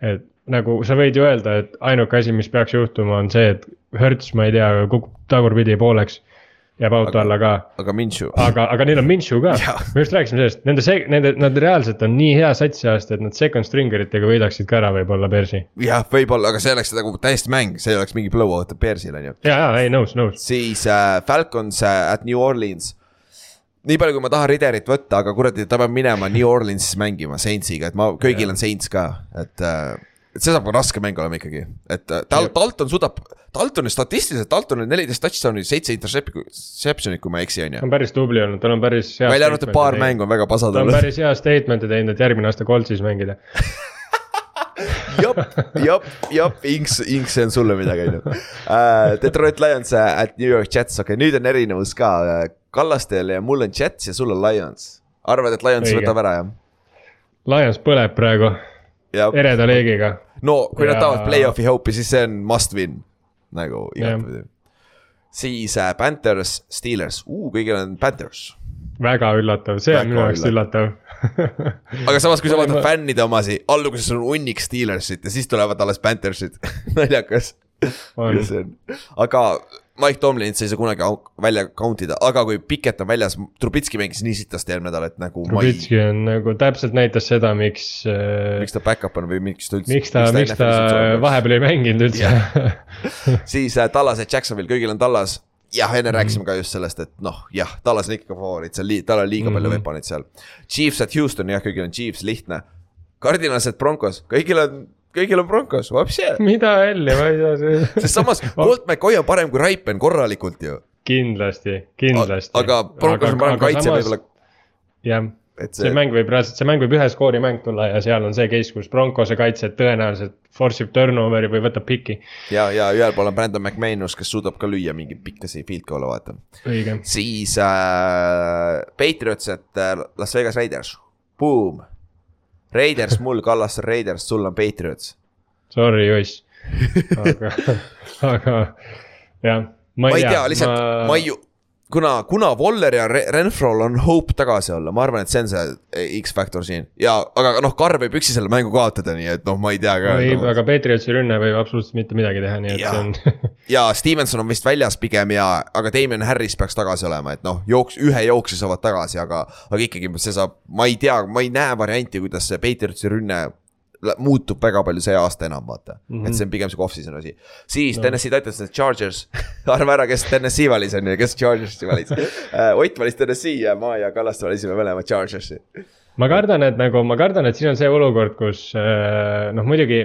et nagu sa võid ju öelda, et ainuke asi, mis peaks juhtuma, on see, et Hertz, ma ei tea, kukub tagurpidi pooleks. jääb auto Aga- alla ka, aga Minshew, aga, aga neil on Minshew ka me just rääkisime sellest, nende see, nende, nad reaalselt on nii hea sats see aasta, et nad second string eritega võidaksid ka ära võib-olla Bearsi. jah, võib-olla, aga see oleks nagu täiesti mäng, see oleks mingi blowout Bearsil on ju. ja, ja ei nõus, nõus. siis äh, Falcons äh, at New Orleans. nii palju, kui ma tahan Riderit võtta, aga kuradi, ta peab minema New Orleansis mängima Saintsiga, et ma, kõigil on Saints ka, et äh, et see saab ka raske mäng olema ikkagi, et äh, Tal-, Dalton suudab, Daltoni statistiliselt, Daltonil neliteist touchdown'i, seitse interception'it, kui ma ei eksi, on ju. on päris tubli olnud, tal on päris hea. välja arvatud paar. mängu on väga pasad ta on olnud. päris hea statement'i teinud, et järgmine aasta Coltsis mängida. (laughs) jop, jop, jop, Inks, Inks, see on sulle midagi, on ju. Detroit Lions äh, at New York Jets, okei okay,, nüüd on erinevus ka. Kallastel ja mul on Jets ja sul on Lions. arvad, et Lions Õige. võtab ära, jah? Lions põleb praegu ereda leegiga. no kui nad Ja- tahavad play-off'i hope'i, siis see on must win nagu igatpidi. siis äh, Panthers, Steelers uh,, kõigil on Panthers. väga üllatav, see Väga on minu jaoks üllatav. aga samas, kui sa vaatad (laughs) ma- fännide omasi, alguses on hunnik Steelersit ja siis tulevad alles Panthersid, (laughs) naljakas. On, aga Mike Tomlinit sa ei saa kunagi välja count ida, aga kui Piket on väljas, Trubitski mängis nii sitasti eelmine nädal, et nagu ma ei, Trubitski on nagu täpselt näitas seda, miks, miks ta back-up on või miks ta üldse. miks ta, miks ta vahepeal ei mänginud üldse. (laughs) siis äh, Tallas ja Jacksonville, kõigil on Tallas. jah, enne Mhm. rääkisime ka just sellest, et noh, jah, Tallas on ikka favoriit, seal tal on liiga palju Mhm. veponit seal. Chiefs at Houston, jah, kõigil on Chiefs, lihtne. Cardinals at Broncos, kõigil on, kõigil on Broncos, vapsi. mida välja, ma ei tea, see. (laughs) sest samas Colt McCoy on parem kui Raipen korralikult ju. kindlasti, kindlasti. aga Broncos on parem kaitse võib-olla, jah, et see see, mäng võib reaalselt, see mäng võib ühe skoori mäng tulla ja seal on see case, kus Broncose kaitse tõenäoliselt force ib turnover'i või võtab piki. ja, ja ühel pool on Brandon McManus, kes suudab ka lüüa mingi pikkasi field goal'e, vaata. siis äh, Patriots, et äh, Las Vegas Raiders, boom. Raiders, mul Kallastel Raiders, sul on Patriots. sorry Joss, (laughs) aga, aga jah. ma ei tea, lihtsalt ma, ma ei, kuna, kuna Waller ja Re- Renfro'l on hope tagasi olla, ma arvan, et see on see eh, X-faktor siin ja, aga noh, Carr võib üksi selle mängu kaotada, nii et noh, ma ei tea ka võib, aga Patriotsi rünne võib absoluutselt mitte midagi teha, nii et Jaa. see on (laughs) ja Stevenson on vist väljas pigem ja, aga Damien Harris peaks tagasi olema, et noh, jooks, ühe jooksja saavad tagasi, aga, aga ikkagi see saab, ma ei tea, ma ei näe varianti, kuidas see Patriotsi rünne muutub väga palju see aasta enam, vaata mm. Mhm. -hmm. et see on pigem sihuke off-season asi. siis no. Tennessee Titans, need Chargers, (laughs) arva ära, kes Tennessee valis on ju, kes Chargersi valis. (laughs) Ott valis Tennessee ja ma ja Kallaste valisime mõlemad Chargersi. ma kardan, et nagu ma kardan, et siin on see olukord, kus äh, noh, muidugi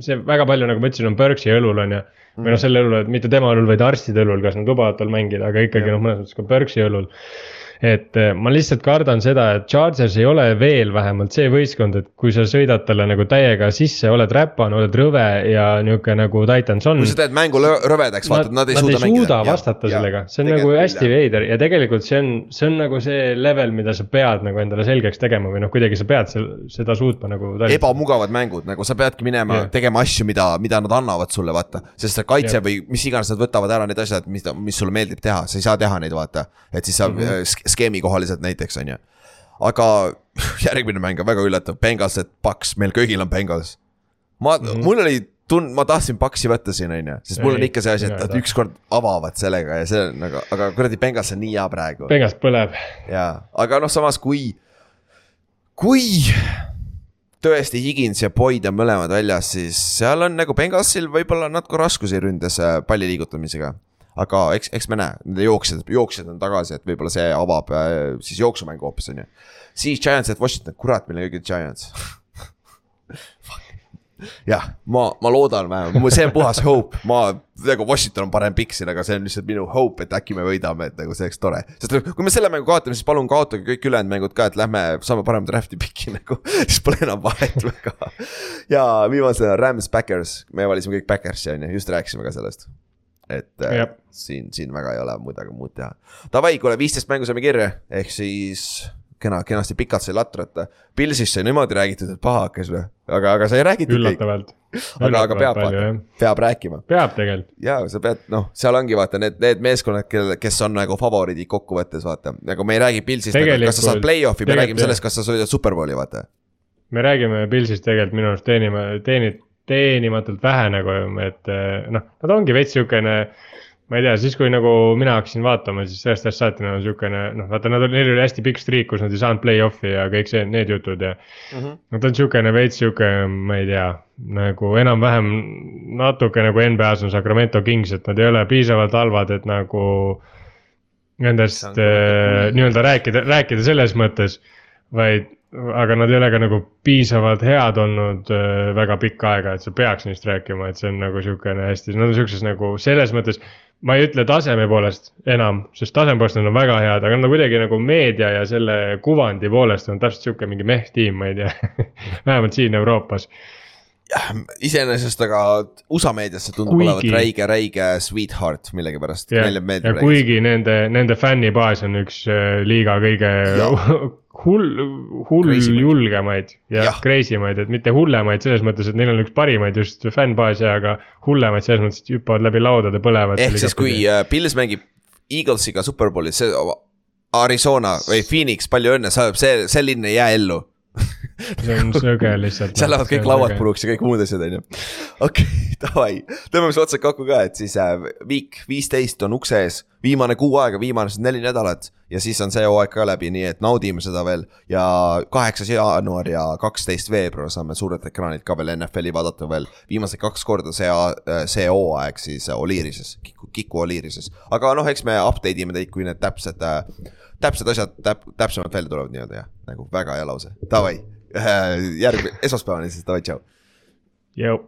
see väga palju, nagu ma ütlesin, on Berkshi õlul on ju. või noh, selle õlul, et mitte tema õlul, vaid arstide õlul, kas nad lubavad tal mängida, aga ikkagi noh, mõnes mõttes ka Berkshi õlul. Et äh, ma lihtsalt kardan seda, et Chargers ei ole veel vähemalt see võistkond, et kui sa sõidad talle nagu täiega sisse, oled räpane, oled rõve ja nihuke nagu Titans on kui sa teed mängu rõvedaks, vaata, et nad ei suuda mängida. suuda vastata sellega, see on nagu hästi veider ja tegelikult see on, see on nagu see level, mida sa pead nagu endale selgeks tegema või noh, kuidagi sa pead seda suutma nagu. ebamugavad mängud, nagu sa peadki minema yeah. tegema asju, mida, mida nad annavad sulle, vaata. sest see kaitse Jah. või mis iganes nad võtavad ära need asjad, mis, mis sulle meeldib teha, sa ei saa teha neid, vaata. et siis sa mm Mhm. -hmm. skeemikohalised näiteks, on ju. aga (laughs) järgmine mäng on väga üllatav, Bengals, et Paks, meil kõigil on Bengals. ma mm. -hmm. mul oli tund-, ma tahtsin Paksi võtta siin, on ju, sest mul on Ei, ikka see asi, et nad ükskord avavad sellega ja see on nagu, aga kuradi Bengals on nii hea praegu. Pengas põleb, jaa, aga noh, samas kui, kui tõesti Higins ja Boyd on mõlemad väljas, siis seal on nagu Bengalsil võib-olla natuke raskusi ründes äh, palli liigutamisega. Aga eks, eks me näe, nende jooksjad, jooksjad on tagasi, et võib-olla see avab äh, siis jooksumängu hoopis, on ju. siis Giants, et Washington, kurat, meil on kõigil Giants. jah, ma, ma loodan vähemalt, see on puhas hope, ma nagu Washington on parem pikk siin, aga see on lihtsalt minu hope, et äkki me võidame, et nagu see oleks tore. sest kui me selle mängu kaotame, siis palun kaotage kõik ülejäänud mängud ka, et lähme saame parema draft'i piki nagu, (laughs) siis pole enam vahet väga. ja viimasena Rams Backers, me valisime kõik Backersi on ju, just rääkisime ka sellest. Et äh, siin, siin väga ei ole midagi muud teha. Davai, kuule viisteist mängu saime kirja, ehk siis kena, kenasti pikalt sai latrata. Pilsist sai niimoodi räägitud, et paha hakkas või, aga, aga sai räägitud üllatavalt. aga, aga peab peab rääkima peab tegelikult, ja sa pead, noh, seal ongi vaata need, need meeskonnad, kel, kes on nagu favoriidid kokkuvõttes, vaata, nagu me ei räägi Pilsist, kas sa saad play-off'i, me räägime sellest, kas sa sõidad superbowli, vaata. me räägime Pilsist tegelikult minu arust teenima, teenid, teenimatult vähe nagu, et eh, noh, nad ongi veits siukene ma ei tea, siis kui nagu mina hakkasin vaatama, siis sellest ajast saati nad on siukene noh, vaata nad olid, neil oli hästi pikk streak, kus nad ei saanud play-off'i ja kõik see, need jutud ja mm. -hmm. Nad on siukene veits siuke, ma ei tea, nagu enam-vähem natuke nagu NBA-s on Sacramento Kings, et nad ei ole piisavalt halvad, et nagu nendest äh, nii-öelda rääkida, rääkida selles mõttes, vaid aga nad ei ole ka nagu piisavalt head olnud äh, väga pikka aega, et sa peaks neist rääkima, et see on nagu sihukene hästi, nad on sihukeses nagu selles mõttes. ma ei ütle taseme poolest enam, sest taseme poolest nad on väga head, aga nad on kuidagi nagu meedia ja selle kuvandi poolest on täpselt sihuke mingi mehh-tiim, ma ei tea. (laughs) vähemalt siin Euroopas, iseenesest, aga USA meediasse tundub Kuigi- olevat räige, räige sweetheart millegipärast. ja, ja kuigi nende, nende fännibaas on üks äh, liiga kõige (laughs) hull, hull julgemaid ja Jah. crazy maid, et mitte hullemaid selles mõttes, et neil on üks parimaid just fännbaase, aga hullemaid selles mõttes, et hüppavad läbi laudade, põlevad. ehk siis, kui äh, Pils mängib Eaglesiga superbowlis, see Arizona või Phoenix, palju õnne, sa, see, see linn ei jää ellu. See on (laughs) söge lihtsalt. seal lähevad kõik lauad. puruks ja kõik muud asjad, on ju. okei, davai, tõmbame siis otsad kokku ka, et siis äh, week viisteist on ukse ees. viimane kuu aega, viimane neli nädalat ja siis on see hooaeg ka läbi, nii et naudime seda veel. ja kaheksas jaanuar ja kaksteist veebruar saame suurelt ekraanilt ka veel NFL-i vaadata veel viimased kaks korda see, see hooaeg siis Oliirises, Kiku, Kiku Oliirises. aga noh, eks me update ime teid, kui need täpsed, täpsed asjad täp, täpsemalt välja tulevad nii-öelda jah, nagu väga hea lause, davai. järgmine, esmaspäevani siis davai, tšau. jõu